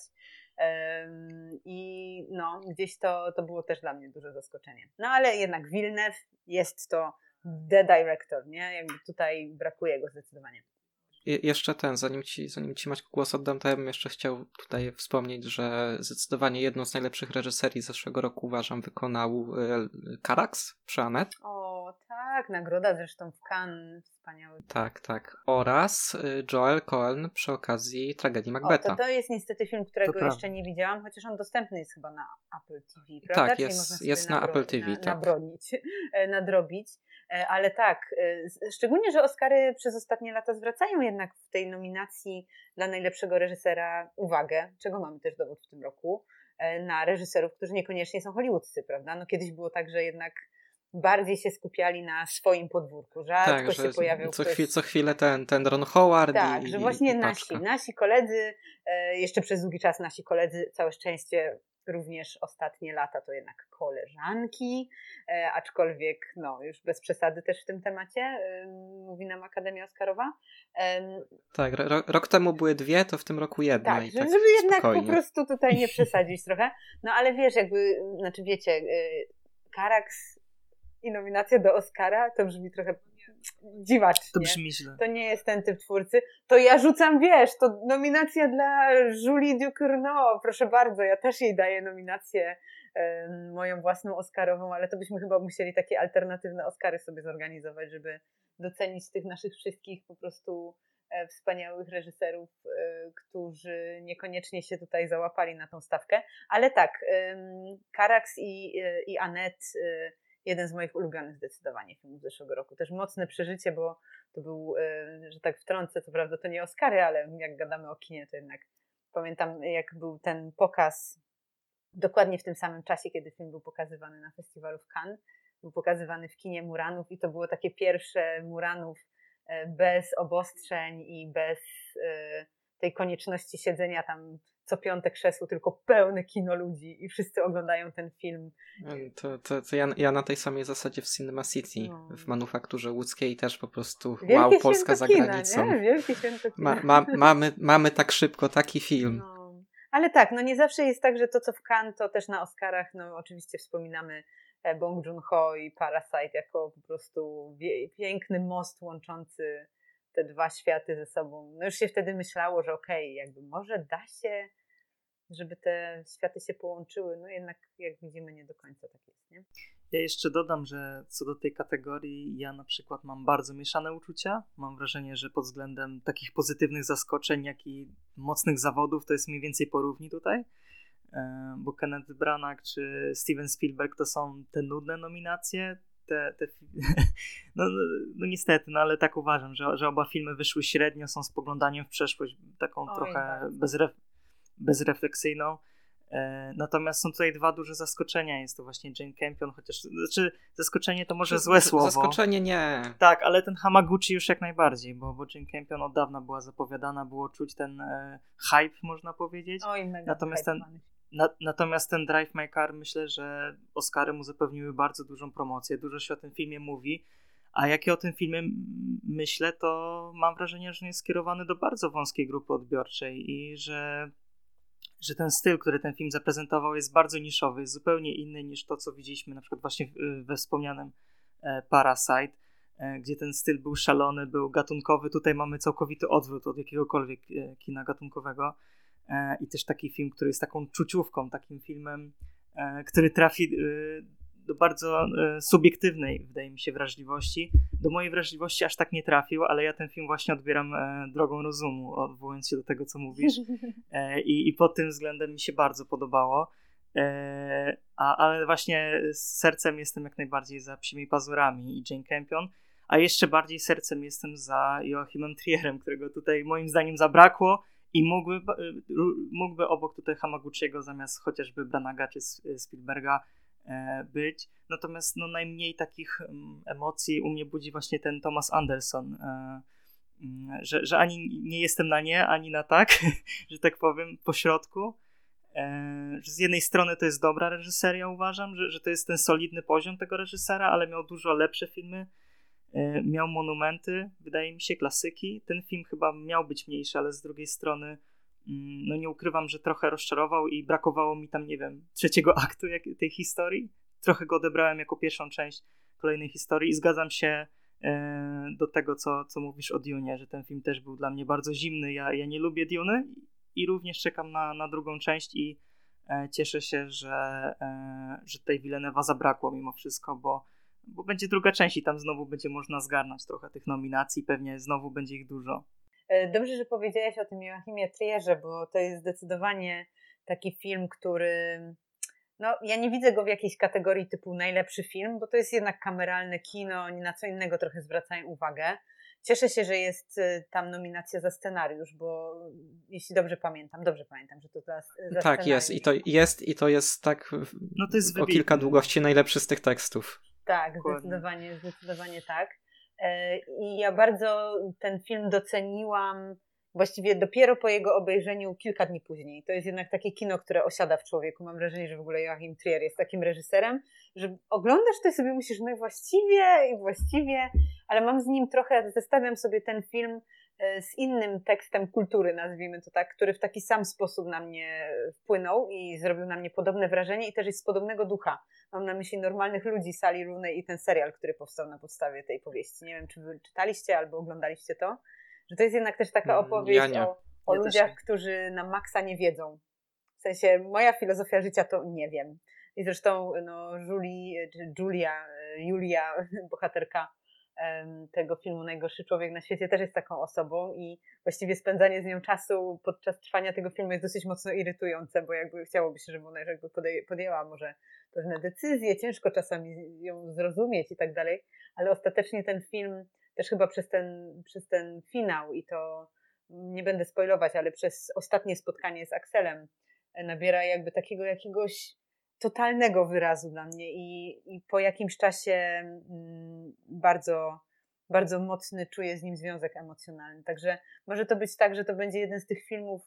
Um, I no, gdzieś to, to było też dla mnie duże zaskoczenie. No ale jednak Villeneuve jest to the director, nie? Jakby tutaj brakuje go zdecydowanie. I jeszcze ten, zanim ci, zanim ci Maćku głos oddam, to ja bym jeszcze chciał tutaj wspomnieć, że zdecydowanie jedną z najlepszych reżyserii zeszłego roku uważam wykonał Karax e, przy Anet. O, tak, nagroda zresztą w Cannes, wspaniały. Tak, tak. Oraz y, Joel Cohen przy okazji tragedii Macbetha. O, to, to jest niestety film, którego to jeszcze nie widziałam, chociaż on dostępny jest chyba na Apple TV, prawda? Tak, jest, jest na Apple TV. Na, tak. Nabronić, e, nadrobić. E, ale tak, e, szczególnie, że Oscary przez ostatnie lata zwracają jednak w tej nominacji dla najlepszego reżysera uwagę, czego mamy też dowód w tym roku, e, na reżyserów, którzy niekoniecznie są hollywoodzcy, prawda? No kiedyś było tak, że jednak bardziej się skupiali na swoim podwórku, rzadko tak, się pojawiał co, ktoś... chwil, co chwilę ten, ten Ron Howard Tak, i, że właśnie i nasi, nasi koledzy, jeszcze przez długi czas nasi koledzy, całe szczęście również ostatnie lata to jednak koleżanki, e, aczkolwiek no, już bez przesady też w tym temacie, mówi nam Akademia Oscarowa. E, tak, ro, rok temu były dwie, to w tym roku jedna. Tak, i tak żeby jednak spokojnie. po prostu tutaj nie przesadzić trochę. No ale wiesz, jakby, znaczy wiecie, e, Karax i nominacja do Oscara to brzmi trochę dziwacznie. To brzmi źle. To nie jest ten typ twórcy. To ja rzucam, wiesz, to nominacja dla Julie Ducournau, proszę bardzo, ja też jej daję nominację moją własną Oscarową, ale to byśmy chyba musieli takie alternatywne Oscary sobie zorganizować, żeby docenić tych naszych wszystkich po prostu e, wspaniałych reżyserów, e, którzy niekoniecznie się tutaj załapali na tą stawkę. Ale tak, Karax i, e, i Annette jeden z moich ulubionych zdecydowanie filmów zeszłego roku. Też mocne przeżycie, bo to był, e, że tak wtrącę, co prawda to nie Oscary, ale jak gadamy o kinie, to jednak pamiętam jak był ten pokaz dokładnie w tym samym czasie, kiedy film był pokazywany na festiwalu w Cannes. Był pokazywany w kinie Muranów i to było takie pierwsze Muranów e, bez obostrzeń i bez e, tej konieczności siedzenia tam co piąte krzesło, tylko pełne kino ludzi i wszyscy oglądają ten film. To, to, to ja, ja na tej samej zasadzie w Cinema City, no. w manufakturze łódzkiej też po prostu Wielkie wow, Polska za kina, granicą. Nie? Wielkie święto kina. Ma, ma, mamy, mamy tak szybko taki film. No. Ale tak, no nie zawsze jest tak, że to co w Cannes, to też na Oscarach, no oczywiście wspominamy e, Bong Joon-ho i Parasite jako po prostu piękny most łączący te dwa światy ze sobą. No już się wtedy myślało, że okej, okay, jakby może da się żeby te światy się połączyły. No jednak, jak widzimy, nie do końca tak jest, nie? Ja jeszcze dodam, że co do tej kategorii, ja na przykład mam bardzo mieszane uczucia. Mam wrażenie, że pod względem takich pozytywnych zaskoczeń, jak i mocnych zawodów, to jest mniej więcej porówni tutaj. E, bo Kenneth Branagh czy Steven Spielberg to są te nudne nominacje. Te, te no, no, no, niestety, no ale tak uważam, że, że oba filmy wyszły średnio, są spoglądaniem w przeszłość taką Oj, trochę tak. bezref bezrefleksyjną. E, natomiast są tutaj dwa duże zaskoczenia. Jest to właśnie Jane Campion, chociaż znaczy zaskoczenie to może złe słowo. Zaskoczenie nie. Tak, ale ten Hamaguchi już jak najbardziej, bo, bo Jane Campion od dawna była zapowiadana, było czuć ten e, hype, można powiedzieć. Oj, mega natomiast ten, na, natomiast ten Drive My Car myślę, że Oscary mu zapewniły bardzo dużą promocję, dużo się o tym filmie mówi. A jak ja o tym filmie myślę, to mam wrażenie, że nie jest skierowany do bardzo wąskiej grupy odbiorczej i że że ten styl, który ten film zaprezentował, jest bardzo niszowy, jest zupełnie inny niż to, co widzieliśmy na przykład właśnie we wspomnianym e, Parasite, e, gdzie ten styl był szalony, był gatunkowy. Tutaj mamy całkowity odwrót od jakiegokolwiek e, kina gatunkowego. I też taki film, który jest taką czuciówką, takim filmem, który trafi do bardzo e, subiektywnej, wydaje mi się, wrażliwości. Do mojej wrażliwości aż tak nie trafił, ale ja ten film właśnie odbieram e, drogą rozumu, odwołując się do tego, co mówisz. E, I, i pod tym względem mi się bardzo podobało. A, ale właśnie sercem jestem jak najbardziej za Psimi Pazurami i Jane Campion, a jeszcze bardziej sercem jestem za Joachimem Trierem, którego tutaj moim zdaniem zabrakło i mógłby, mógłby obok tutaj Hamaguchiego zamiast chociażby Branaga czy Spielberga być. Natomiast no, najmniej takich mm, emocji u mnie budzi właśnie ten Thomas Anderson, e, mm, że, że ani nie jestem na nie, ani na tak, że tak powiem, po środku. E, z jednej strony to jest dobra reżyseria, uważam, że, że to jest ten solidny poziom tego reżysera, ale miał dużo lepsze filmy. Miał monumenty, wydaje mi się, klasyki. Ten film chyba miał być mniejszy, ale z drugiej strony no nie ukrywam, że trochę rozczarował i brakowało mi tam, nie wiem, trzeciego aktu tej historii. Trochę go odebrałem jako pierwszą część kolejnej historii i zgadzam się e, do tego, co, co mówisz o Dune, że ten film też był dla mnie bardzo zimny. Ja, ja nie lubię Dune i również czekam na, na drugą część i e, cieszę się, że, e, że tej Villeneuve'a zabrakło mimo wszystko, bo, bo będzie druga część i tam znowu będzie można zgarnąć trochę tych nominacji, pewnie znowu będzie ich dużo. E, dobrze, że powiedziałeś o tym Joachimie Trierze, bo to jest zdecydowanie taki film, który. No, ja nie widzę go w jakiejś kategorii typu najlepszy film, bo to jest jednak kameralne kino, oni na co innego trochę zwracają uwagę. Cieszę się, że jest e, tam nominacja za scenariusz, bo jeśli dobrze pamiętam, dobrze pamiętam, że to za, za Tak, jest i to jest i to jest tak no to jest o kilka długości najlepszy z tych tekstów. Tak, zdecydowanie, zdecydowanie tak. E, I ja bardzo ten film doceniłam właściwie dopiero po jego obejrzeniu kilka dni później. To jest jednak takie kino, które osiada w człowieku. Mam wrażenie, że w ogóle Joachim Trier jest takim reżyserem, że oglądasz to i sobie myślisz, no właściwie, i właściwie, ale mam z nim trochę, zestawiam sobie ten film z innym tekstem kultury, nazwijmy to tak, który w taki sam sposób na mnie wpłynął i zrobił na mnie podobne wrażenie i też jest z podobnego ducha. Mam na myśli normalnych ludzi Sali Rooney i ten serial, który powstał na podstawie tej powieści. Nie wiem, czy wy czytaliście albo oglądaliście to, że to jest jednak też taka mm, opowieść ja o, o ja ludziach, którzy na maksa nie wiedzą. W sensie moja filozofia życia to nie wiem. I zresztą no, Julie, Julia, Julia, bohaterka tego filmu Najgorszy Człowiek na świecie też jest taką osobą i właściwie spędzanie z nią czasu podczas trwania tego filmu jest dosyć mocno irytujące, bo jakby chciałoby się, żeby ona jakby podjęła może pewne decyzje, ciężko czasami ją zrozumieć i tak dalej, ale ostatecznie ten film też chyba przez ten, przez ten finał i to nie będę spoilować, ale przez ostatnie spotkanie z Axelem e, nabiera jakby takiego jakiegoś totalnego wyrazu dla mnie i, i po jakimś czasie mm, bardzo, bardzo mocny czuję z nim związek emocjonalny. Także może to być tak, że to będzie jeden z tych filmów,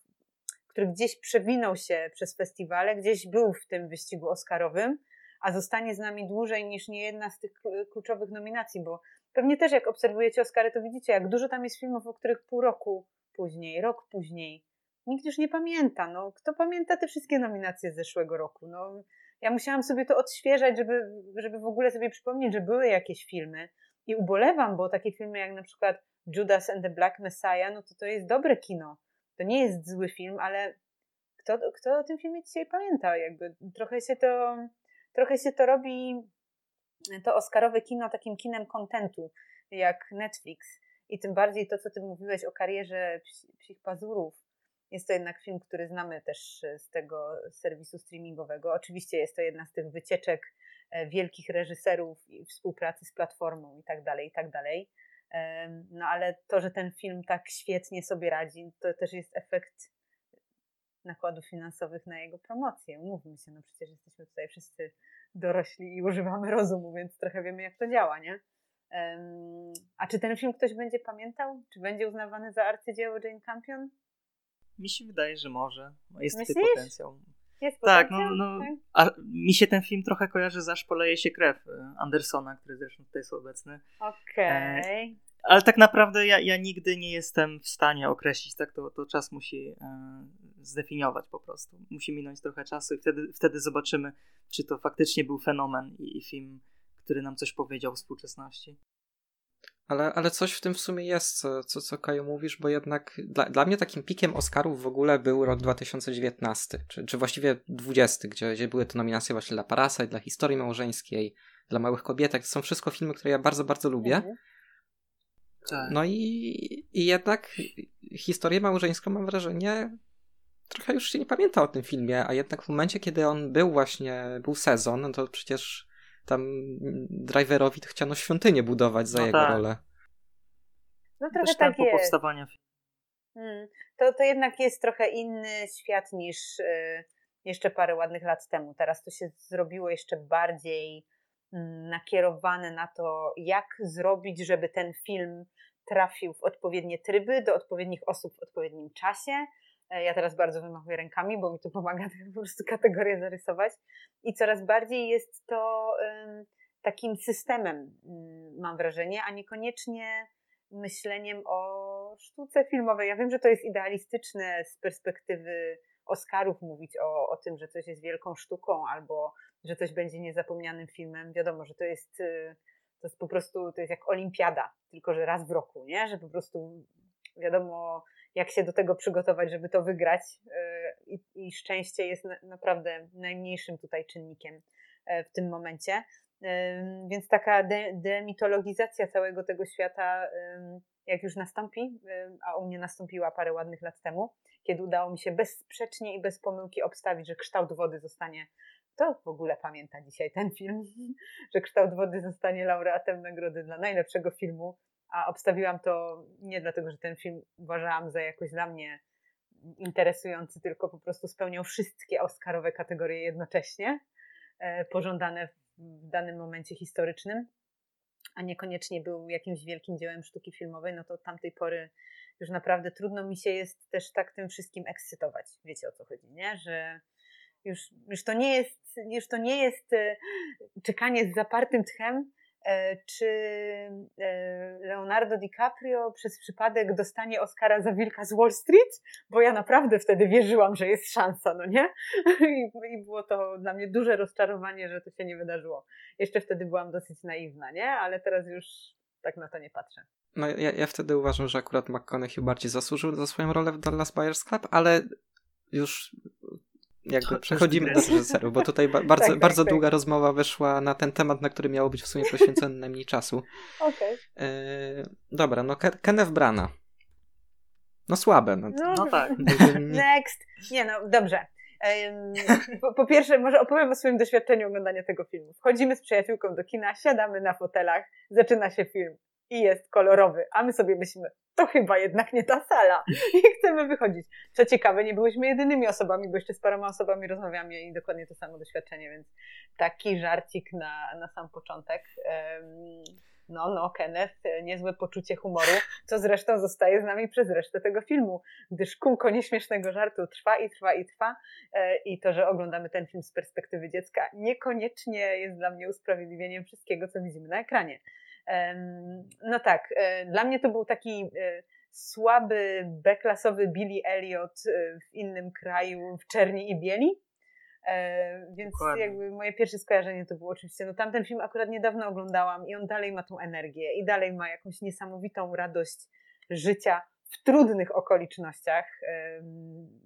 który gdzieś przewinął się przez festiwale, gdzieś był w tym wyścigu Oscarowym, a zostanie z nami dłużej niż nie jedna z tych kluczowych nominacji, bo pewnie też jak obserwujecie Oscary, to widzicie, jak dużo tam jest filmów, o których pół roku później, rok później, nikt już nie pamięta. No, kto pamięta te wszystkie nominacje z zeszłego roku? No, ja musiałam sobie to odświeżać, żeby, żeby w ogóle sobie przypomnieć, że były jakieś filmy. I ubolewam, bo takie filmy jak na przykład Judas and the Black Messiah, no to to jest dobre kino. To nie jest zły film, ale kto, kto o tym filmie dzisiaj pamięta? Jakby trochę się to, trochę się to robi to Oscarowe kino takim kinem kontentu, jak Netflix. I tym bardziej to, co ty mówiłeś o karierze Psich Pazurów. Jest to jednak film, który znamy też z tego serwisu streamingowego. Oczywiście jest to jedna z tych wycieczek e, wielkich reżyserów i współpracy z platformą i tak dalej, i tak dalej. No ale to, że ten film tak świetnie sobie radzi, to też jest efekt nakładów finansowych na jego promocję. Mówmy się, no przecież jesteśmy tutaj wszyscy dorośli i używamy rozumu, więc trochę wiemy, jak to działa, nie? A czy ten film ktoś będzie pamiętał? Czy będzie uznawany za arcydzieło Jane Campion? Mi się wydaje, że może. Jest Myślisz? tutaj potencjał. Jest tak, potencjał? no, no Tak. a mi się ten film trochę kojarzy z Aż poleje się krew e, Andersona, który zresztą tutaj jest obecny. Okej. Ale tak naprawdę ja, ja nigdy nie jestem w stanie określić, tak to, to czas musi e, zdefiniować po prostu. Musi minąć trochę czasu i wtedy, wtedy zobaczymy, czy to faktycznie był fenomen i, i film, który nam coś powiedział o współczesności. Ale, ale coś w tym w sumie jest, co, co, co Kaju mówisz, bo jednak dla, dla mnie takim pikiem Oscarów w ogóle był rok 2019, czy, czy właściwie 20, gdzie, gdzie były to nominacje właśnie dla Parasite, dla Historii Małżeńskiej, dla Małych Kobietek. To są wszystko filmy, które ja bardzo, bardzo lubię. Mhm. Tak. No i, i jednak historię małżeńską mam wrażenie trochę już się nie pamięta o tym filmie, a jednak w momencie, kiedy on był właśnie, był sezon, no to przecież tam driverowi to chciano świątynię budować za No jego tak. rolę. No trochę Też tak tempo jest. powstawania filmu. Mm, To, to jednak jest trochę inny świat niż y, jeszcze parę ładnych lat temu. Teraz to się zrobiło jeszcze bardziej mm, nakierowane na to, jak zrobić, żeby ten film trafił w odpowiednie tryby, do odpowiednich osób w odpowiednim czasie. E, Ja teraz bardzo wymachuję rękami, bo mi to pomaga po prostu kategorię zarysować. I coraz bardziej jest to takim systemem, ym, mam wrażenie, a niekoniecznie myśleniem o sztuce filmowej. Ja wiem, że to jest idealistyczne z perspektywy Oscarów mówić o, o tym, że coś jest wielką sztuką albo że coś będzie niezapomnianym filmem. Wiadomo, że to jest, y, to jest po prostu, to jest jak olimpiada, tylko że raz w roku, nie? Że po prostu wiadomo, jak się do tego przygotować, żeby to wygrać y, i, i szczęście jest na, naprawdę najmniejszym tutaj czynnikiem e, w tym momencie. Ym, Więc taka de, demitologizacja całego tego świata, jak już nastąpi, a u mnie nastąpiła parę ładnych lat temu, kiedy udało mi się bezsprzecznie i bez pomyłki obstawić, że kształt wody zostanie. To w ogóle pamięta dzisiaj ten film, że kształt wody zostanie laureatem nagrody dla najlepszego filmu. A obstawiłam to nie dlatego, że ten film uważałam za jakoś dla mnie interesujący, tylko po prostu spełniał wszystkie Oscarowe kategorie jednocześnie, e, pożądane w danym momencie historycznym, a niekoniecznie był jakimś wielkim dziełem sztuki filmowej, no to od tamtej pory już naprawdę trudno mi się jest też tak tym wszystkim ekscytować. Wiecie o co chodzi, nie? Że już, już, to, nie jest, już to nie jest e, czekanie z zapartym tchem, e, czy Leonardo DiCaprio przez przypadek dostanie Oscara za Wilka z Wall Street, bo ja naprawdę wtedy wierzyłam, że jest szansa, no nie? I, I było to dla mnie duże rozczarowanie, że to się nie wydarzyło. Jeszcze wtedy byłam dosyć naiwna, nie? Ale teraz już tak na to nie patrzę. No ja, ja wtedy uważam, że akurat McConaughey bardziej zasłużył za swoją rolę w Dallas Buyers Club, ale już jakby przechodzimy do reżyserów, bo tutaj ba- bardzo, Tak, tak, bardzo tak. długa rozmowa wyszła na ten temat, na który miało być w sumie poświęcone najmniej czasu. Okej. Yy, dobra, no Ke- Kenneth Brana. No słabe. No. No, No tak. Next. Nie no, dobrze. Po, po pierwsze, może opowiem o swoim doświadczeniu oglądania tego filmu. Wchodzimy z przyjaciółką do kina, siadamy na fotelach, zaczyna się film i jest kolorowy, a my sobie myślimy, to chyba jednak nie ta sala i chcemy wychodzić. Co ciekawe, nie byłyśmy jedynymi osobami, bo jeszcze z paroma osobami rozmawiamy i dokładnie to samo doświadczenie, więc taki żarcik na, na sam początek. No, no, Kenneth, niezłe poczucie humoru, co zresztą zostaje z nami przez resztę tego filmu, gdyż kółko nieśmiesznego żartu trwa i trwa i trwa e, i to, że oglądamy ten film z perspektywy dziecka niekoniecznie jest dla mnie usprawiedliwieniem wszystkiego, co widzimy na ekranie. No tak, e, dla mnie to był taki e, słaby, B-klasowy Billy Elliot e, w innym kraju, w czerni i bieli. Więc Dokładnie. jakby moje pierwsze skojarzenie to było oczywiście, no tamten film akurat niedawno oglądałam i on dalej ma tą energię i dalej ma jakąś niesamowitą radość życia w trudnych okolicznościach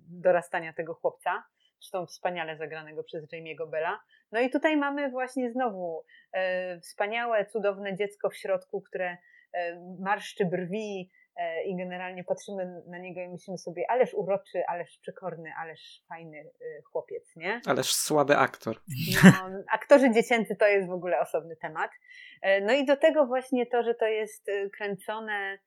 dorastania tego chłopca. Zresztą wspaniale zagranego przez Jamie'ego Bella. No i tutaj mamy właśnie znowu e, wspaniałe, cudowne dziecko w środku, które e, marszczy brwi e, i generalnie patrzymy na niego i myślimy sobie, ależ uroczy, ależ przekorny, ależ fajny e, chłopiec, nie? Ależ słaby aktor. No, aktorzy dziecięcy to jest w ogóle osobny temat. E, No i do tego właśnie to, że to jest e, kręcone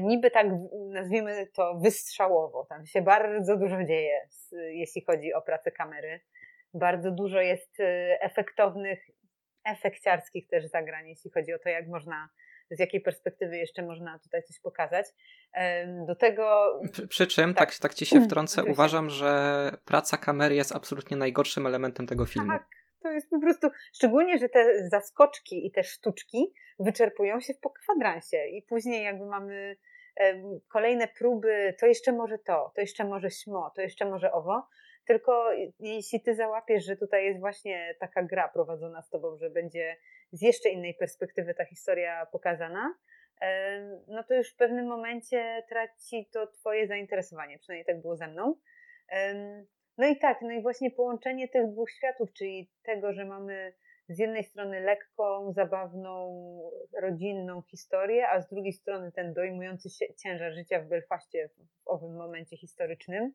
niby tak, nazwijmy to wystrzałowo. Tam się bardzo dużo dzieje, jeśli chodzi o pracę kamery. Bardzo dużo jest e, efektownych, efekciarskich też zagrań, jeśli chodzi o to, jak można, z jakiej perspektywy jeszcze można tutaj coś pokazać. Do tego Przy, przy czym, Tak. tak, tak ci się wtrącę, uważam, że praca kamery jest absolutnie najgorszym elementem tego filmu. Tak, to jest po prostu, szczególnie, że te zaskoczki i te sztuczki wyczerpują się po kwadransie i później jakby mamy kolejne próby, to jeszcze może to, to jeszcze może śmo, to jeszcze może owo, tylko jeśli ty załapiesz, że tutaj jest właśnie taka gra prowadzona z tobą, że będzie z jeszcze innej perspektywy ta historia pokazana, no to już w pewnym momencie traci to twoje zainteresowanie, przynajmniej tak było ze mną. No i tak, no i właśnie połączenie tych dwóch światów, czyli tego, że mamy z jednej strony lekką, zabawną, rodzinną historię, a z drugiej strony ten dojmujący się ciężar życia w Belfaście w owym momencie historycznym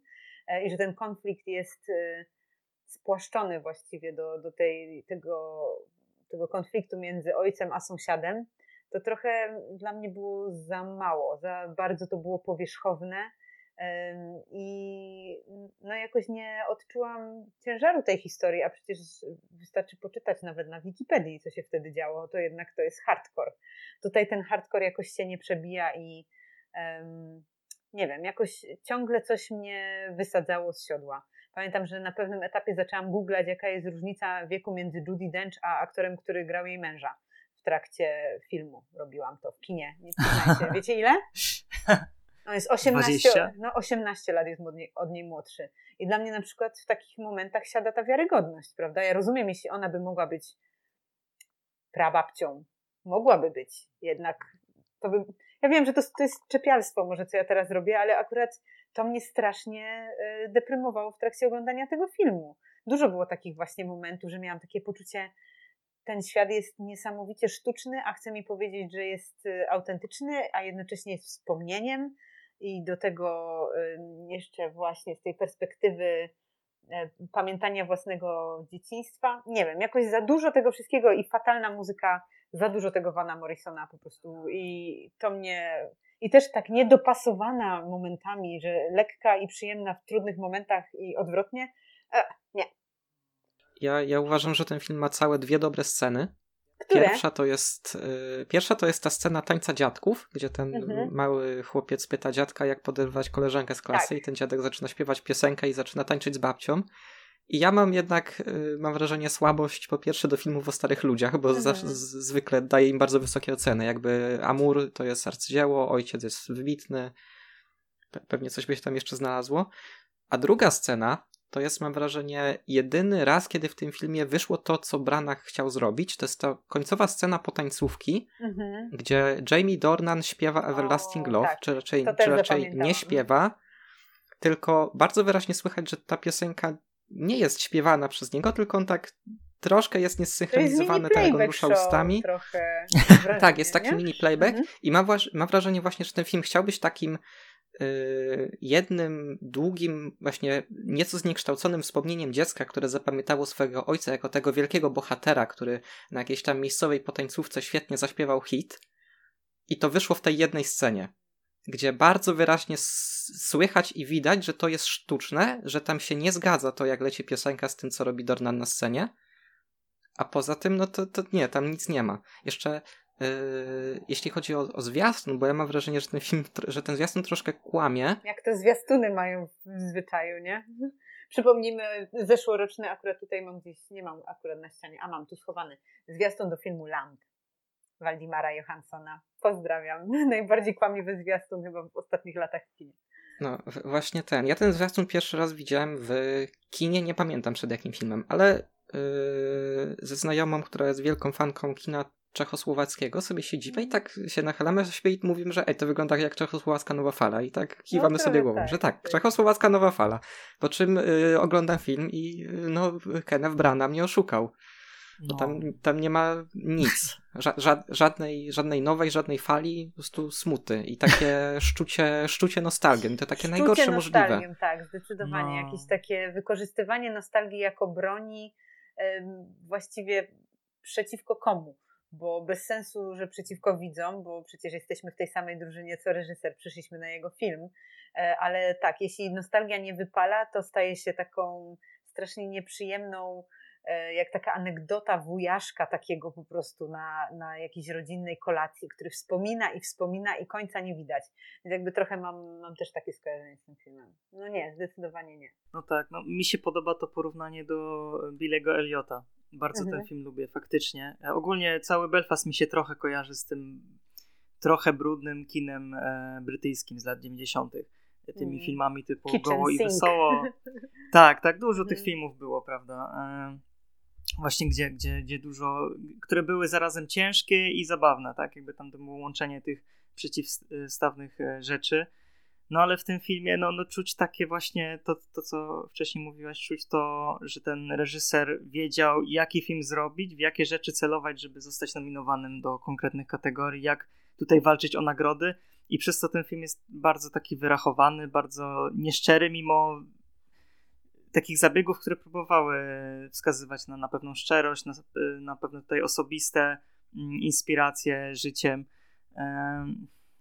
e, i że ten konflikt jest e, spłaszczony właściwie do, do tej, tego, tego konfliktu między ojcem a sąsiadem, to trochę dla mnie było za mało, za bardzo to było powierzchowne I no jakoś nie odczułam ciężaru tej historii, a przecież wystarczy poczytać nawet na Wikipedii, co się wtedy działo. To jednak to jest hardcore. Tutaj ten hardcore jakoś się nie przebija i em, nie wiem, jakoś ciągle coś mnie wysadzało z siodła. Pamiętam, że na pewnym etapie zaczęłam googlać, jaka jest różnica wieku między Judy Dench a aktorem, który grał jej męża w trakcie filmu. Robiłam to w kinie. Nie. Wiecie ile? On jest 18, 20? no 18 lat jest od niej, od niej młodszy. I dla mnie na przykład w takich momentach siada ta wiarygodność, prawda? Ja rozumiem, jeśli ona by mogła być prababcią. Mogłaby być, jednak to by... Ja wiem, że to, to jest czepialstwo może, co ja teraz robię, ale akurat to mnie strasznie y, deprymowało w trakcie oglądania tego filmu. Dużo było takich właśnie momentów, że miałam takie poczucie, ten świat jest niesamowicie sztuczny, a chce mi powiedzieć, że jest y, autentyczny, a jednocześnie jest wspomnieniem i do tego jeszcze właśnie z tej perspektywy e, pamiętania własnego dzieciństwa. Nie wiem, jakoś za dużo tego wszystkiego i fatalna muzyka, za dużo tego Vana Morrisona po prostu i to mnie i też tak niedopasowana momentami, że lekka i przyjemna w trudnych momentach i odwrotnie. E, nie. Ja, ja uważam, że ten film ma całe dwie dobre sceny. Które? Pierwsza to jest, y, pierwsza to jest ta scena tańca dziadków, gdzie ten Mhm. mały chłopiec pyta dziadka, jak poderwać koleżankę z klasy Tak. i ten dziadek zaczyna śpiewać piosenkę i zaczyna tańczyć z babcią. I ja mam jednak, y, mam wrażenie, słabość po pierwsze do filmów o starych ludziach, bo Mhm. z, zwykle daję im bardzo wysokie oceny. Jakby Amur to jest arcydzieło, ojciec jest wybitny, pe- pewnie coś by się tam jeszcze znalazło. A druga scena to jest, mam wrażenie, jedyny raz, kiedy w tym filmie wyszło to, co Branagh chciał zrobić. To jest ta końcowa scena potańcówki, Mhm. gdzie Jamie Dornan śpiewa Everlasting O, Love, tak. czy raczej, czy raczej nie śpiewa, tylko bardzo wyraźnie słychać, że ta piosenka nie jest śpiewana przez niego, tylko on tak troszkę jest mini tak jak on rusza ustami. trochę. Tak, jest taki nie? mini playback Mhm. i mam, mam wrażenie właśnie, że ten film chciał być takim jednym długim, właśnie nieco zniekształconym wspomnieniem dziecka, które zapamiętało swojego ojca jako tego wielkiego bohatera, który na jakiejś tam miejscowej potańcówce świetnie zaśpiewał hit. I to wyszło w tej jednej scenie, gdzie bardzo wyraźnie słychać i widać, że to jest sztuczne, że tam się nie zgadza to, jak leci piosenka z tym, co robi Dornan na scenie. A poza tym, no to, to nie, tam nic nie ma. Jeszcze jeśli chodzi o, o zwiastun, bo ja mam wrażenie, że ten film, że ten zwiastun troszkę kłamie. Jak to zwiastuny mają w zwyczaju, nie? Przypomnijmy, zeszłoroczny akurat tutaj mam gdzieś, nie mam akurat na ścianie, a mam tu schowany, zwiastun do filmu Lamp Waldimara Johanssona. Pozdrawiam. Najbardziej kłamliwy zwiastun chyba w ostatnich latach w kinie. No, właśnie ten. Ja ten zwiastun pierwszy raz widziałem w kinie, nie pamiętam przed jakim filmem, ale yy, ze znajomą, która jest wielką fanką kina, czechosłowackiego, sobie siedzimy i tak się nachylamy do siebie i mówimy, że ej, to wygląda jak czechosłowacka nowa fala i tak kiwamy no, sobie głową, tak, że tak, tak, czechosłowacka nowa fala. Po czym y, oglądam film i y, no Kenneth Branagh mnie oszukał. No. Tam, tam nie ma nic. Ża ża żadnej, żadnej nowej, żadnej fali, po prostu smuty i takie szczucie, szczucie nostalgii. To takie szczucie najgorsze możliwe. Tak, zdecydowanie. No. Jakieś takie wykorzystywanie nostalgii jako broni właściwie przeciwko komu? Bo bez sensu, że przeciwko widzom, bo przecież jesteśmy w tej samej drużynie co reżyser, przyszliśmy na jego film, e, ale tak, jeśli nostalgia nie wypala, to staje się taką strasznie nieprzyjemną, e, jak taka anegdota wujaszka takiego po prostu na, na jakiejś rodzinnej kolacji, który wspomina i wspomina i końca nie widać. Więc jakby trochę mam, mam też takie skojarzenie z tym filmem. No nie, zdecydowanie nie. No tak, no mi się podoba to porównanie do Billego Eliota, bardzo mhm. ten film lubię, faktycznie. E, ogólnie cały Belfast mi się trochę kojarzy z tym trochę brudnym kinem e, brytyjskim z lat 90. E, tymi mm. filmami typu Kitchen Goło sink. i Wesoło. tak, tak, dużo tych mhm. filmów było, prawda? E, właśnie gdzie, gdzie, gdzie dużo, które były zarazem ciężkie i zabawne, tak? Jakby tam było łączenie tych przeciwstawnych e, rzeczy. No ale w tym filmie no, no czuć takie właśnie to, to, co wcześniej mówiłaś, czuć to, że ten reżyser wiedział, jaki film zrobić, w jakie rzeczy celować, żeby zostać nominowanym do konkretnych kategorii, jak tutaj walczyć o nagrody. I przez to ten film jest bardzo taki wyrachowany, bardzo nieszczery, mimo takich zabiegów, które próbowały wskazywać na, na pewną szczerość, na, na pewne tutaj osobiste mm, inspiracje życiem.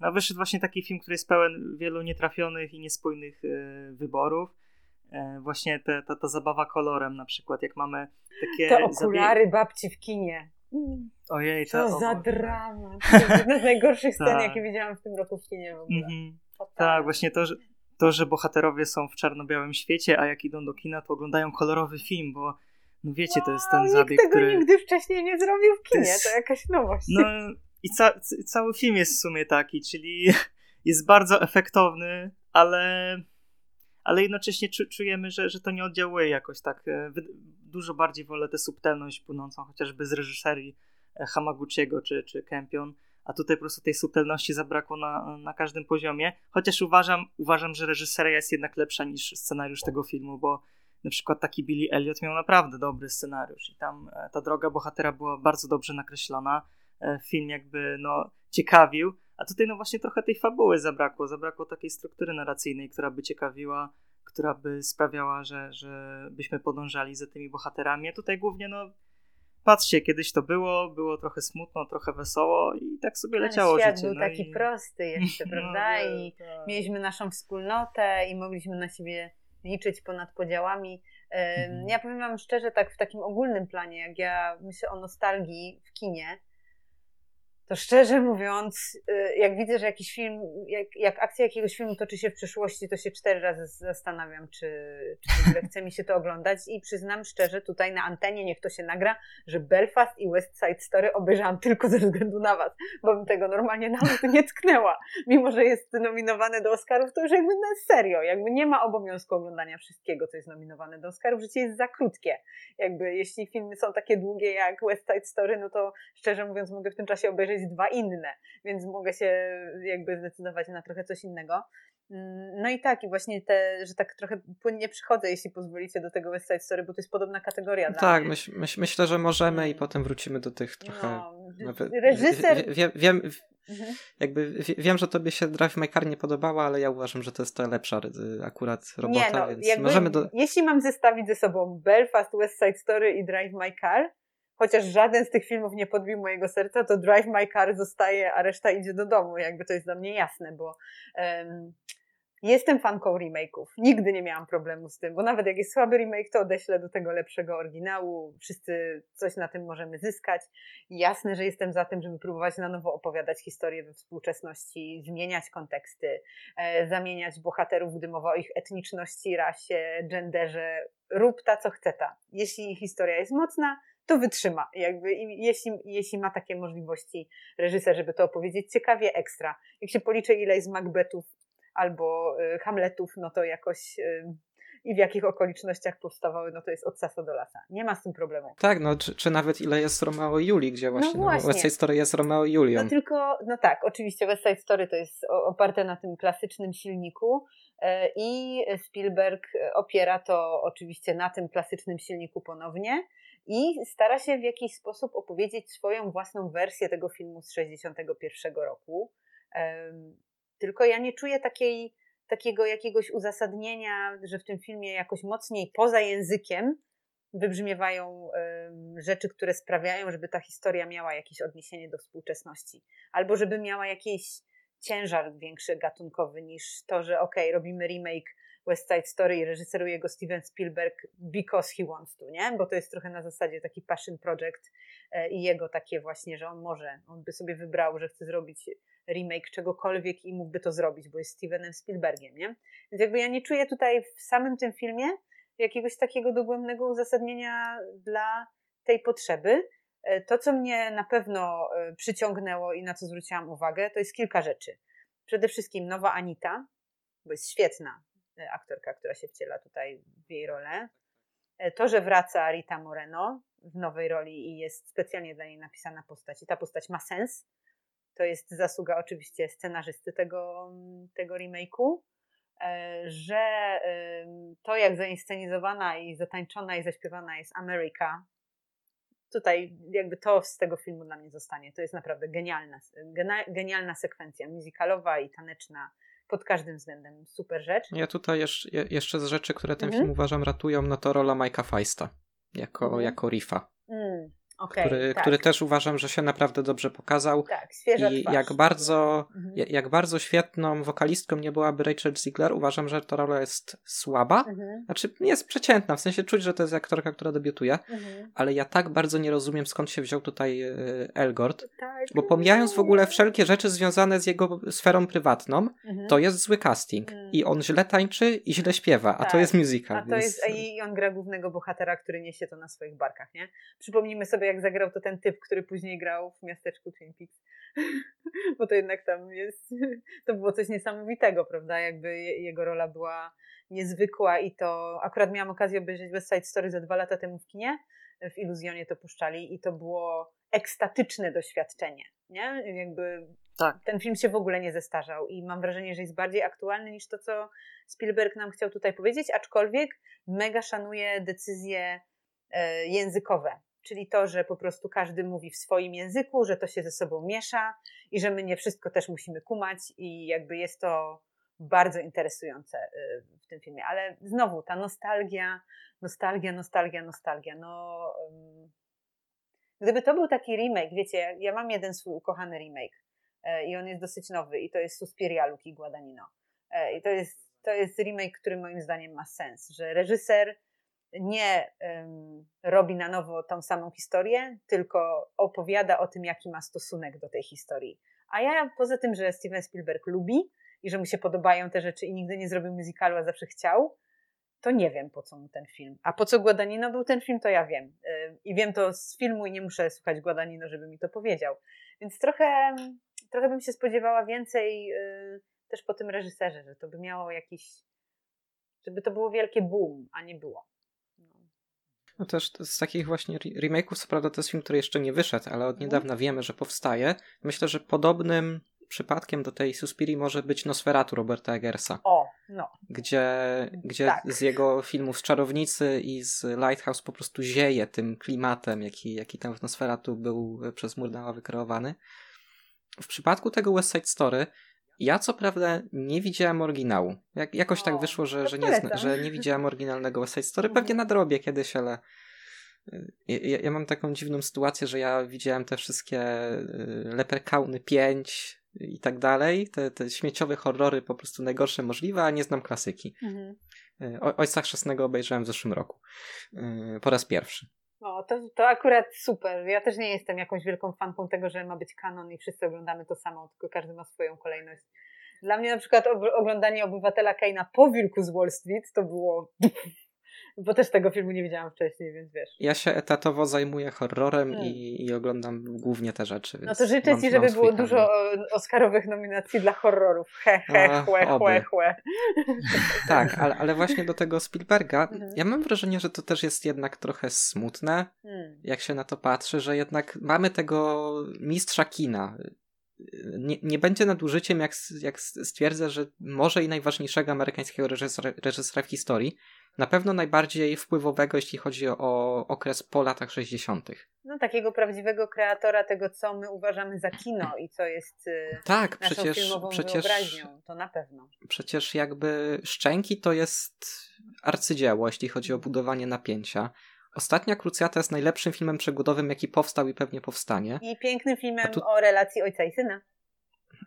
No, wyszedł właśnie taki film, który jest pełen wielu nietrafionych i niespójnych e, wyborów. E, właśnie te, ta, ta zabawa kolorem na przykład, jak mamy takie... Te okulary zabie... babci w kinie. Ojej, to za tak. drama. To jest jedna z najgorszych scen, tak. jakie widziałam w tym roku w kinie w ogóle. Mm-hmm. Tak, właśnie to że, to, że bohaterowie są w czarno-białym świecie, a jak idą do kina, to oglądają kolorowy film, bo no wiecie, to jest ten zabieg, nikt tego który... nigdy wcześniej nie zrobił w kinie, to, jest... to jakaś nowość. No i ca cały film jest w sumie taki, czyli jest bardzo efektowny, ale, ale jednocześnie czu czujemy, że, że to nie oddziałuje jakoś tak. E, dużo bardziej wolę tę subtelność płynącą chociażby z reżyserii e, Hamaguchiego czy, czy Campion, a tutaj po prostu tej subtelności zabrakło na, na każdym poziomie, chociaż uważam, uważam, że reżyseria jest jednak lepsza niż scenariusz tego filmu, bo na przykład taki Billy Elliot miał naprawdę dobry scenariusz i tam e, ta droga bohatera była bardzo dobrze nakreślona, film jakby no, ciekawił, a tutaj no właśnie trochę tej fabuły zabrakło, zabrakło takiej struktury narracyjnej, która by ciekawiła, która by sprawiała, że, że byśmy podążali za tymi bohaterami, a tutaj głównie no patrzcie, kiedyś to było, było trochę smutno, trochę wesoło i tak sobie leciało świat życie. był no taki i... prosty jeszcze, no, prawda? No, I tak. mieliśmy naszą wspólnotę i mogliśmy na siebie liczyć ponad podziałami. Mhm. Ja powiem wam szczerze, tak w takim ogólnym planie, jak ja myślę o nostalgii w kinie, to szczerze mówiąc, y, jak widzę, że jakiś film, jak, jak akcja jakiegoś filmu toczy się w przyszłości, to się cztery razy zastanawiam, czy, czy w ogóle chce mi się to oglądać i przyznam szczerze tutaj na antenie, niech to się nagra, że Belfast i West Side Story obejrzałam tylko ze względu na was, bo bym tego normalnie nawet nie tknęła. Mimo, że jest nominowane do Oscarów, to już jakby na serio, jakby nie ma obowiązku oglądania wszystkiego, co jest nominowane do Oscarów, życie jest za krótkie. Jakby jeśli filmy są takie długie jak West Side Story, no to szczerze mówiąc mogę w tym czasie obejrzeć dwa inne, więc mogę się jakby zdecydować na trochę coś innego. Mm, no i tak, i właśnie te, że tak trochę płynnie przychodzę, jeśli pozwolicie, do tego West Side Story, bo to jest podobna kategoria. Tak, myśl, myśl, myślę, że możemy i mm. potem wrócimy do tych trochę. No, nawet, reżyser. Wiem, wiem, mhm. jakby wiem, że tobie się Drive My Car nie podobała, ale ja uważam, że to jest ta lepsza akurat robota, nie, no, więc możemy do... Jeśli mam zestawić ze sobą Belfast, West Side Story i Drive My Car, chociaż żaden z tych filmów nie podbił mojego serca, to Drive My Car zostaje, a reszta idzie do domu. Jakby to jest dla mnie jasne, bo um, jestem fanką remake'ów. Nigdy nie miałam problemu z tym, bo nawet jak jest słaby remake, to odeślę do tego lepszego oryginału. Wszyscy coś na tym możemy zyskać. Jasne, że jestem za tym, żeby próbować na nowo opowiadać historię we współczesności, zmieniać konteksty, e, zamieniać bohaterów, gdy mowa o ich etniczności, rasie, genderze. Rób ta, co chce ta. Jeśli historia jest mocna, to wytrzyma. Jakby, jeśli, jeśli ma takie możliwości reżyser, żeby to opowiedzieć ciekawie, ekstra. Jak się policzy ile jest Macbethów albo y, Hamletów, no to jakoś y, i w jakich okolicznościach powstawały, no to jest od sasa do lasa. Nie ma z tym problemu. Tak, no czy, czy nawet ile jest Romeo i Julii, gdzie właśnie, no właśnie. No, West Side Story jest Romeo i Julią. No tylko, no tak, oczywiście West Side Story to jest oparte na tym klasycznym silniku e, i Spielberg opiera to oczywiście na tym klasycznym silniku ponownie i stara się w jakiś sposób opowiedzieć swoją własną wersję tego filmu z 61 roku. Tylko ja nie czuję takiej takiego jakiegoś uzasadnienia, że w tym filmie jakoś mocniej poza językiem wybrzmiewają rzeczy, które sprawiają, żeby ta historia miała jakieś odniesienie do współczesności, albo żeby miała jakiś ciężar większy gatunkowy niż to, że okay, robimy remake West Side Story i reżyseruje go Steven Spielberg because he wants to, nie? Bo to jest trochę na zasadzie taki passion project e, i jego takie właśnie, że on może, on by sobie wybrał, że chce zrobić remake czegokolwiek i mógłby to zrobić, bo jest Stevenem Spielbergiem, nie? Więc jakby ja nie czuję tutaj w samym tym filmie jakiegoś takiego dogłębnego uzasadnienia dla tej potrzeby. E, to, co mnie na pewno e, przyciągnęło i na co zwróciłam uwagę, to jest kilka rzeczy. Przede wszystkim nowa Anita, bo jest świetna aktorka, która się wciela tutaj w jej rolę. To, że wraca Rita Moreno w nowej roli i jest specjalnie dla niej napisana postać i ta postać ma sens, to jest zasługa oczywiście scenarzysty tego, tego remake'u, e, że to jak zainscenizowana i zatańczona i zaśpiewana jest Ameryka, tutaj jakby to z tego filmu dla mnie zostanie. To jest naprawdę genialna, genialna sekwencja muzykalowa i taneczna pod każdym względem. Super rzecz. Ja tutaj jeszcze, jeszcze z rzeczy, które ten mhm. film uważam ratują, no to rola Mike'a Feista jako, mhm. jako Riffa. Mm. Okay, który, tak. który też uważam, że się naprawdę dobrze pokazał. Tak, świeża I twarz. jak bardzo, mhm. jak bardzo świetną wokalistką nie byłaby Rachel Ziegler, uważam, że ta rola jest słaba. Mhm. Znaczy, jest przeciętna, w sensie czuć, że to jest aktorka, która debiutuje, mhm. ale ja tak bardzo nie rozumiem, skąd się wziął tutaj e, Elgort. Tak, bo pomijając w ogóle wszelkie rzeczy związane z jego sferą prywatną, mhm. to jest zły casting. Mhm. I on źle tańczy i źle śpiewa, a to tak. jest musical. A to więc... jest, I on gra głównego bohatera, który niesie to na swoich barkach, nie? Przypomnijmy sobie, jak zagrał to ten typ, który później grał w miasteczku Twin Peaks. Bo to jednak tam jest, to było coś niesamowitego, prawda? Jakby jego rola była niezwykła i to akurat miałam okazję obejrzeć West Side Story za dwa lata temu w kinie. W Iluzjonie to puszczali i to było ekstatyczne doświadczenie, nie? Jakby tak. ten film się w ogóle nie zestarzał i mam wrażenie, że jest bardziej aktualny niż to, co Spielberg nam chciał tutaj powiedzieć, aczkolwiek mega szanuje decyzje e, językowe czyli to, że po prostu każdy mówi w swoim języku, że to się ze sobą miesza i że my nie wszystko też musimy kumać i jakby jest to bardzo interesujące y, w tym filmie. Ale znowu ta nostalgia, nostalgia, nostalgia, nostalgia. No, gdyby to był taki remake, wiecie, ja mam jeden swój ukochany remake e, i on jest dosyć nowy i to jest Suspiria Luki Guadagnino. E, I to jest, to jest remake, który moim zdaniem ma sens, że reżyser nie um, robi na nowo tą samą historię, tylko opowiada o tym, jaki ma stosunek do tej historii. A ja poza tym, że Steven Spielberg lubi i że mu się podobają te rzeczy i nigdy nie zrobił musicalu, a zawsze chciał, to nie wiem po co mu ten film. A po co Guadagnino był ten film, to ja wiem. I wiem to z filmu i nie muszę słuchać Guadagnino, żeby mi to powiedział. Więc trochę, trochę bym się spodziewała więcej y, też po tym reżyserze, że to by miało jakiś, żeby to było wielkie boom, a nie było. No też z takich właśnie remake'ów, co prawda to jest film, który jeszcze nie wyszedł, ale od mhm. niedawna wiemy, że powstaje. Myślę, że podobnym przypadkiem do tej Suspirii może być Nosferatu Roberta Eggersa. O, no. Gdzie, gdzie tak. z jego filmów z Czarownicy i z Lighthouse po prostu zieje tym klimatem, jaki, jaki tam w Nosferatu był przez Murnała wykreowany. W przypadku tego West Side Story ja co prawda nie widziałem oryginału. Jak, jakoś tak o, tak wyszło, że, że, nie, że nie widziałem oryginalnego West Side Story. Mhm. Pewnie nadrobię kiedyś, ale y, ja, ja, mam taką dziwną sytuację, że ja widziałem te wszystkie y, Leperkauny 5 i tak dalej, te, te śmieciowe horrory po prostu najgorsze możliwe, a nie znam klasyki. Mhm. Y, o, Ojca Chrzestnego obejrzałem w zeszłym roku. Po raz pierwszy. No, to, to akurat super. Ja też nie jestem jakąś wielką fanką tego, że ma być kanon i wszyscy oglądamy to samo, tylko każdy ma swoją kolejność. Dla mnie na przykład oglądanie Obywatela Kaina po Wilku z Wall Street to było bo też tego filmu nie widziałam wcześniej, więc wiesz. Ja się etatowo zajmuję horrorem hmm. i, i, oglądam głównie te rzeczy. No to życzę mam, ci, żeby było dużo Oscarowych nominacji dla horrorów. He, he, chłe, chłe, chłe. Tak, ale, ale właśnie do tego Spielberga, mhm. ja mam wrażenie, że to też jest jednak trochę smutne, hmm. jak się na to patrzy, że jednak mamy tego mistrza kina, nie, nie będzie nadużyciem, jak, jak stwierdzę, że może i najważniejszego amerykańskiego reżysera, reżysera w historii, na pewno najbardziej wpływowego, jeśli chodzi o okres po latach 60. No, takiego prawdziwego kreatora tego, co my uważamy za kino i co jest y, tak, naszą przecież, filmową przecież, wyobraźnią, to na pewno. Przecież jakby Szczęki to jest arcydzieło, jeśli chodzi o budowanie napięcia. Ostatnia Krucjata jest najlepszym filmem przygodowym, jaki powstał i pewnie powstanie. I pięknym filmem tu... o relacji ojca i syna.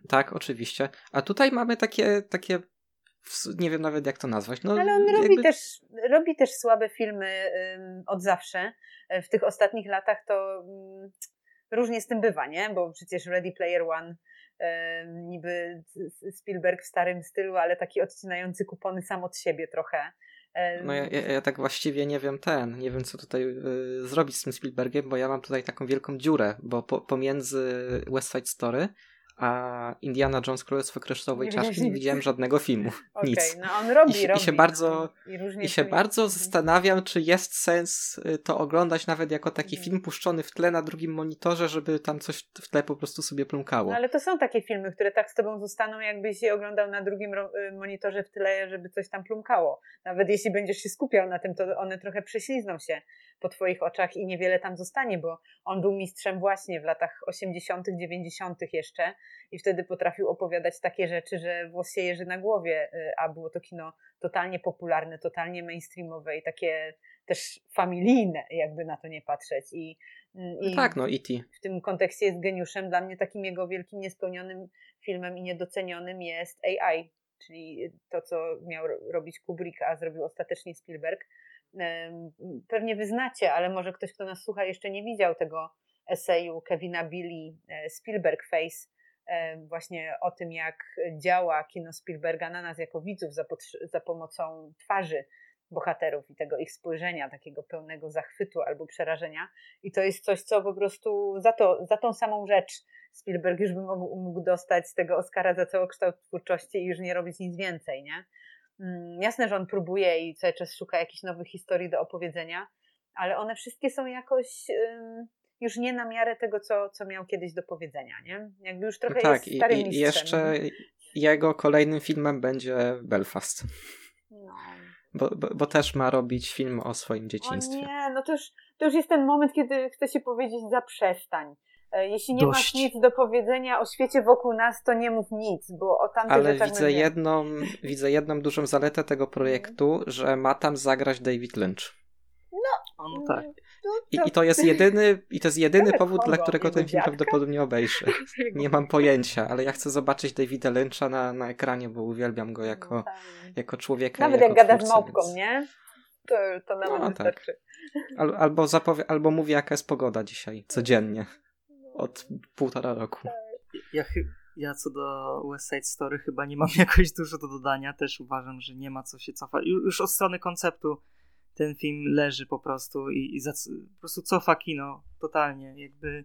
Tak, oczywiście. A tutaj mamy takie, takie nie wiem nawet jak to nazwać. No, Ale on jakby... robi, też, robi też słabe filmy um, od zawsze. E, w tych ostatnich latach to um, różnie z tym bywa, nie? Bo przecież Ready Player One niby Spielberg w starym stylu, ale taki odcinający kupony sam od siebie trochę. No ja, ja, ja, tak właściwie nie wiem ten, nie wiem co tutaj y, zrobić z tym Spielbergiem, bo ja mam tutaj taką wielką dziurę, bo po, pomiędzy West Side Story a Indiana Jones Królestwo Kryształowej Czaszki nie widziałem żadnego filmu. Okay, Nic. No on robi, I, robi. I się bardzo, i, i się bardzo zastanawiam, czy jest sens y, to oglądać nawet jako taki mhm. film puszczony w tle na drugim monitorze, żeby tam coś w tle po prostu sobie plumkało. No ale to są takie filmy, które tak z tobą zostaną, jakbyś je oglądał na drugim y, monitorze w tle, żeby coś tam plumkało. Nawet jeśli będziesz się skupiał na tym, to one trochę prześlizną się po twoich oczach i niewiele tam zostanie, bo on był mistrzem właśnie w latach 80., 90. jeszcze i wtedy potrafił opowiadać takie rzeczy, że włos się jeży na głowie, y, a było to kino totalnie popularne, totalnie mainstreamowe i takie też familijne, jakby na to nie patrzeć. I, mm, i tak, no E.T. W tym kontekście jest geniuszem. Dla mnie takim jego wielkim niespełnionym filmem i niedocenionym jest AI, czyli to, co miał robić Kubrick, a zrobił ostatecznie Spielberg. Pewnie wyznacie, ale może ktoś, kto nas słucha, jeszcze nie widział tego eseju Kevina Billy e, Spielberg Face, właśnie o tym, jak działa kino Spielberga na nas jako widzów za, za pomocą twarzy bohaterów i tego ich spojrzenia, takiego pełnego zachwytu albo przerażenia. I to jest coś, co po prostu za, to, za tą samą rzecz Spielberg już by mógł, mógł dostać z tego Oscara za całokształt twórczości i już nie robić nic więcej, nie? Mm, jasne, że on próbuje i cały czas szuka jakichś nowych historii do opowiedzenia, ale one wszystkie są jakoś już nie na miarę tego, co, co miał kiedyś do powiedzenia, nie? Jakby już trochę no tak, jest starym i, i jeszcze jego kolejnym filmem będzie Belfast. No. Bo, bo, bo, też ma robić film o swoim dzieciństwie. O nie, no to już, to już jest ten moment, kiedy chce się powiedzieć zaprzestań. E, jeśli nie Dość. masz nic do powiedzenia o świecie wokół nas, to nie mów nic, bo o tamtych Ale widzę jedną, widzę jedną dużą zaletę tego projektu, że ma tam zagrać David Lynch. No, no tak. I, I, to jest jedyny, i to jest jedyny powód, dla którego ten film prawdopodobnie obejrzę. Nie mam pojęcia, ale ja chcę zobaczyć Davida Lyncha na, na ekranie, bo uwielbiam go jako, no tak. jako człowieka. Nawet jak gada z małpką, więc... nie? To, to nawet no, wystarczy. Tak. Al, albo, zapowie, albo mówię, jaka jest pogoda dzisiaj, codziennie. Od półtora roku. Tak. Ja, ja co do West Side Story chyba nie mam jakoś dużo do dodania. Też uważam, że nie ma co się cofać. Już od strony konceptu ten film leży po prostu i, i za, po prostu cofa kino totalnie. Jakby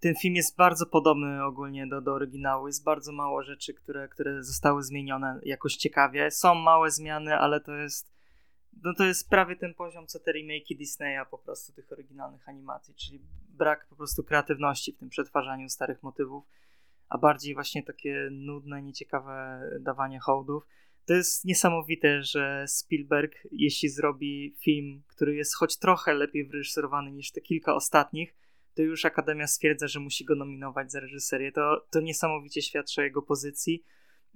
ten film jest bardzo podobny ogólnie do, do oryginału. Jest bardzo mało rzeczy, które, które zostały zmienione jakoś ciekawie. Są małe zmiany, ale to jest no to jest prawie ten poziom, co te remake'i Disneya po prostu tych oryginalnych animacji, czyli brak po prostu kreatywności w tym przetwarzaniu starych motywów, a bardziej właśnie takie nudne, nieciekawe dawanie hołdów to jest niesamowite, że Spielberg, jeśli zrobi film, który jest choć trochę lepiej wyreżyserowany niż te kilka ostatnich, to już Akademia stwierdza, że musi go nominować za reżyserię. To, to niesamowicie świadczy o jego pozycji.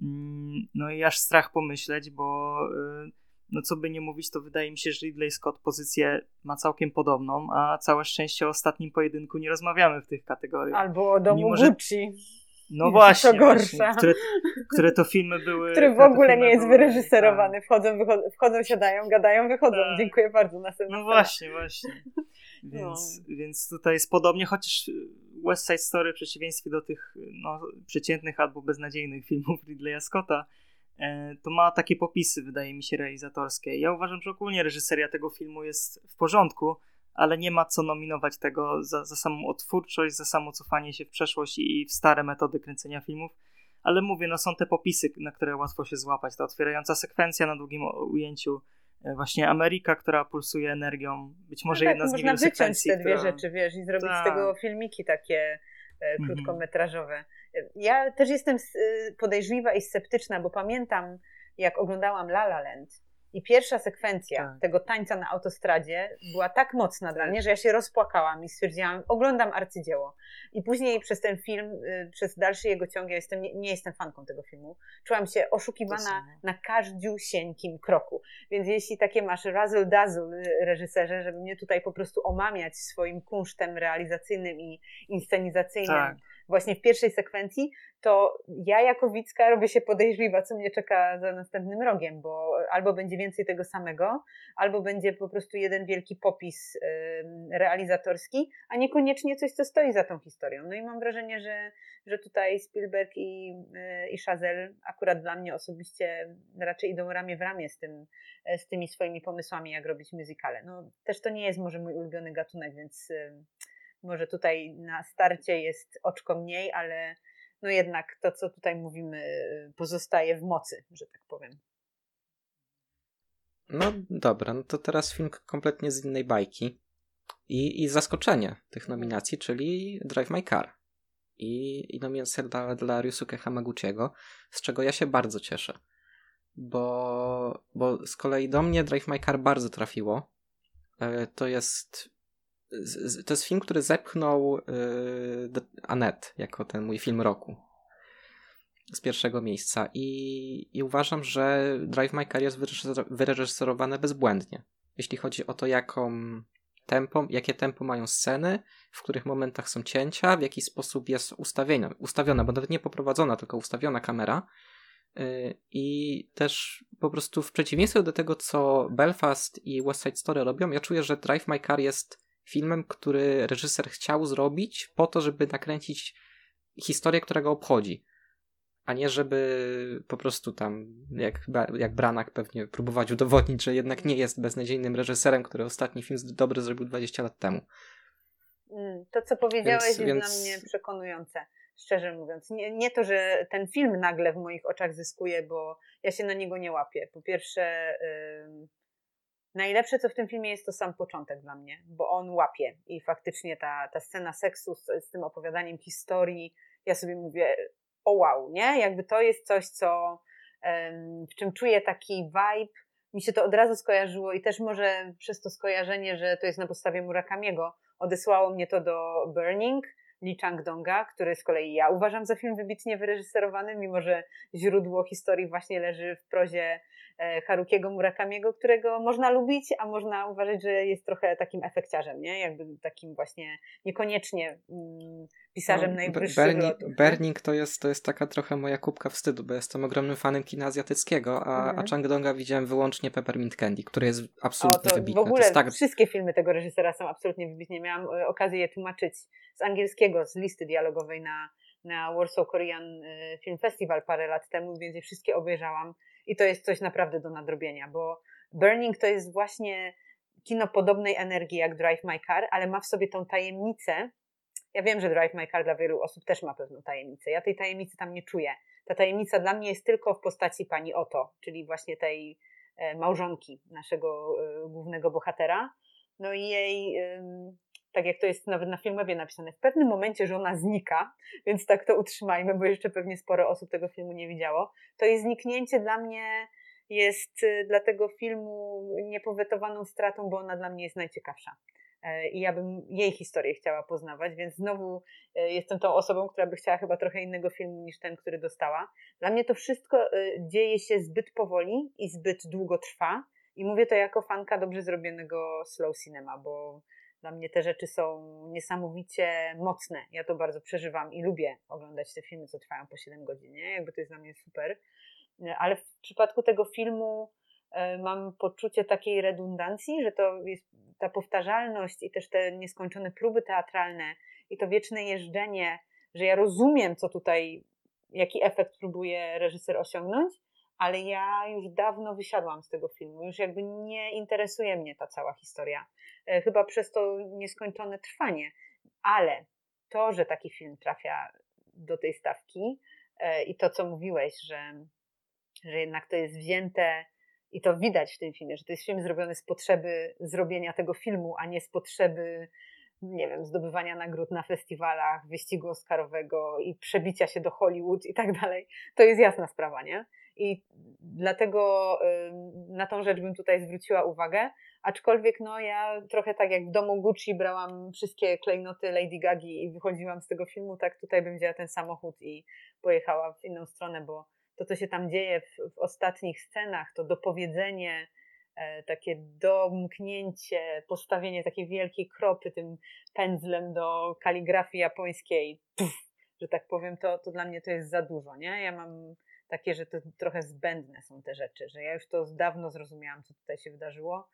Mm, no i aż strach pomyśleć, bo y, no co by nie mówić, to wydaje mi się, że Ridley Scott pozycję ma całkiem podobną, a całe szczęście o ostatnim pojedynku nie rozmawiamy w tych kategoriach. Albo o domu Mimo, Gucci. No właśnie, to gorsza. Właśnie, które, które to filmy były. Który w ogóle nie jest wyreżyserowany. Wchodzą, wychodzą, wchodzą, siadają, gadają, wychodzą. Tak. Dziękuję bardzo. Następna no właśnie, właśnie. Więc, no. więc tutaj jest podobnie, chociaż West Side Story w przeciwieństwie do tych no, przeciętnych albo beznadziejnych filmów Ridleya Scotta e, to ma takie popisy, wydaje mi się, realizatorskie. Ja uważam, że ogólnie reżyseria tego filmu jest w porządku, ale nie ma co nominować tego za, za samą otwórczość, za samo cofanie się w przeszłość i w stare metody kręcenia filmów. Ale mówię, no są te popisy, na które łatwo się złapać. Ta otwierająca sekwencja na długim ujęciu, e, właśnie Ameryka, która pulsuje energią, być może no tak, jedna z niewielu sekwencji. Można wyciąć te dwie która... rzeczy, wiesz, i zrobić tak. z tego filmiki takie e, mhm. krótkometrażowe. Ja też jestem e, podejrzliwa i sceptyczna, bo pamiętam, jak oglądałam La La Land, i pierwsza sekwencja tak. tego tańca na autostradzie była tak mocna dla mnie, że ja się rozpłakałam i stwierdziłam, oglądam arcydzieło. I później przez ten film, y, przez dalszy jego ciąg, ja jestem, nie, nie jestem fanką tego filmu, czułam się oszukiwana na każdziusieńkim kroku. Więc jeśli takie masz razzle dazzle y, reżyserze, żeby mnie tutaj po prostu omamiać swoim kunsztem realizacyjnym i inscenizacyjnym, tak właśnie w pierwszej sekwencji, to ja jako widzka robię się podejrzliwa, co mnie czeka za następnym rogiem, bo albo będzie więcej tego samego, albo będzie po prostu jeden wielki popis realizatorski, a niekoniecznie coś, co stoi za tą historią. No i mam wrażenie, że, że tutaj Spielberg i, y, i Chazelle akurat dla mnie osobiście raczej idą ramię w ramię z, tym, z tymi swoimi pomysłami, jak robić muzykale. No, też to nie jest może mój ulubiony gatunek, więc może tutaj na starcie jest oczko mniej, ale no jednak to, co tutaj mówimy, pozostaje w mocy, że tak powiem. No dobra, no to teraz film kompletnie z innej bajki. I, i zaskoczenie tych nominacji, czyli Drive My Car. I, i nominacja dla, dla Ryusuke Hamaguchiego, z czego ja się bardzo cieszę. Bo, bo z kolei do mnie Drive My Car bardzo trafiło. E, to jest to jest film, który zepchnął yy, Annette jako ten mój film roku z pierwszego miejsca i, i uważam, że Drive My Car jest wyreżyserowane bezbłędnie. Jeśli chodzi o to, jaką tempo, jakie tempo mają sceny, w których momentach są cięcia, w jaki sposób jest ustawiona, ustawiona bo nawet nie poprowadzona, tylko ustawiona kamera. Y, I też po prostu w przeciwieństwie do tego, co Belfast i West Side Story robią, ja czuję, że Drive My Car jest filmem, który reżyser chciał zrobić po to, żeby nakręcić historię, która go obchodzi. A nie żeby po prostu tam, jak, jak Branak pewnie próbować udowodnić, że jednak nie jest beznadziejnym reżyserem, który ostatni film dobry zrobił 20 lat temu. Mm, to, co powiedziałeś, więc, jest więc... dla mnie przekonujące szczerze mówiąc. Nie, nie to, że ten film nagle w moich oczach zyskuje, bo ja się na niego nie łapię. Po pierwsze, yy, Najlepsze, co w tym filmie jest, to sam początek dla mnie, bo on łapie i faktycznie ta, ta scena seksu z, z tym opowiadaniem historii, ja sobie mówię, o wow, nie? Jakby to jest coś, co w czym czuję taki vibe. Mi się to od razu skojarzyło i też może przez to skojarzenie, że to jest na podstawie Murakamiego, odesłało mnie to do Burning, Lee Chang-donga, który z kolei ja uważam za film wybitnie wyreżyserowany, mimo że źródło historii właśnie leży w prozie Harukiego Murakamiego, którego można lubić, a można uważać, że jest trochę takim efekciarzem, nie? Jakby takim właśnie niekoniecznie mm, pisarzem no, najwyższych Bernie, lotów. Berning to jest, to jest taka trochę moja kubka wstydu, bo jestem ogromnym fanem kina azjatyckiego, a, mhm. a Chang-donga widziałem wyłącznie Peppermint Candy, który jest absolutnie o, wybitny. W ogóle tak... wszystkie filmy tego reżysera są absolutnie wybitnie. Miałam e, okazję je tłumaczyć z angielskiego, z listy dialogowej na, na Warsaw Korean e, Film Festival parę lat temu, więc je wszystkie obejrzałam i to jest coś naprawdę do nadrobienia, bo Burning to jest właśnie kino podobnej energii jak Drive My Car, ale ma w sobie tą tajemnicę. Ja wiem, że Drive My Car dla wielu osób też ma pewną tajemnicę. Ja tej tajemnicy tam nie czuję. Ta tajemnica dla mnie jest tylko w postaci pani Oto, czyli właśnie tej e, małżonki naszego e, głównego bohatera. No i jej tak jak to jest nawet na filmowie napisane, w pewnym momencie żona znika, więc tak to utrzymajmy, bo jeszcze pewnie sporo osób tego filmu nie widziało. To jej zniknięcie dla mnie jest y, dla tego filmu niepowetowaną stratą, bo ona dla mnie jest najciekawsza. E, I ja bym jej historię chciała poznawać, więc znowu e, jestem tą osobą, która by chciała chyba trochę innego filmu niż ten, który dostała. Dla mnie to wszystko y, dzieje się zbyt powoli i zbyt długo trwa. I mówię to jako fanka dobrze zrobionego slow cinema, bo dla mnie te rzeczy są niesamowicie mocne. Ja to bardzo przeżywam i lubię oglądać te filmy, co trwają po 7 godzin. Nie? Jakby to jest dla mnie super. Ale w przypadku tego filmu e, mam poczucie takiej redundancji, że to jest ta powtarzalność i też te nieskończone próby teatralne i to wieczne jeżdżenie, że ja rozumiem, co tutaj, jaki efekt próbuje reżyser osiągnąć, ale ja już dawno wysiadłam z tego filmu. Już jakby nie interesuje mnie ta cała historia. E, chyba przez to nieskończone trwanie. Ale to, że taki film trafia do tej stawki e, i to, co mówiłeś, że, że jednak to jest wzięte i to widać w tym filmie, że to jest film zrobiony z potrzeby zrobienia tego filmu, a nie z potrzeby, nie wiem, zdobywania nagród na festiwalach, wyścigu Oscarowego i przebicia się do Hollywood i tak dalej. To jest jasna sprawa, nie? I dlatego na tą rzecz bym tutaj zwróciła uwagę. Aczkolwiek no ja trochę tak jak w domu Gucci brałam wszystkie klejnoty Lady Gagi i wychodziłam z tego filmu, tak tutaj bym wzięła ten samochód i pojechała w inną stronę, bo to, co się tam dzieje w, w ostatnich scenach, to dopowiedzenie, e, takie domknięcie, postawienie takiej wielkiej kropy tym pędzlem do kaligrafii japońskiej, że tak powiem, to, to dla mnie to jest za dużo, nie? Ja mam takie, że to trochę zbędne są te rzeczy, że ja już to dawno zrozumiałam, co tutaj się wydarzyło.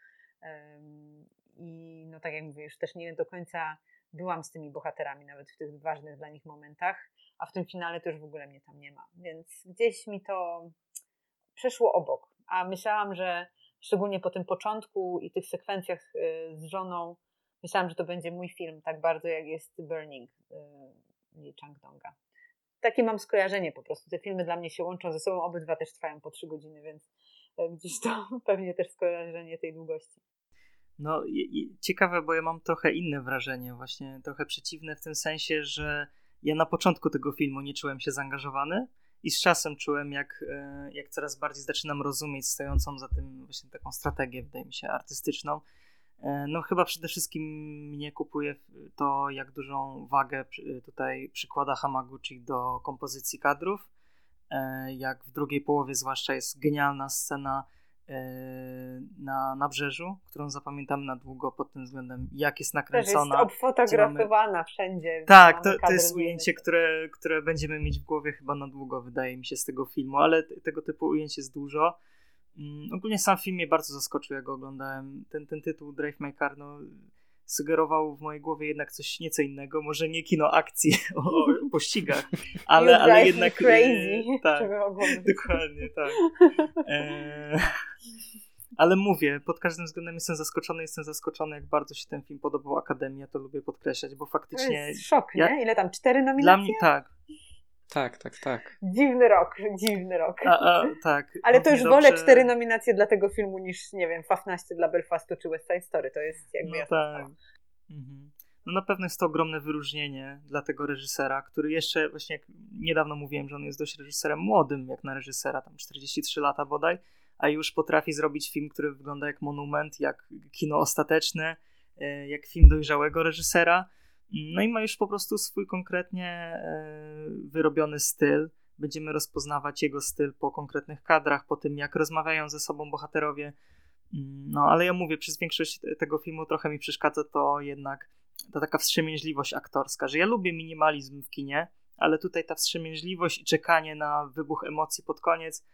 I no tak jak mówię, już też nie do końca byłam z tymi bohaterami, nawet w tych ważnych dla nich momentach, a w tym finale to już w ogóle mnie tam nie ma. Więc gdzieś mi to przeszło obok. A myślałam, że szczególnie po tym początku i tych sekwencjach y, z żoną, myślałam, że to będzie mój film, tak bardzo jak jest Burning y, Lee Chang-donga. Takie mam skojarzenie po prostu. Te filmy dla mnie się łączą ze sobą, obydwa też trwają po trzy godziny, więc e, gdzieś to pewnie też skojarzenie tej długości. No, ciekawe, bo ja mam trochę inne wrażenie, właśnie trochę przeciwne w tym sensie, że ja na początku tego filmu nie czułem się zaangażowany i z czasem czułem, jak, e, jak coraz bardziej zaczynam rozumieć stojącą za tym właśnie taką strategię, wydaje mi się, artystyczną. E, no chyba przede wszystkim mnie kupuje to, jak dużą wagę tutaj przykłada Hamaguchi do kompozycji kadrów. E, jak w drugiej połowie zwłaszcza jest genialna scena E, na nabrzeżu, którą zapamiętamy na długo pod tym względem, jak jest nakręcona. Też jest obfotografowana mamy... wszędzie. Tak, to, to jest ujęcie, które, które będziemy mieć w głowie chyba na długo, wydaje mi się, z tego filmu, ale tego typu ujęć jest dużo. Mm, ogólnie sam film mnie bardzo zaskoczył, jak go oglądałem. Ten, ten tytuł Drive My Car, no, sugerował w mojej głowie jednak coś nieco innego, może nie kino akcji o pościgach, ale, ale jednak... crazy, e, tak, dokładnie, tak. E, ale mówię, pod każdym względem jestem zaskoczony, jestem zaskoczony, jak bardzo się ten film podobał Akademii, to lubię podkreślać, bo faktycznie... To jest szok, ja, nie? Ile tam? Cztery nominacje? Dla mnie tak. Tak, tak, tak. Dziwny rok, dziwny rok. A, a, tak. Ale to już dobrze... wolę cztery nominacje dla tego filmu niż, nie wiem, Fafnaście dla Belfastu czy West Side Story. To jest jakby no tak. Mhm. No na pewno jest to ogromne wyróżnienie dla tego reżysera, który jeszcze właśnie jak niedawno mówiłem, że on jest dość reżyserem młodym, jak na reżysera, tam 43 lata bodaj, a już potrafi zrobić film, który wygląda jak monument, jak kino ostateczne, e, jak film dojrzałego reżysera no i ma już po prostu swój konkretnie e, wyrobiony styl. Będziemy rozpoznawać jego styl po konkretnych kadrach, po tym jak rozmawiają ze sobą bohaterowie. Mm, no ale ja mówię, przez większość tego filmu trochę mi przeszkadza to jednak ta taka wstrzemięźliwość aktorska, że ja lubię minimalizm w kinie, ale tutaj ta wstrzemięźliwość i czekanie na wybuch emocji pod koniec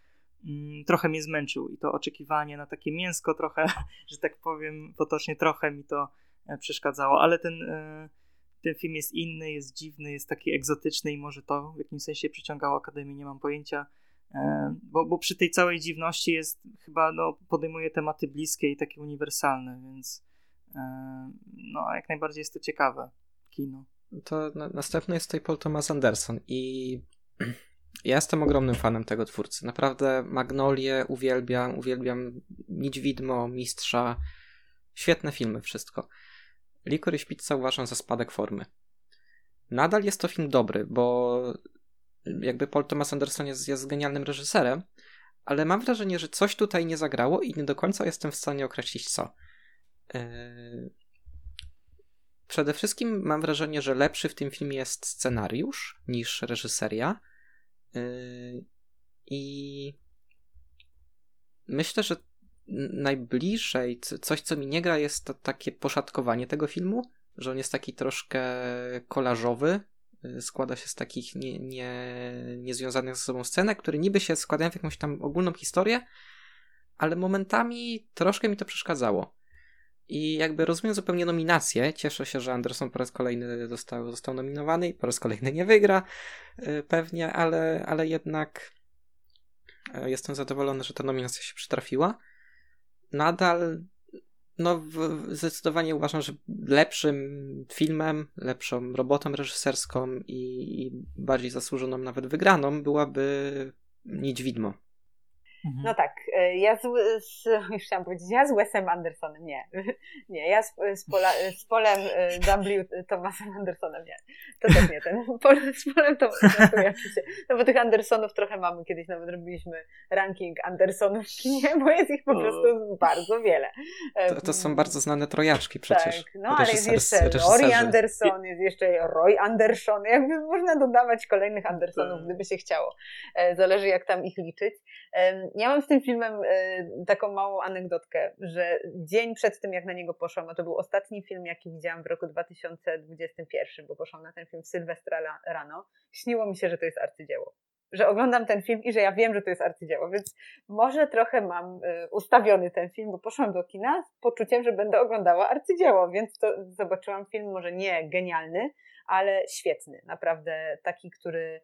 mm, trochę mnie zmęczył i to oczekiwanie na takie mięsko trochę, że tak powiem potocznie, trochę mi to e, przeszkadzało, ale ten e, ten film jest inny, jest dziwny, jest taki egzotyczny i może to w jakimś sensie przyciągało Akademię, nie mam pojęcia. E, bo, bo przy tej całej dziwności jest chyba, no, podejmuje tematy bliskie i takie uniwersalne, więc e, no, jak najbardziej jest to ciekawe kino. To na, następny jest tutaj Paul Thomas Anderson i ja jestem ogromnym fanem tego twórcy. Naprawdę Magnolię uwielbiam, uwielbiam Nić Widmo, Mistrza. Świetne filmy, wszystko. Licorice Pizza uważam za spadek formy. Nadal jest to film dobry, bo jakby Paul Thomas Anderson jest, jest genialnym reżyserem, ale mam wrażenie, że coś tutaj nie zagrało i nie do końca jestem w stanie określić co. Yy... Przede wszystkim mam wrażenie, że lepszy w tym filmie jest scenariusz niż reżyseria. Yy... I myślę, że najbliżej, coś co mi nie gra, jest to takie poszatkowanie tego filmu, że on jest taki troszkę kolażowy, y, składa się z takich nie, nie, niezwiązanych ze sobą scenek, które niby się składają w jakąś tam ogólną historię, ale momentami troszkę mi to przeszkadzało. I jakby rozumiem zupełnie nominację. Cieszę się, że Anderson po raz kolejny został, został nominowany i po raz kolejny nie wygra, y, pewnie, ale, ale jednak E, jestem zadowolony, że ta nominacja się przytrafiła. Nadal no zdecydowanie uważam, że lepszym filmem, lepszą robotą reżyserską i, i bardziej zasłużoną nawet wygraną byłaby Nić Widmo. Mhm. No tak, e, ja z, z, już chciałam powiedzieć, ja z Wesem Andersonem, nie. Nie, ja z, z, Pola, z Polem e, W. Thomasem Andersonem, nie. To też nie ten. Pol, z Polem to, to No bo tych Andersonów trochę mamy. Kiedyś nawet robiliśmy ranking Andersonów w kinie, bo jest ich po prostu bardzo wiele. To, to są bardzo znane trojaczki przecież. Tak, no ale jest jeszcze Rory Anderson, jest jeszcze Roy Anderson. Jakby można dodawać kolejnych Andersonów, gdyby się chciało. E, zależy jak tam ich liczyć. Ja mam z tym filmem e, taką małą anegdotkę, że dzień przed tym, jak na niego poszłam, a to był ostatni film, jaki widziałam w roku 2021, bo poszłam na ten film Sylwestra rano, śniło mi się, że to jest arcydzieło. Że oglądam ten film i że ja wiem, że to jest arcydzieło, więc może trochę mam e, ustawiony ten film, bo poszłam do kina z poczuciem, że będę oglądała arcydzieło, więc to zobaczyłam film może nie genialny, ale świetny. Naprawdę taki, który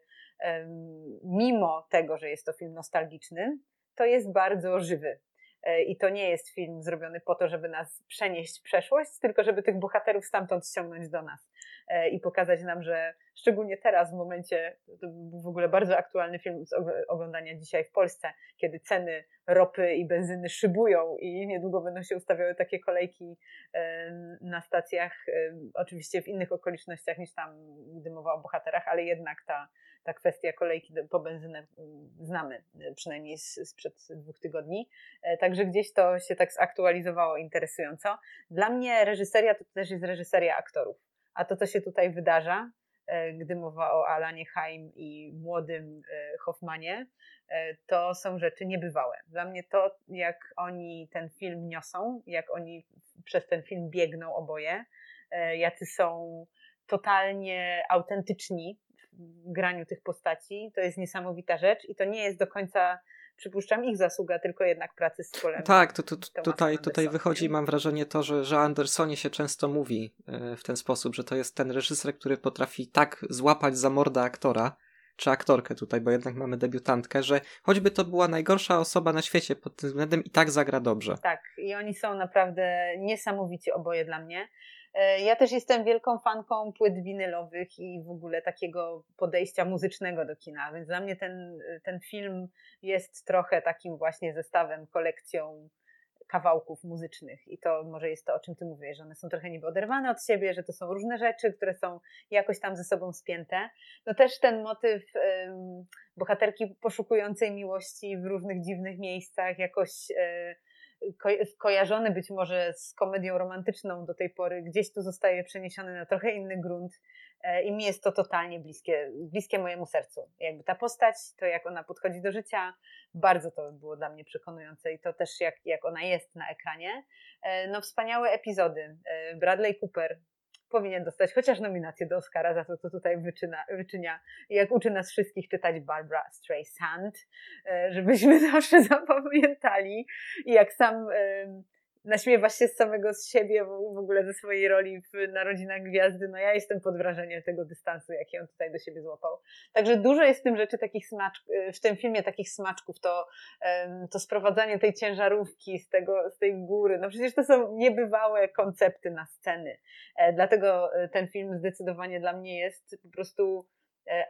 mimo tego, że jest to film nostalgiczny, to jest bardzo żywy. E, I to nie jest film zrobiony po to, żeby nas przenieść w przeszłość, tylko żeby tych bohaterów stamtąd ściągnąć do nas e, i pokazać nam, że szczególnie teraz, w momencie, to był w ogóle bardzo aktualny film z oglądania dzisiaj w Polsce, kiedy ceny ropy i benzyny szybują i niedługo będą się ustawiały takie kolejki e, na stacjach, oczywiście w innych okolicznościach niż tam, gdy mowa o bohaterach, ale jednak ta ta kwestia kolejki po benzynę mm, znamy, e, przynajmniej sprzed dwóch tygodni. E, także gdzieś to się tak zaktualizowało interesująco. Dla mnie reżyseria to też jest reżyseria aktorów. A to, co się tutaj wydarza, e, gdy mowa o Alanie Haim i młodym Hoffmanie, to są rzeczy niebywałe. Dla mnie to, jak oni ten film niosą, jak oni przez ten film biegną oboje, jacy są totalnie autentyczni graniu tych postaci. To jest niesamowita rzecz i to nie jest do końca przypuszczam ich zasługa, tylko jednak pracy z Polem. Tak, to, to, to tutaj, tutaj wychodzi, mam wrażenie, to, że, że Andersonie się często mówi e, w ten sposób, że to jest ten reżyser, który potrafi tak złapać za mordę aktora, czy aktorkę tutaj, bo jednak mamy debiutantkę, że choćby to była najgorsza osoba na świecie pod tym względem i tak zagra dobrze. Tak, i oni są naprawdę niesamowici oboje dla mnie. E, ja też jestem wielką fanką płyt winylowych i w ogóle takiego podejścia muzycznego do kina, więc dla mnie ten, ten film jest trochę takim właśnie zestawem, kolekcją kawałków muzycznych i to może jest to, o czym ty mówisz, że one są trochę niby oderwane od siebie, że to są różne rzeczy, które są jakoś tam ze sobą spięte. No też ten motyw bohaterki poszukującej miłości w różnych dziwnych miejscach, jakoś ko kojarzony być może z komedią romantyczną do tej pory, gdzieś tu zostaje przeniesiony na trochę inny grunt e, i mi jest to totalnie bliskie, bliskie mojemu sercu. Jakby ta postać, to jak ona podchodzi do życia, bardzo to było dla mnie przekonujące i to też jak, jak ona jest na ekranie. E, no wspaniałe epizody. E, Bradley Cooper, powinien dostać chociaż nominację do Oscara za to, co tutaj wyczyna, wyczynia. Jak uczy nas wszystkich czytać Barbara Streisand, e, żebyśmy zawsze zapamiętali. I jak sam naśmiewa się z samego z siebie, w ogóle ze swojej roli w Narodzinach Gwiazdy. No ja jestem pod wrażeniem tego dystansu, jaki on tutaj do siebie złapał. Także dużo jest w tym rzeczy takich smaczków, w tym filmie takich smaczków, to, to sprowadzanie tej ciężarówki z, tego, z tej góry. No przecież to są niebywałe koncepty na sceny. E, dlatego e, ten film zdecydowanie dla mnie jest po prostu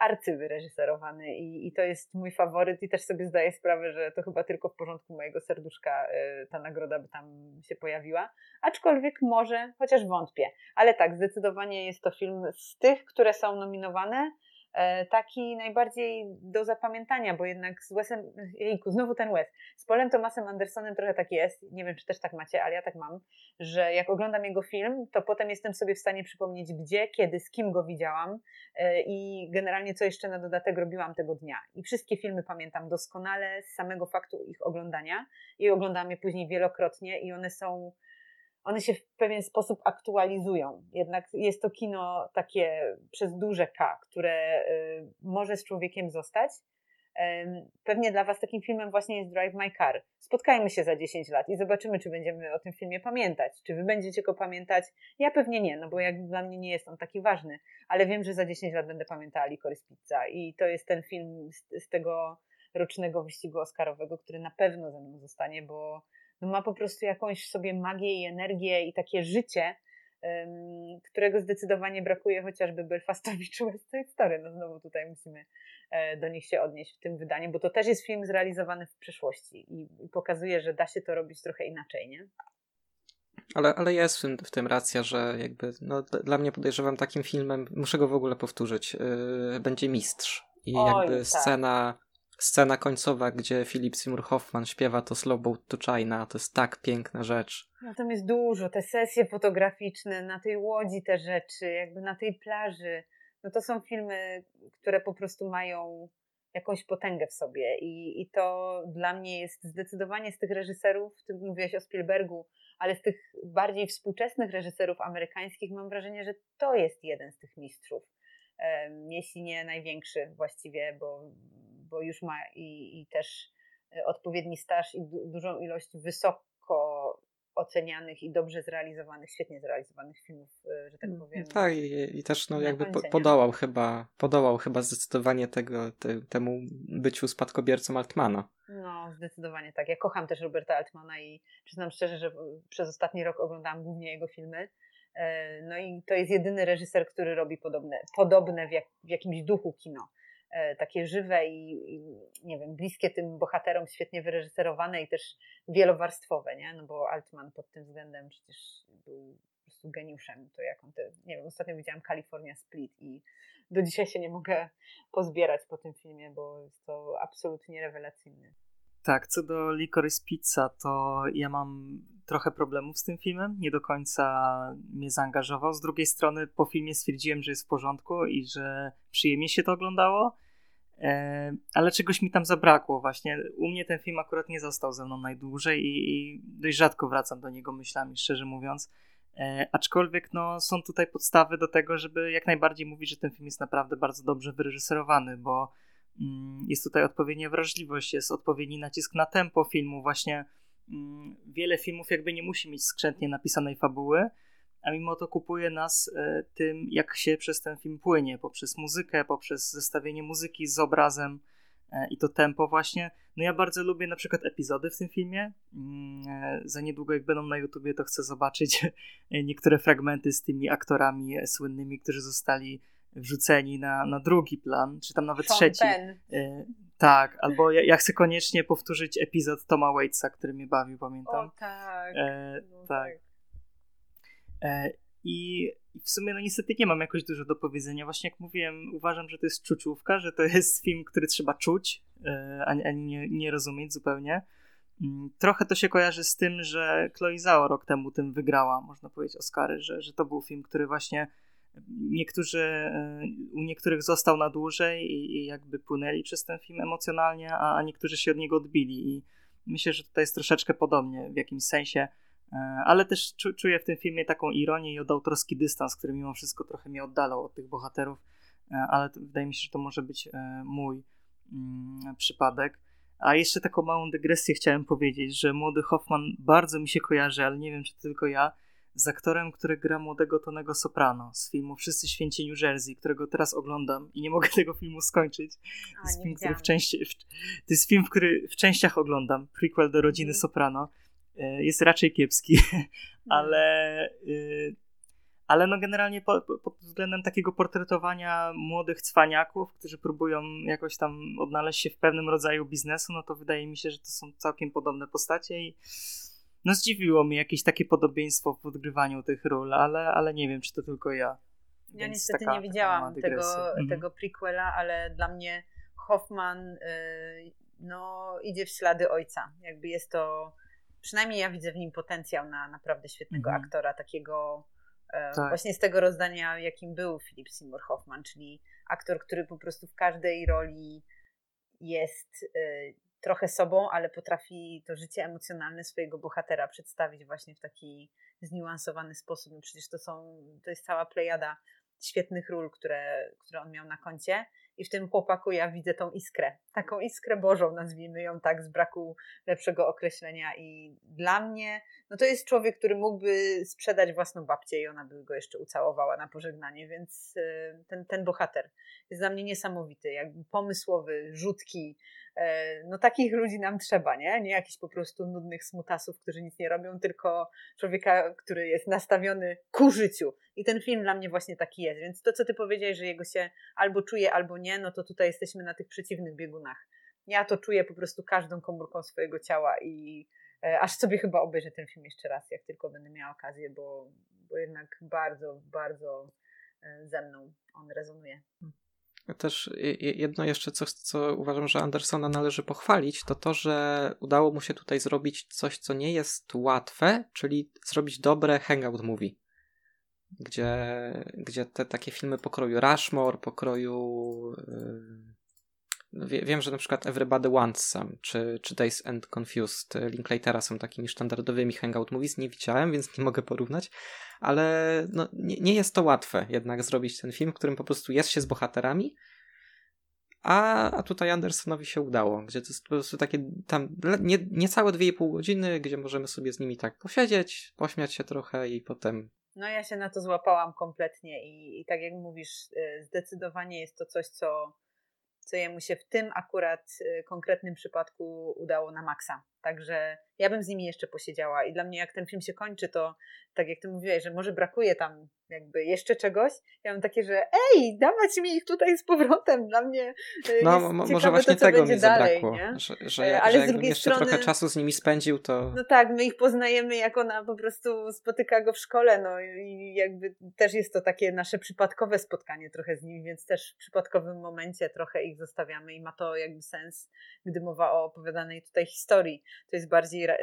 arcywyreżyserowany i, i to jest mój faworyt i też sobie zdaję sprawę, że to chyba tylko w porządku mojego serduszka e, ta nagroda by tam się pojawiła, aczkolwiek może, chociaż wątpię, ale tak, zdecydowanie jest to film z tych, które są nominowane, E, taki najbardziej do zapamiętania, bo jednak z Wesem, jejku, znowu ten Wes, z Polem Thomasem Andersonem trochę tak jest, nie wiem czy też tak macie, ale ja tak mam, że jak oglądam jego film, to potem jestem sobie w stanie przypomnieć gdzie, kiedy, z kim go widziałam e, i generalnie co jeszcze na dodatek robiłam tego dnia. I wszystkie filmy pamiętam doskonale z samego faktu ich oglądania i oglądam je później wielokrotnie i one są one się w pewien sposób aktualizują. Jednak jest to kino takie przez duże K, które y, może z człowiekiem zostać. Pewnie dla Was takim filmem właśnie jest Drive My Car. Spotkajmy się za 10 lat i zobaczymy, czy będziemy o tym filmie pamiętać. Czy Wy będziecie go pamiętać? Ja pewnie nie, no bo jak dla mnie nie jest on taki ważny, ale wiem, że za 10 lat będę pamiętała Licorice Pizza i to jest ten film z, z tego rocznego wyścigu Oscarowego, który na pewno ze mną zostanie, bo no ma po prostu jakąś w sobie magię i energię i takie życie, którego zdecydowanie brakuje chociażby Belfastowi czy West Side Story. No znowu tutaj musimy e, do nich się odnieść w tym wydaniu, bo to też jest film zrealizowany w przyszłości i, pokazuje, że da się to robić trochę inaczej, nie? Ale, ale jest w tym, w tym racja, że jakby no, dla mnie podejrzewam takim filmem, muszę go w ogóle powtórzyć, yy, będzie Mistrz. I Oj, jakby tak. scena scena końcowa, gdzie Philip Seymour Hoffman śpiewa to Slow Boat to China, to jest tak piękna rzecz. No tam jest dużo, te sesje fotograficzne, na tej łodzi te rzeczy, jakby na tej plaży. No to są filmy, które po prostu mają jakąś potęgę w sobie i, i to dla mnie jest zdecydowanie z tych reżyserów, ty mówiłeś o Spielbergu, ale z tych bardziej współczesnych reżyserów amerykańskich mam wrażenie, że to jest jeden z tych mistrzów, jeśli nie największy właściwie, bo bo już ma i, i też e, odpowiedni staż i du dużą ilość wysoko ocenianych i dobrze zrealizowanych, świetnie zrealizowanych filmów, e, że tak mm, powiem. Tak, i, i też no, jakby po, podołał chyba, podołał chyba zdecydowanie tego, te, temu byciu spadkobiercą Altmana. No, zdecydowanie tak. Ja kocham też Roberta Altmana i przyznam szczerze, że przez ostatni rok oglądałam głównie jego filmy. E, no i to jest jedyny reżyser, który robi podobne, podobne w, jak, w jakimś duchu kino. E, takie żywe i, i, nie wiem, bliskie tym bohaterom, świetnie wyreżyserowane i też wielowarstwowe, nie? No bo Altman pod tym względem przecież był po prostu geniuszem. To jak on te, nie wiem, ostatnio widziałam California Split i do dzisiaj się nie mogę pozbierać po tym filmie, bo jest to absolutnie rewelacyjny. Tak, co do Licorice Pizza, to ja mam trochę problemów z tym filmem, nie do końca mnie zaangażował. Z drugiej strony po filmie stwierdziłem, że jest w porządku i że przyjemnie się to oglądało, e, ale czegoś mi tam zabrakło właśnie. U mnie ten film akurat nie został ze mną najdłużej i, dość rzadko wracam do niego myślami, szczerze mówiąc. E, aczkolwiek no, są tutaj podstawy do tego, żeby jak najbardziej mówić, że ten film jest naprawdę bardzo dobrze wyreżyserowany, bo jest tutaj odpowiednia wrażliwość, jest odpowiedni nacisk na tempo filmu, właśnie Mm, wiele filmów jakby nie musi mieć skrzętnie napisanej fabuły, a mimo to kupuje nas e, tym, jak się przez ten film płynie, poprzez muzykę, poprzez zestawienie muzyki z obrazem e, i to tempo właśnie. No ja bardzo lubię na przykład epizody w tym filmie. Mm, e, za niedługo jak będą na YouTubie, to chcę zobaczyć niektóre fragmenty z tymi aktorami słynnymi, którzy zostali wrzuceni na, na drugi plan, czy tam nawet Sean trzeci. Ben. Tak, albo ja, ja, chcę koniecznie powtórzyć epizod Toma Waitsa, który mnie bawił, pamiętam. O tak. E, no, tak. tak. E, i, w sumie no niestety nie mam jakoś dużo do powiedzenia. Właśnie jak mówiłem, uważam, że to jest czuciówka, że to jest film, który trzeba czuć, e, ani, ani nie, nie rozumieć zupełnie. Mm, trochę to się kojarzy z tym, że Chloe Zhao rok temu tym wygrała, można powiedzieć, Oscary, że, że to był film, który właśnie niektórzy, e, u niektórych został na dłużej i, i, jakby płynęli przez ten film emocjonalnie, a, a niektórzy się od niego odbili i myślę, że tutaj jest troszeczkę podobnie w jakimś sensie, e, ale też czu, czuję w tym filmie taką ironię i odautorski dystans, który mimo wszystko trochę mnie oddalał od tych bohaterów, e, ale wydaje mi się, że to może być mój mm, przypadek. A jeszcze taką małą dygresję chciałem powiedzieć, że młody Hoffman bardzo mi się kojarzy, ale nie wiem, czy tylko ja, z aktorem, który gra młodego Tonego Soprano z filmu Wszyscy Święci New Jersey, którego teraz oglądam i nie mogę tego filmu skończyć. To jest, film, który w części, w, to jest film, który w częściach oglądam, prequel do Rodziny mm. Soprano. E, jest raczej kiepski, mm. ale, y, ale no generalnie pod, pod względem takiego portretowania młodych cwaniaków, którzy próbują jakoś tam odnaleźć się w pewnym rodzaju biznesu, no to wydaje mi się, że to są całkiem podobne postacie i no zdziwiło mnie jakieś takie podobieństwo w odgrywaniu tych ról, ale, ale nie wiem, czy to tylko ja. Ja Więc niestety taka, nie widziałam tego, mhm. tego prequela, ale dla mnie Hoffman yy, no, idzie w ślady ojca. Jakby jest to, przynajmniej ja widzę w nim potencjał na naprawdę świetnego mhm. aktora, takiego yy, tak. właśnie z tego rozdania, jakim był Philip Seymour Hoffman, czyli aktor, który po prostu w każdej roli jest yy, trochę sobą, ale potrafi to życie emocjonalne swojego bohatera przedstawić właśnie w taki zniuansowany sposób. No przecież to są, to jest cała plejada świetnych ról, które, które on miał na koncie I w tym chłopaku ja widzę tą iskrę, taką iskrę Bożą, nazwijmy ją tak, z braku lepszego określenia. I dla mnie, no to jest człowiek, który mógłby sprzedać własną babcię i ona by go jeszcze ucałowała na pożegnanie, więc y, ten, ten bohater jest dla mnie niesamowity, jakby pomysłowy, rzutki. E, no takich ludzi nam trzeba, nie? Nie jakichś po prostu nudnych smutasów, którzy nic nie robią, tylko człowieka, który jest nastawiony ku życiu. I ten film dla mnie właśnie taki jest. Więc to, co ty powiedziałeś, że jego się albo czuje, albo nie, no to tutaj jesteśmy na tych przeciwnych biegunach. Ja to czuję po prostu każdą komórką swojego ciała i e, aż sobie chyba obejrzę ten film jeszcze raz, jak tylko będę miała okazję, bo, bo jednak bardzo, bardzo e, ze mną on rezonuje. Też jedno jeszcze coś, co uważam, że Andersona należy pochwalić, to to, że udało mu się tutaj zrobić coś, co nie jest łatwe, czyli zrobić dobre hangout movie gdzie, gdzie te takie filmy pokroju Rushmore, pokroju yy, wie, wiem, że na przykład Everybody Wants Some, czy, czy Days and Confused Linklatera są takimi standardowymi hangout movies, nie widziałem, więc nie mogę porównać, ale no, nie, nie jest to łatwe jednak zrobić ten film, w którym po prostu jest się z bohaterami, a, a tutaj Andersonowi się udało, gdzie to jest po prostu takie tam nie, niecałe 2,5 godziny, gdzie możemy sobie z nimi tak posiedzieć, pośmiać się trochę i potem no ja się na to złapałam kompletnie i, i tak jak mówisz, y, zdecydowanie jest to coś, co, co jemu się w tym akurat y, konkretnym przypadku udało na maksa. Także ja bym z nimi jeszcze posiedziała. I dla mnie jak ten film się kończy, to tak jak ty mówiłeś, że może brakuje tam jakby jeszcze czegoś, ja mam takie, że ej, dawać mi ich tutaj z powrotem, dla mnie y, No może właśnie to, tego mi zabrakło, dalej, że, że, e, Ale że z drugiej jeszcze strony, trochę czasu z nimi spędził, to... No tak, my ich poznajemy, jak ona po prostu spotyka go w szkole, no i jakby też jest to takie nasze przypadkowe spotkanie trochę z nimi, więc też w przypadkowym momencie trochę ich zostawiamy i ma to jakby sens, gdy mowa o opowiadanej tutaj historii to jest bardziej y,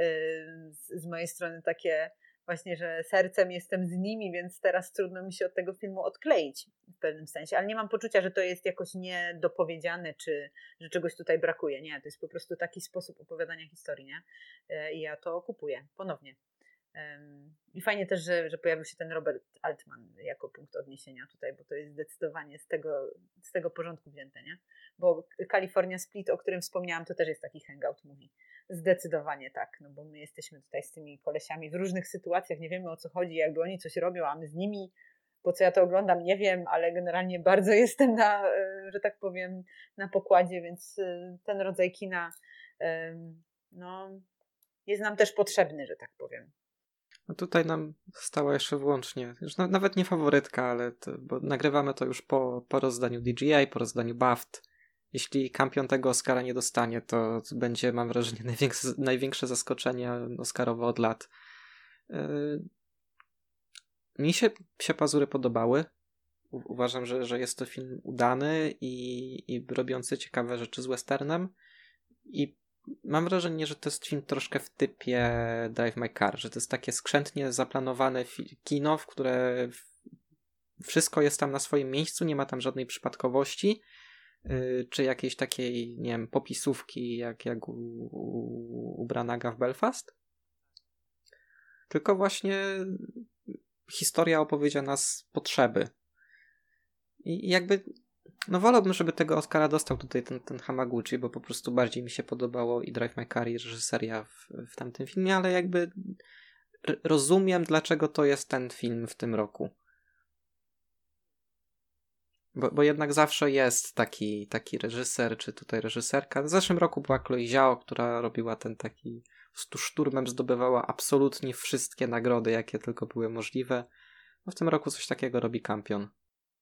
z mojej strony takie właśnie, że sercem jestem z nimi, więc teraz trudno mi się od tego filmu odkleić w pewnym sensie, ale nie mam poczucia, że to jest jakoś niedopowiedziane, czy że czegoś tutaj brakuje. Nie, to jest po prostu taki sposób opowiadania historii, nie? Y, I ja to kupuję ponownie. I fajnie też, że, że pojawił się ten Robert Altman jako punkt odniesienia tutaj, bo to jest zdecydowanie z tego, z tego porządku wzięte, nie? Bo California Split, o którym wspomniałam, to też jest taki hangout movie. Zdecydowanie tak, no bo my jesteśmy tutaj z tymi kolesiami w różnych sytuacjach, nie wiemy o co chodzi, jakby oni coś robią, a my z nimi, po co ja to oglądam, nie wiem, ale generalnie bardzo jestem na, e, że tak powiem, na pokładzie, więc e, ten rodzaj kina no, jest nam też potrzebny, że tak powiem. Tutaj nam stała jeszcze wyłącznie, już na, nawet nie faworytka, ale to, bo nagrywamy to już po, po rozdaniu DJI, po rozdaniu BAFT, jeśli kampion tego Oscara nie dostanie, to będzie, mam wrażenie, największe, największe zaskoczenie Oscarowe od lat. Yy, mi się, się pazury podobały. Uważam, że, że jest to film udany i, i robiący ciekawe rzeczy z westernem. I mam wrażenie, że to jest film troszkę w typie Drive My Car, że to jest takie skrzętnie zaplanowane kino, w które wszystko jest tam na swoim miejscu, nie ma tam żadnej przypadkowości Y, czy jakiejś takiej, nie wiem, popisówki jak, jak u, u, Branaga w Belfast. Tylko właśnie historia opowiedziana z potrzeby. I jakby, no wolałbym, żeby tego Oscara dostał tutaj ten, ten Hamaguchi, bo po prostu bardziej mi się podobało i Drive My Car i reżyseria w, w tamtym filmie, ale jakby rozumiem, dlaczego to jest ten film w tym roku. Bo, bo jednak zawsze jest taki, taki reżyser, czy tutaj reżyserka. W zeszłym roku była Chloe Zhao, która robiła ten taki, stu szturmem zdobywała absolutnie wszystkie nagrody, jakie tylko były możliwe. No w tym roku coś takiego robi Kampion.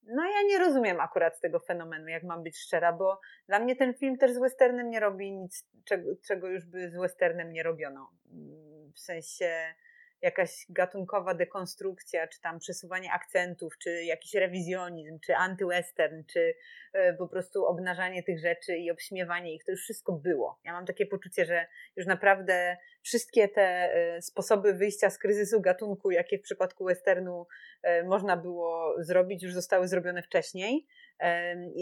No ja nie rozumiem akurat tego fenomenu, jak mam być szczera, bo dla mnie ten film też z westernem nie robi nic, czego, czego już by z westernem nie robiono. W sensie jakaś gatunkowa dekonstrukcja, czy tam przesuwanie akcentów, czy jakiś rewizjonizm, czy antywestern, czy e, po prostu obnażanie tych rzeczy i obśmiewanie ich, to już wszystko było. Ja mam takie poczucie, że już naprawdę wszystkie te e, sposoby wyjścia z kryzysu gatunku, jakie w przypadku westernu e, można było zrobić, już zostały zrobione wcześniej.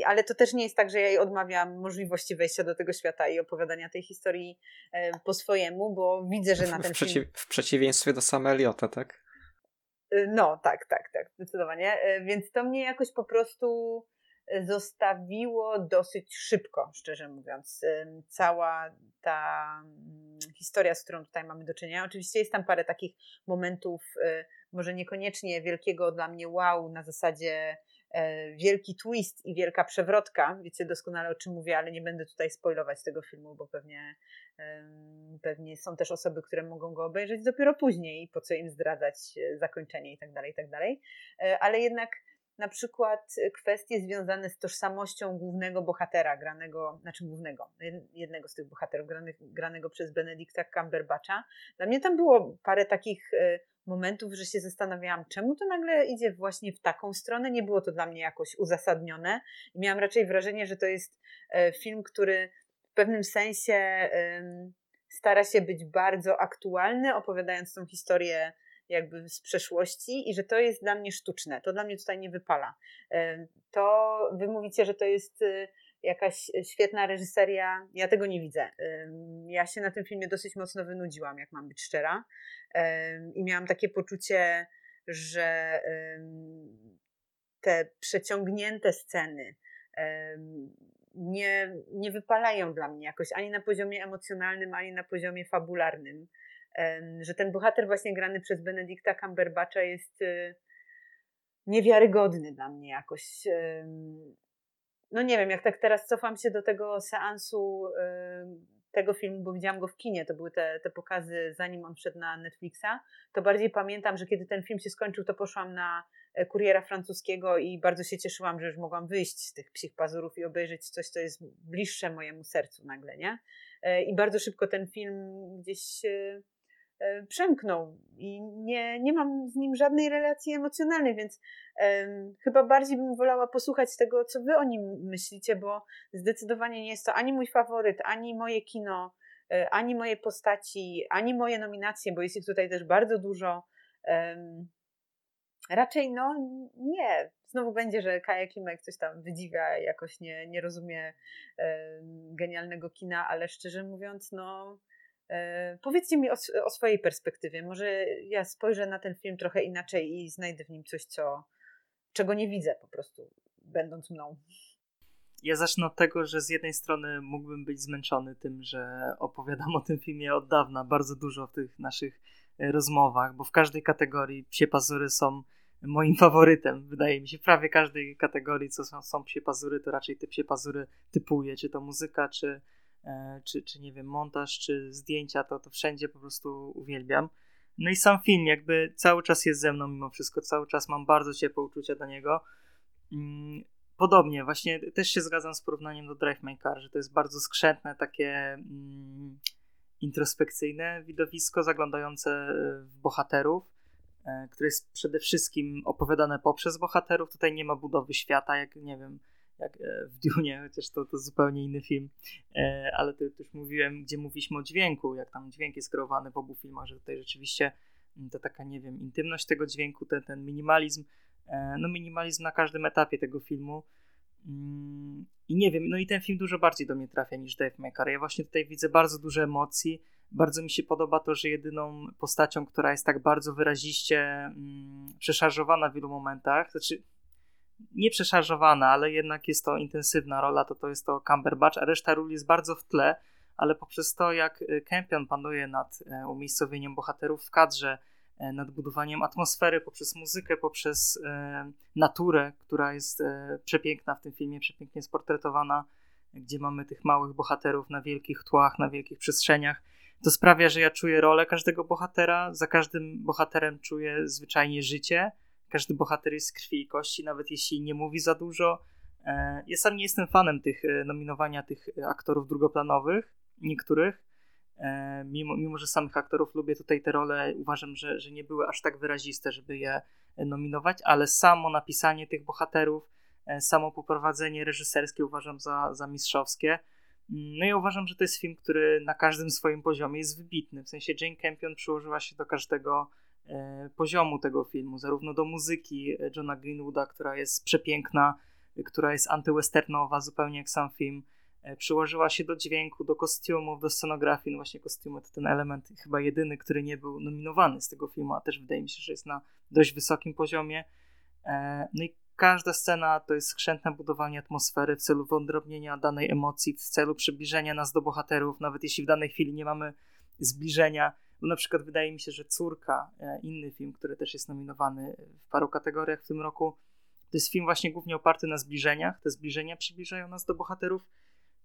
Ale to też nie jest tak, że ja jej odmawiam możliwości wejścia do tego świata i opowiadania tej historii po swojemu, bo widzę, że na ten w, przeciw, film... w przeciwieństwie do Sama Eliota, tak? Y, no, tak, tak, tak, zdecydowanie. Y, więc to mnie jakoś po prostu zostawiło dosyć szybko, szczerze mówiąc. Cała ta mm, historia, z którą tutaj mamy do czynienia. Oczywiście jest tam parę takich momentów, może niekoniecznie wielkiego dla mnie wow, na zasadzie e, wielki twist i wielka przewrotka. Wiecie doskonale o czym mówię, ale nie będę tutaj spoilować tego filmu, bo pewnie, pewnie są też osoby, które mogą go obejrzeć dopiero później, po co im zdradzać e, zakończenie i tak dalej, tak dalej. E, ale jednak na przykład kwestie związane z tożsamością głównego bohatera, granego, znaczy głównego, jednego z tych bohaterów, granego przez Benedicta Cumberbatcha. Dla mnie tam było parę takich e, momentów, że się zastanawiałam, czemu to nagle idzie właśnie w taką stronę. Nie było to dla mnie jakoś uzasadnione. Miałam raczej wrażenie, że to jest e, film, który w pewnym sensie stara się być bardzo aktualny, opowiadając tą historię jakby z przeszłości i że to jest dla mnie sztuczne. To dla mnie tutaj nie wypala. To wy mówicie, że to jest y, jakaś świetna reżyseria. Ja tego nie widzę. Ja się na tym filmie dosyć mocno wynudziłam, jak mam być szczera. I miałam takie poczucie, że te przeciągnięte sceny nie, nie wypalają dla mnie jakoś ani na poziomie emocjonalnym, ani na poziomie fabularnym że ten bohater właśnie grany przez Benedicta Cumberbatcha jest y, niewiarygodny dla mnie jakoś. No nie wiem, jak tak teraz cofam się do tego seansu tego filmu, bo widziałam go w kinie, to były te, te pokazy zanim on wszedł na Netflixa, to bardziej pamiętam, że kiedy ten film się skończył, to poszłam na e, kuriera francuskiego i bardzo się cieszyłam, że już mogłam wyjść z tych psich pazurów i obejrzeć coś, co jest bliższe mojemu sercu nagle, nie? E, I bardzo szybko ten film gdzieś E, przemknął i nie, nie mam z nim żadnej relacji emocjonalnej, więc um, chyba bardziej bym wolała posłuchać tego, co wy o nim myślicie, bo zdecydowanie nie jest to ani mój faworyt, ani moje kino, e, ani moje postaci, ani moje nominacje, bo jest ich tutaj też bardzo dużo. Um, raczej no nie. Znowu będzie, że Kaja Klimek coś tam wydziwia, jakoś nie, nie rozumie um, genialnego kina, ale szczerze mówiąc, no E, powiedzcie mi o, o, swojej perspektywie. Może ja spojrzę na ten film trochę inaczej i znajdę w nim coś, co, czego nie widzę po prostu, będąc mną. Ja zacznę od tego, że z jednej strony mógłbym być zmęczony tym, że opowiadam o tym filmie od dawna, bardzo dużo w tych naszych e, rozmowach, bo w każdej kategorii psie pazury są moim faworytem. Wydaje mi się, w prawie każdej kategorii, co są, są psie pazury, to raczej te psie pazury typuję, czy to muzyka, czy, E, czy, czy nie wiem, montaż, czy zdjęcia, to, to wszędzie po prostu uwielbiam. No i sam film jakby cały czas jest ze mną mimo wszystko, cały czas mam bardzo ciepłe uczucia do niego. Mm, podobnie, właśnie też się zgadzam z porównaniem do Drive My Car, że to jest bardzo skrzętne, takie mm, introspekcyjne widowisko zaglądające w bohaterów, e, które jest przede wszystkim opowiadane poprzez bohaterów. Tutaj nie ma budowy świata, jak nie wiem, jak e, w Dune, chociaż to, to zupełnie inny film, e, ale to, już mówiłem, gdzie mówiliśmy o dźwięku, jak tam dźwięk jest kreowany w obu filmach, że tutaj rzeczywiście mm, to taka, nie wiem, intymność tego dźwięku, ten, ten minimalizm, e, no minimalizm na każdym etapie tego filmu. Mm, i nie wiem, no i ten film dużo bardziej do mnie trafia niż Dave Maker. Ja właśnie tutaj widzę bardzo dużo emocji, bardzo mi się podoba to, że jedyną postacią, która jest tak bardzo wyraziście mm, przeszarżowana w wielu momentach, znaczy nie przeszarżowana, ale jednak jest to intensywna rola, to to jest to Cumberbatch, a reszta ról jest bardzo w tle, ale poprzez to, jak y, Campion panuje nad e, umiejscowieniem bohaterów w kadrze, e, nad budowaniem atmosfery, poprzez muzykę, poprzez naturę, która jest przepiękna w tym filmie, przepięknie sportretowana, gdzie mamy tych małych bohaterów na wielkich tłach, na wielkich przestrzeniach. To sprawia, że ja czuję rolę każdego bohatera, za każdym bohaterem czuję zwyczajnie życie, każdy bohater jest z krwi i kości, nawet jeśli nie mówi za dużo. E, ja sam nie jestem fanem tych e, nominowania tych aktorów drugoplanowych, niektórych. E, mimo, mimo, że samych aktorów lubię tutaj te role, uważam, że, że nie były aż tak wyraziste, żeby je nominować, ale samo napisanie tych bohaterów, samo poprowadzenie reżyserskie uważam za, za mistrzowskie. No i uważam, że to jest film, który na każdym swoim poziomie jest wybitny. W sensie Jane Campion przyłożyła się do każdego E, poziomu tego filmu, zarówno do muzyki Johna Greenwooda, która jest przepiękna, która jest antywesternowa, zupełnie jak sam film, e, przyłożyła się do dźwięku, do kostiumów, do scenografii. No właśnie kostiumy to ten element chyba jedyny, który nie był nominowany z tego filmu, a też wydaje mi się, że jest na dość wysokim poziomie. E, no i każda scena to jest skrzętne budowanie atmosfery w celu wyodrobnienia danej emocji, w celu przybliżenia nas do bohaterów, nawet jeśli w danej chwili nie mamy zbliżenia. Bo na przykład wydaje mi się, że Córka, e, inny film, który też jest nominowany w paru kategoriach w tym roku, to jest film właśnie głównie oparty na zbliżeniach. Te zbliżenia przybliżają nas do bohaterów.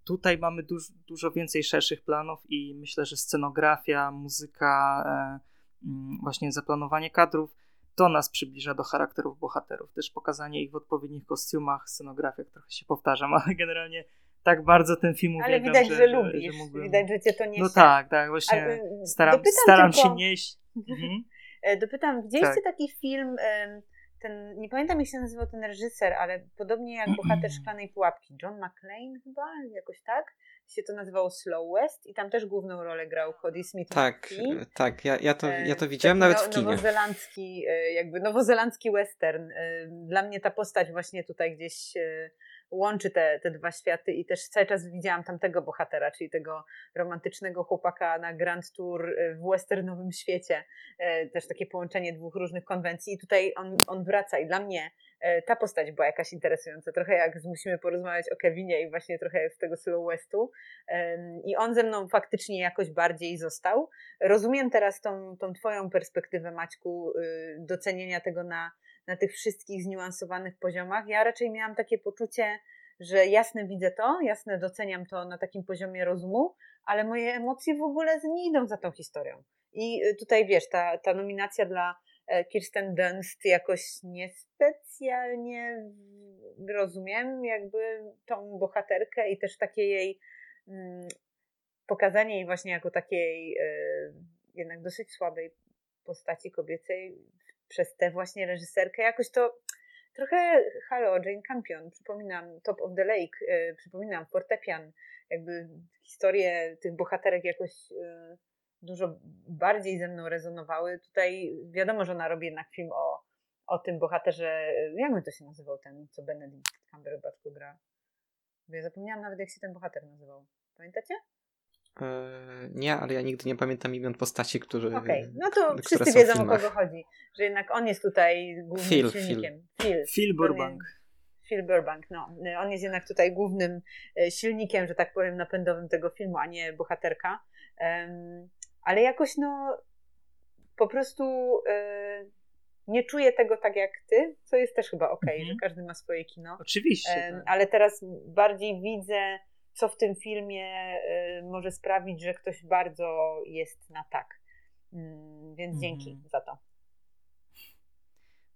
Tutaj mamy duż, dużo więcej szerszych planów i myślę, że scenografia, muzyka, e, mm, właśnie zaplanowanie kadrów to nas przybliża do charakterów bohaterów. Też pokazanie ich w odpowiednich kostiumach, scenografiach, trochę się powtarzam, ale generalnie tak bardzo ten film Ale uwielbiam, widać, że, że, że lubisz, że mógłbym... widać, że cię to niesie. No tak, tak, właśnie Ale, staram, dopytam staram tylko- się nieść. Mhm. E, Dopytam, widzieliście Tak. taki film, ten, nie pamiętam jak się nazywał ten reżyser, ale podobnie jak bohater Szklanej Pułapki, John McClane chyba, jakoś tak, się to nazywało Slow West i tam też główną rolę grał Cody Smith Tak, e, tak, ja, ja, to, E, ja to widziałem taki nawet w kinie. Nowozelandzki, e, jakby nowozelandzki western. E, Dla mnie ta postać właśnie tutaj gdzieś e, łączy te, te dwa światy i też cały czas widziałam tamtego bohatera, czyli tego romantycznego chłopaka na Grand Tour e, w westernowym świecie. E, Też takie połączenie dwóch różnych konwencji i tutaj on, on wraca i dla mnie e, ta postać była jakaś interesująca. Trochę jak musimy porozmawiać o Kevinie i właśnie trochę z tego Slow Westu. I on ze mną faktycznie jakoś bardziej został. Rozumiem teraz tą, tą Twoją perspektywę, Maćku, y, docenienia tego na, na tych wszystkich zniuansowanych poziomach. Ja raczej miałam takie poczucie, że jasne widzę to, jasne doceniam to na takim poziomie rozumu, ale moje emocje w ogóle nie idą za tą historią. I y, tutaj wiesz, ta, ta nominacja dla e, Kirsten Dunst jakoś niespecjalnie rozumiem jakby tą bohaterkę i też takie jej mm, pokazanie jej właśnie jako takiej e, jednak dosyć słabej postaci kobiecej przez tę właśnie reżyserkę. Jakoś to trochę halo, Jane Campion, przypominam Top of the Lake, e, przypominam Fortepian, jakby historie tych bohaterek jakoś e, dużo bardziej ze mną rezonowały. Tutaj wiadomo, że ona robi jednak film o, o tym bohaterze, e, jak by to się nazywał ten, co Benedict Cumberbatch gra? Bo ja zapomniałam nawet, jak się ten bohater nazywał. Pamiętacie? E, nie, ale ja nigdy nie pamiętam imion postaci, które. Okej, no to wszyscy wiedzą o kogo chodzi. Że jednak on jest tutaj głównym Phil, silnikiem. Phil. Phil Burbank. Phil Burbank, no. On jest jednak tutaj głównym e, silnikiem, że tak powiem, napędowym tego filmu, a nie bohaterka. Em, ale jakoś, no, po prostu e, nie czuję tego tak jak ty, co jest też chyba okej, Mhm. że każdy ma swoje kino. Oczywiście. Em, tak. Ale teraz bardziej widzę, co w tym filmie e, może sprawić, że ktoś bardzo jest na tak. Mm, Więc dzięki za to.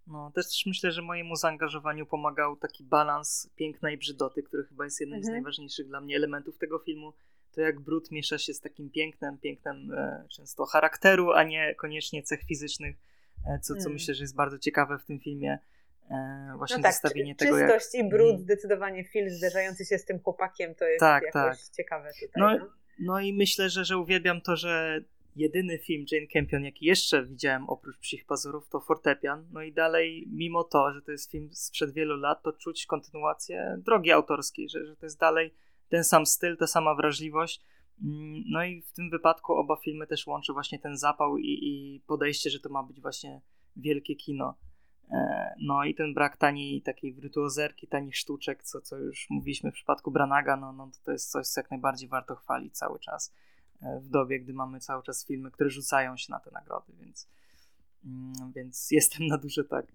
No, też myślę, że mojemu zaangażowaniu pomagał taki balans piękna i brzydoty, który chyba jest jednym z Mhm. najważniejszych dla mnie elementów tego filmu. To jak brud miesza się z takim pięknem, pięknem e, często charakteru, a nie koniecznie cech fizycznych, e, co, co Mm. myślę, że jest bardzo ciekawe w tym filmie. E, właśnie No tak, zestawienie czy, tego, jak... czystość i brud, Mm. zdecydowanie film zderzający się z tym chłopakiem, to jest Tak, jakoś tak. ciekawe tutaj. No, No, no i myślę, że, że uwielbiam to, że jedyny film Jane Campion, jaki jeszcze widziałem oprócz Psich Pazurów, to Fortepian. No i dalej, mimo to, że to jest film sprzed wielu lat, to czuć kontynuację drogi autorskiej, że, że to jest dalej ten sam styl, ta sama wrażliwość. Mm, No i w tym wypadku oba filmy też łączy właśnie ten zapał i, i podejście, że to ma być właśnie wielkie kino. E, No i ten brak taniej takiej wirtuozerki, tanich sztuczek, co, co już mówiliśmy w przypadku Branaga, no, no to jest coś, co jak najbardziej warto chwalić cały czas e, w dobie, gdy mamy cały czas filmy, które rzucają się na te nagrody, więc, mm, więc jestem na duże tak.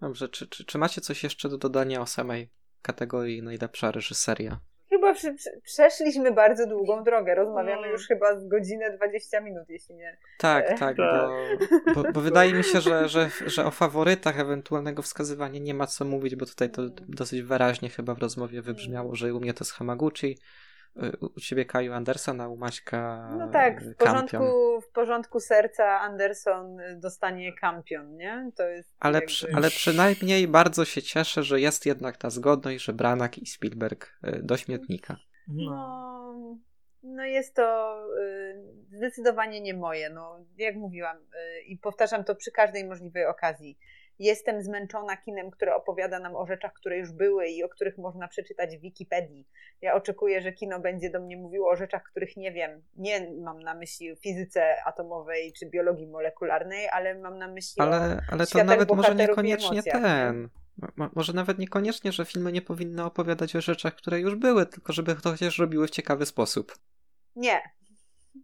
Dobrze, czy, czy, czy macie coś jeszcze do dodania o samej kategorii najlepsza reżyseria? Chyba przeszliśmy bardzo długą drogę. Rozmawiamy No. już chyba z godzinę 20 minut, jeśli nie. Tak, E, tak, tak. Bo, bo, bo wydaje mi się, że, że, że o faworytach ewentualnego wskazywania nie ma co mówić, bo tutaj to dosyć wyraźnie chyba w rozmowie wybrzmiało, że u mnie to jest Hamaguchi, u u ciebie Kaju Anderson, a u Maćka No tak, w y, Campion. porządku, w porządku serca Anderson y, dostanie kampion, nie? To jest. Ale, jakby... przy, ale przynajmniej bardzo się cieszę, że jest jednak ta zgodność, że Branak i Spielberg y, do śmietnika. No. No, no jest to y, zdecydowanie nie moje. No, jak mówiłam y, i powtarzam to przy każdej możliwej okazji. Jestem zmęczona kinem, które opowiada nam o rzeczach, które już były i o których można przeczytać w Wikipedii. Ja oczekuję, że kino będzie do mnie mówiło o rzeczach, których nie wiem. Nie mam na myśli fizyce atomowej czy biologii molekularnej, ale mam na myśli Ale, ale to nawet może niekoniecznie ten. Mo- może nawet niekoniecznie, że filmy nie powinny opowiadać o rzeczach, które już były, tylko żeby to chociaż robiły w ciekawy sposób. Nie.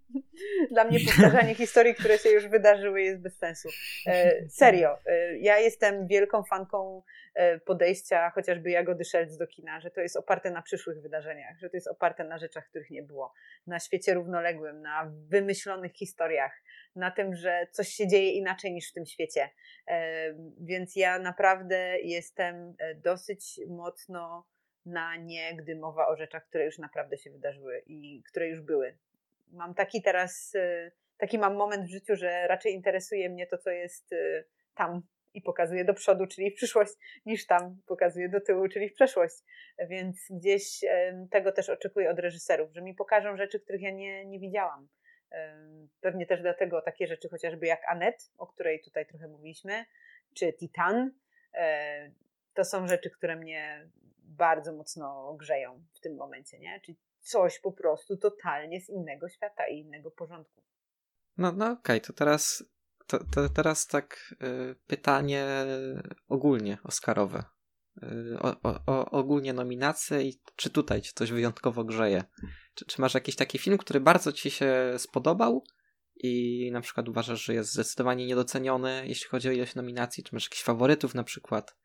Dla mnie powtarzanie historii, które się już wydarzyły, jest bez sensu. E, serio. E, ja jestem wielką fanką e, podejścia chociażby Jagody Szelc do kina, że to jest oparte na przyszłych wydarzeniach, że to jest oparte na rzeczach, których nie było, na świecie równoległym, na wymyślonych historiach, na tym, że coś się dzieje inaczej niż w tym świecie. E, więc ja naprawdę jestem e, dosyć mocno na nie, gdy mowa o rzeczach, które już naprawdę się wydarzyły i które już były. Mam taki teraz, e, taki mam moment w życiu, że raczej interesuje mnie to, co jest tam i pokazuje do przodu, czyli w przyszłość, niż tam pokazuje do tyłu, czyli w przeszłość. Więc gdzieś tego też oczekuję od reżyserów, że mi pokażą rzeczy, których ja nie, nie widziałam. Pewnie też dlatego takie rzeczy chociażby jak Anet, o której tutaj trochę mówiliśmy, czy Titan, to są rzeczy, które mnie bardzo mocno grzeją w tym momencie, nie? Czyli coś po prostu totalnie z innego świata i innego porządku. No, no okej, okay, to teraz to, to teraz tak y, pytanie ogólnie Oscarowe. Y, o, o, ogólnie nominacje i czy tutaj cię coś wyjątkowo grzeje? Czy, czy masz jakiś taki film, który bardzo ci się spodobał i na przykład uważasz, że jest zdecydowanie niedoceniony, jeśli chodzi o ilość nominacji? Czy masz jakichś faworytów na przykład?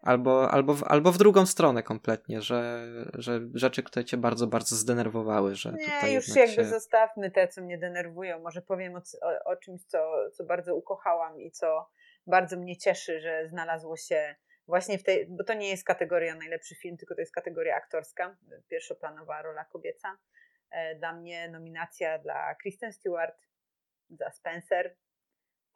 Albo, albo, w, albo w drugą stronę kompletnie, że, że rzeczy, które cię bardzo, bardzo zdenerwowały, że Nie, już jakby się... zostawmy te, co mnie denerwują. Może powiem o, o, o czymś, co, co bardzo ukochałam i co bardzo mnie cieszy, że znalazło się właśnie w tej, bo to nie jest kategoria najlepszy film, tylko to jest kategoria aktorska, pierwszoplanowa rola kobieca. E, dla mnie nominacja dla Kristen Stewart, za Spencer,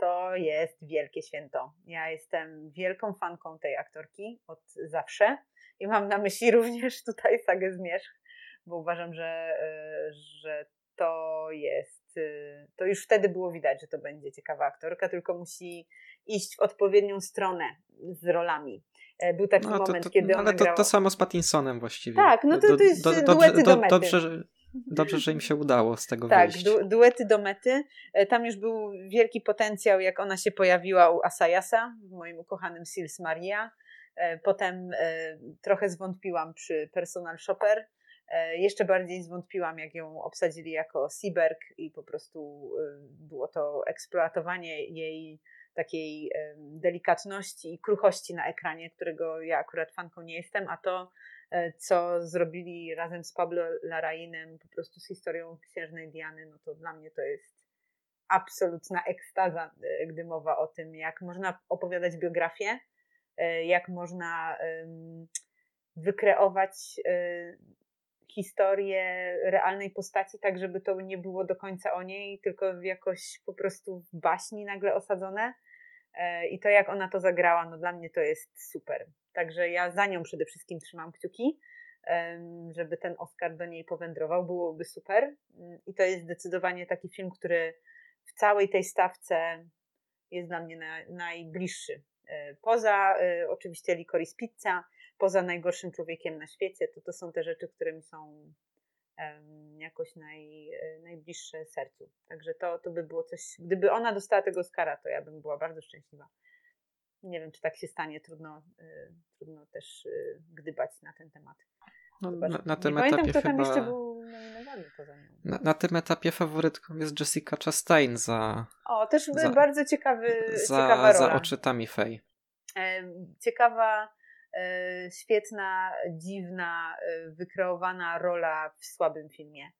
to jest wielkie święto. Ja jestem wielką fanką tej aktorki od zawsze i mam na myśli również tutaj sagę Zmierzch, bo uważam, że, e, że to jest, e, to już wtedy było widać, że to będzie ciekawa aktorka, tylko musi iść w odpowiednią stronę z rolami. E, był taki no, moment, to, kiedy Ale to, to samo z Pattinsonem właściwie. Tak, no to, to jest do, do, duety do, do mety. Dobrze, że, dobrze, że im się udało z tego tak, wyjść. Tak, du duety do mety. E, tam już był wielki potencjał, jak ona się pojawiła u Asayasa, w moim ukochanym Sils Maria. E, potem trochę zwątpiłam przy Personal Shopper. Jeszcze bardziej zwątpiłam, jak ją obsadzili jako Seaberg i po prostu było to eksploatowanie jej takiej delikatności i kruchości na ekranie, którego ja akurat fanką nie jestem, a to, e, co zrobili razem z Pablo Larrainem, po prostu z historią księżnej Diany, no to dla mnie to jest absolutna ekstaza, e, gdy mowa o tym, jak można opowiadać biografię, e, jak można wykreować historię realnej postaci, tak żeby to nie było do końca o niej, tylko jakoś po prostu w baśni nagle osadzone. E, I to, jak ona to zagrała, no dla mnie to jest super. Także ja za nią przede wszystkim trzymam kciuki, żeby ten Oscar do niej powędrował, byłoby super. Mm, I to jest zdecydowanie taki film, który w całej tej stawce jest dla mnie na, najbliższy. E, poza e, oczywiście Licorice Pizza, poza najgorszym człowiekiem na świecie, to to są te rzeczy, które mi są jakoś naj, najbliższe sercu. Także to, to by było coś, gdyby ona dostała tego Oscara, to ja bym była bardzo szczęśliwa. Nie wiem, czy tak się stanie, trudno, y, trudno też y, gdybać na ten temat. No, na, na, tym nie etapie pamiętam, kto tam chyba... jeszcze był nominowany poza nią. Na, na, tym etapie faworytką jest Jessica Chastain za... O, też za, bardzo ciekawy, za, ciekawa rola. Za oczy Tammy Faye. Ciekawa E, świetna, dziwna, e, wykreowana rola w słabym filmie.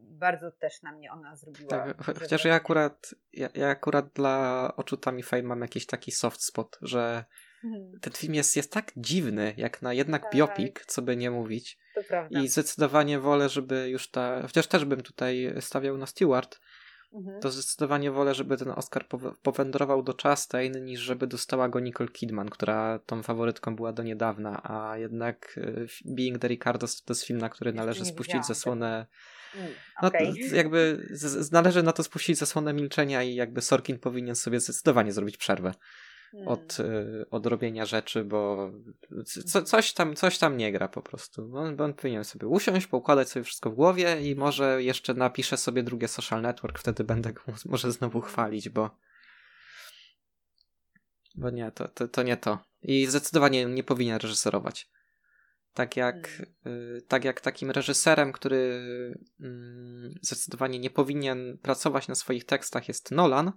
Bardzo też na mnie ona zrobiła. Tak, chociaż ja akurat, ja, ja, akurat dla oczutami Fame mam jakiś taki soft spot, że hmm. ten film jest, jest tak dziwny, jak na jednak tak. biopic, co by nie mówić. I zdecydowanie wolę, żeby już ta. Chociaż też bym tutaj stawiał na Stewart, Mhm. to zdecydowanie wolę, żeby ten Oscar powędrował do Chastain, niż żeby dostała go Nicole Kidman, która tą faworytką była do niedawna, a jednak y, Being the Ricardo to jest film, na który należy spuścić zasłonę mm, okay. no, jakby z, z, należy na to spuścić zasłonę milczenia i jakby Sorkin powinien sobie zdecydowanie zrobić przerwę od, hmm. y, od robienia rzeczy, bo co, coś, tam, coś tam nie gra po prostu. On, on powinien sobie usiąść, poukładać sobie wszystko w głowie i może jeszcze napiszę sobie drugie social network, wtedy będę go może znowu chwalić, bo bo nie, to, to, to nie to. I zdecydowanie nie powinien reżyserować. Tak jak, Hmm. y, tak jak takim reżyserem, który mm, zdecydowanie nie powinien pracować na swoich tekstach jest Nolan,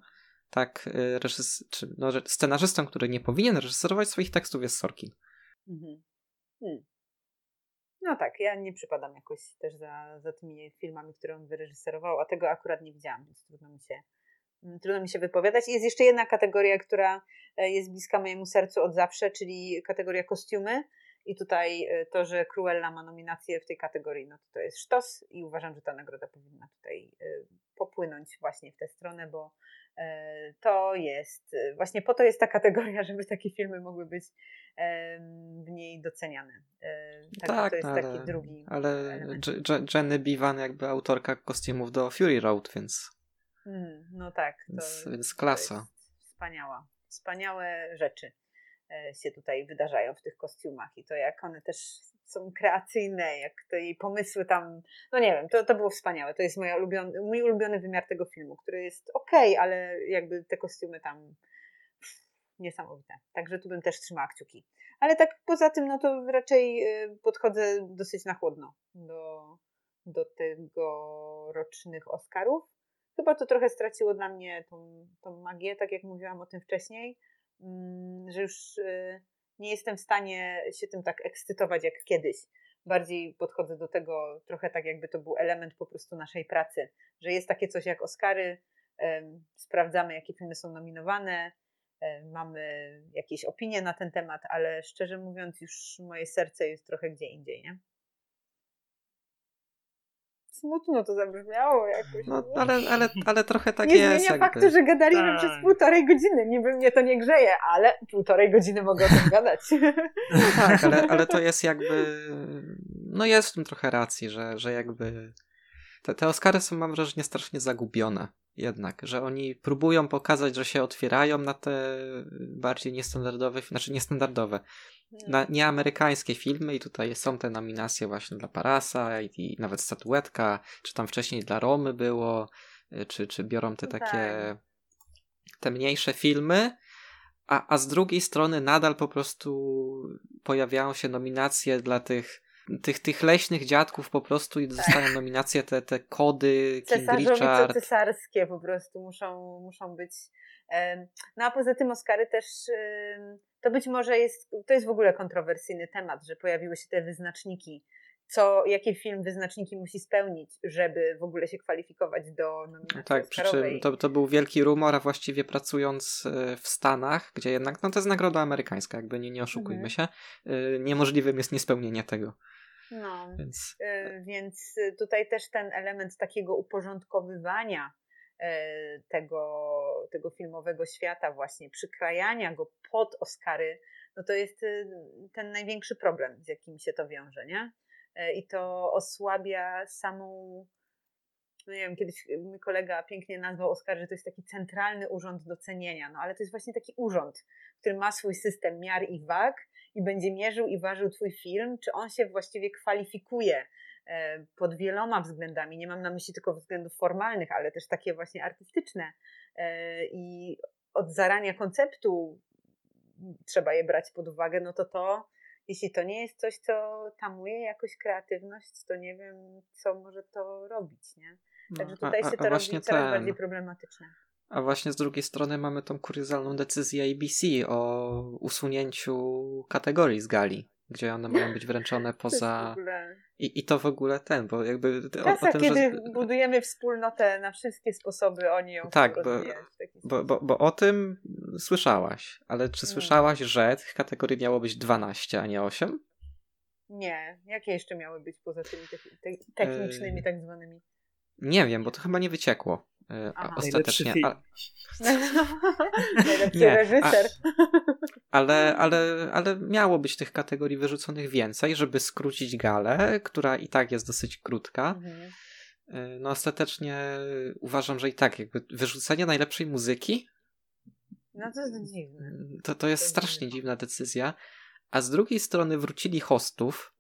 tak y, reżys- czy, no, scenarzystą, który nie powinien reżyserować swoich tekstów jest Sorkin. Mhm. Hmm. No tak, ja nie przypadam jakoś też za, za tymi filmami, które on wyreżyserował, a tego akurat nie widziałam, więc trudno mi się, mm, trudno mi się wypowiadać. Jest jeszcze jedna kategoria, która e, jest bliska mojemu sercu od zawsze, czyli kategoria kostiumy. I tutaj e, to, że Cruella ma nominację w tej kategorii, no to, to jest sztos i uważam, że ta nagroda powinna tutaj e, popłynąć właśnie w tę stronę, bo e, to jest, właśnie po to jest ta kategoria, żeby takie filmy mogły być w niej doceniane. Także Tak, to jest no, taki ale- drugi Ale Jenny Bivan jakby autorka kostiumów do Fury Road, więc, Mm, no tak, to, więc, więc to klasa. jest wspaniała. Wspaniałe rzeczy się tutaj wydarzają w tych kostiumach i to jak one też są kreacyjne, jak to jej pomysły tam, no nie wiem, to, to było wspaniałe. To jest moja ulubiony, mój ulubiony wymiar tego filmu, który jest okej, ale jakby te kostiumy tam niesamowite. Także tu bym też trzymała kciuki. Ale tak poza tym, no to raczej e, podchodzę dosyć na chłodno do, do tegorocznych Oscarów. Chyba to trochę straciło dla mnie tą, tą magię, tak jak mówiłam o tym wcześniej, że już y, nie jestem w stanie się tym tak ekscytować jak kiedyś. Bardziej podchodzę do tego trochę tak, jakby to był element po prostu naszej pracy, że jest takie coś jak Oscary, sprawdzamy, jakie filmy są nominowane, mamy jakieś opinie na ten temat, ale szczerze mówiąc, już moje serce jest trochę gdzie indziej, nie? Smutno to zabrzmiało jakoś. No, ale, ale, ale trochę tak nie jest. zmienia jakby. faktu, że gadaliśmy Tak. przez półtorej godziny. Niby mnie to nie grzeje, ale półtorej godziny mogę o tym gadać. Tak, ale, ale to jest jakby. No jest w tym trochę racji, że, że jakby. Te, te Oscary są, mam wrażenie, strasznie zagubione. Jednak, że oni próbują pokazać, że się otwierają na te bardziej niestandardowe, znaczy niestandardowe, na nieamerykańskie filmy i tutaj są te nominacje właśnie dla Parasa i, i nawet statuetka, czy tam wcześniej dla Romy było, y, czy, czy biorą te No takie tak. te mniejsze filmy, a, a z drugiej strony nadal po prostu pojawiają się nominacje dla tych tych, tych leśnych dziadków po prostu i dostają nominacje te, te kody, King Richard. cesarskie po prostu muszą, muszą być. No a poza tym Oscary też to być może jest, to jest w ogóle kontrowersyjny temat, że pojawiły się te wyznaczniki. Co, jakie film wyznaczniki musi spełnić, żeby w ogóle się kwalifikować do nominacji Tak, przy czym to, to był wielki rumor, a właściwie pracując e, w Stanach, gdzie jednak, no to jest nagroda amerykańska, jakby nie, nie oszukujmy Mhm. się, y, niemożliwym jest niespełnienie tego, No. więc E, Więc y, tutaj też ten element takiego uporządkowywania e, tego, tego filmowego świata, właśnie przykrajania go pod Oscary, no to jest ten największy problem, z jakim się to wiąże, nie? E, I to osłabia samą. No nie wiem, kiedyś mój kolega pięknie nazwał Oscar, że to jest taki centralny urząd docenienia, no ale to jest właśnie taki urząd, który ma swój system miar i wag i będzie mierzył i ważył twój film, czy on się właściwie kwalifikuje e, pod wieloma względami. Nie mam na myśli tylko względów formalnych, ale też takie właśnie artystyczne. E, I od zarania konceptu trzeba je brać pod uwagę, no to to, jeśli to nie jest coś, co tamuje jakoś kreatywność, to nie wiem, co może to robić, nie? Także No, a- tutaj a- się a to właśnie robi coraz ten- bardziej problematyczne. A właśnie z drugiej strony mamy tą kuriozalną decyzję ABC o usunięciu kategorii z gali, gdzie one mają być wręczone poza. I, I to w ogóle ten, bo jakby. O, o tym, kiedy że... budujemy wspólnotę na wszystkie sposoby, oni ją Tak, bo- Bo, bo, bo o tym słyszałaś, ale czy słyszałaś, że tych kategorii miało być 12, a nie 8? Nie, jakie jeszcze miały być poza tymi te- te- technicznymi Yy. tak zwanymi? Nie wiem, bo to chyba nie wyciekło Aha. ostatecznie. Najlepszy A, Najlepszy Nie, reżyser. ale, ale, ale miało być tych kategorii wyrzuconych więcej, żeby skrócić galę, która i tak jest dosyć krótka. Mhm. Y, No ostatecznie uważam, że i tak jakby wyrzucenie najlepszej muzyki No to jest dziwne. to, to jest To strasznie dziwne. dziwna decyzja. A z drugiej strony wrócili hostów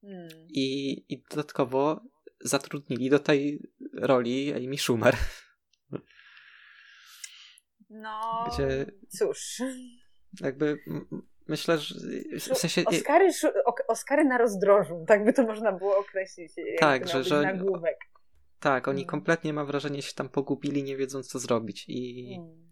Hmm. i, i dodatkowo zatrudnili do tej roli Amy Schumer. No, Gdzie- cóż. Jakby myślę, że w sensie... Oscary, Oscary na rozdrożu, tak by to można było określić. Tak, że, że nagłówek. Tak, oni mm. kompletnie mam wrażenie się tam pogubili, nie wiedząc co zrobić. I, mm.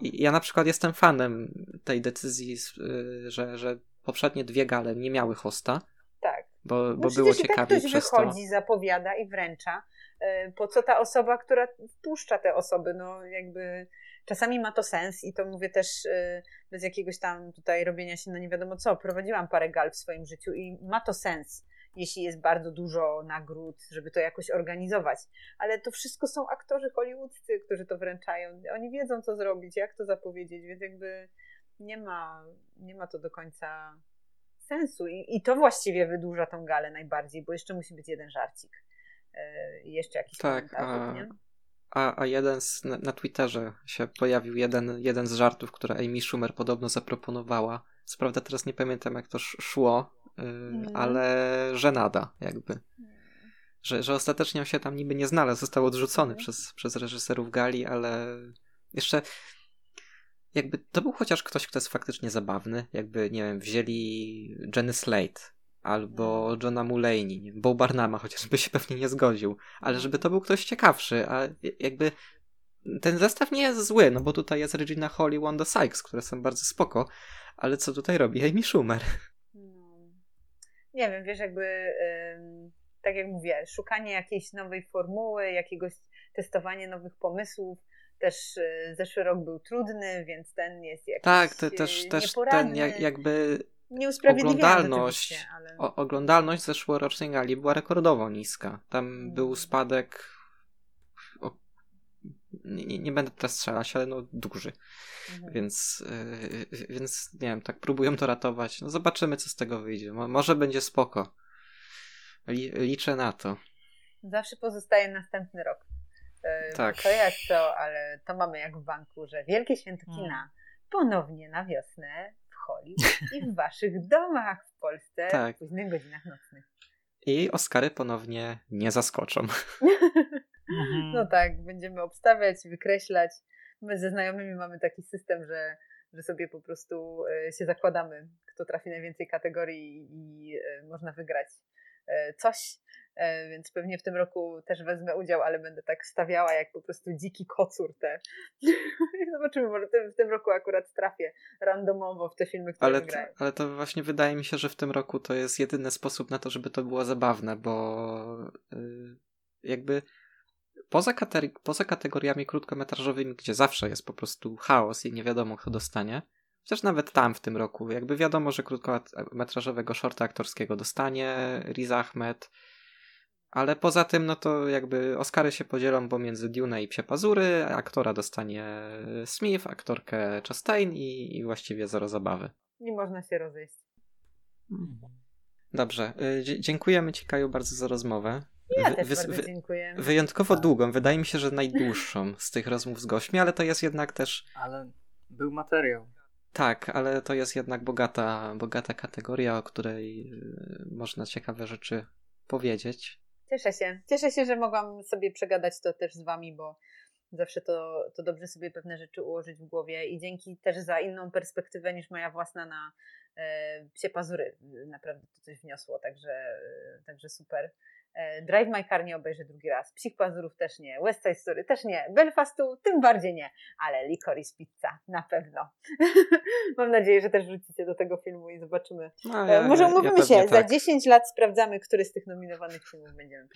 i ja na przykład jestem fanem tej decyzji, y, że, że poprzednie dwie gale nie miały hosta. Tak. Bo, no bo było ciekawie tak ktoś przez wychodzi, to. zapowiada i wręcza. Y, po co ta osoba, która wpuszcza te osoby, no jakby czasami ma to sens i to mówię też y, bez jakiegoś tam tutaj robienia się na nie wiadomo co. Prowadziłam parę gal w swoim życiu i ma to sens jeśli jest bardzo dużo nagród, żeby to jakoś organizować. Ale to wszystko są aktorzy hollywoodzcy, którzy to wręczają. Oni wiedzą, co zrobić, jak to zapowiedzieć, więc jakby nie ma, nie ma to do końca sensu. I, I to właściwie wydłuża tą galę najbardziej, bo jeszcze musi być jeden żarcik. Yy, I jeszcze jakiś tak, a, nie? A, a jeden z, na, na Twitterze się pojawił jeden, jeden z żartów, które Amy Schumer podobno zaproponowała. Co prawda teraz nie pamiętam, jak to szło, mm. ale żenada jakby. Że, że ostatecznie on się tam niby nie znalazł, został odrzucony mm. przez, przez reżyserów gali, ale jeszcze jakby to był chociaż ktoś, kto jest faktycznie zabawny, jakby, nie wiem, wzięli Jenny Slate albo mm. Johna Mulaney, Bo Barnama chociażby się pewnie nie zgodził, ale żeby to był ktoś ciekawszy, a jakby ten zestaw nie jest zły, no bo tutaj jest Regina Hall i Wanda Sykes, które są bardzo spoko, ale co tutaj robi Amy Schumer? nie wiem, wiesz, jakby tak jak mówię, szukanie jakiejś nowej formuły, jakiegoś testowanie nowych pomysłów. Też y, zeszły rok był trudny, więc ten jest jakiś Tak, to też, też ten jakby oglądalność, ale... o, oglądalność zeszłorocznej gali była rekordowo niska. Tam hmm. był spadek o, nie, nie, będę teraz strzelać, ale no duży. Mhm. Więc, yy, więc nie wiem, tak próbują to ratować. No zobaczymy, co z tego wyjdzie. Mo może będzie spoko. Li liczę na to. Zawsze pozostaje następny rok. Yy, tak. To jak to, ale to mamy jak w banku, że Wielkie Święto. Kina ponownie na wiosnę Hollywood i w waszych domach w Polsce tak. w późnych godzinach nocnych. I Oscary ponownie nie zaskoczą. Mhm. No tak, będziemy obstawiać, wykreślać. My ze znajomymi mamy taki system, że, że sobie po prostu e, się zakładamy, kto trafi najwięcej kategorii i e, można wygrać coś. Więc pewnie w tym roku też wezmę udział, ale będę tak stawiała jak po prostu dziki kocur te. Zobaczymy, może w tym roku akurat trafię randomowo w te filmy, które ale, to, ale to właśnie wydaje mi się, że w tym roku to jest jedyny sposób na to, żeby to było zabawne, bo yy, jakby poza, poza kategoriami krótkometrażowymi, gdzie zawsze jest po prostu chaos i nie wiadomo, kto dostanie, chociaż nawet tam w tym roku, jakby wiadomo, że krótkometrażowego shorta aktorskiego dostanie Riz Ahmed, ale poza tym, no to jakby Oscary się podzielą pomiędzy Dune i Psie Pazury, aktora dostanie Smith, aktorkę Chastain i, i właściwie zero zabawy. Nie można się rozejść. Dobrze. Y, dziękujemy Ci, Kaju, bardzo za rozmowę. Ja też wy, bardzo dziękuję. Wyjątkowo tak. długą, wydaje mi się, że najdłuższą z tych rozmów z gośćmi, ale to jest jednak też... Ale był materiał. Tak, ale to jest jednak bogata, bogata kategoria, o której y, można ciekawe rzeczy powiedzieć. Cieszę się. Cieszę się, że mogłam sobie przegadać to też z wami, bo zawsze to, to dobrze sobie pewne rzeczy ułożyć w głowie i dzięki też za inną perspektywę niż moja własna na e, psie pazury. Naprawdę to coś wniosło, także, także super. E, Drive My Car nie obejrzę drugi raz, Psich Pazurów też nie, West Side Story też nie, Belfastu tym bardziej nie, ale Licorice Pizza na pewno. Mam nadzieję, że też wrócicie do tego filmu i zobaczymy. No, ja, Może umówimy ja się, tak. za 10 lat sprawdzamy, który z tych nominowanych filmów będziemy.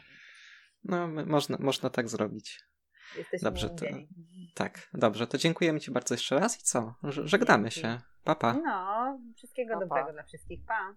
No, można, można tak zrobić. Jesteśmy dobrze, to, tak, dobrze, to dziękujemy Ci bardzo jeszcze raz i co? Żegnamy Dzięki. się. Pa, pa. No, wszystkiego pa, dobrego pa. dla wszystkich. Pa.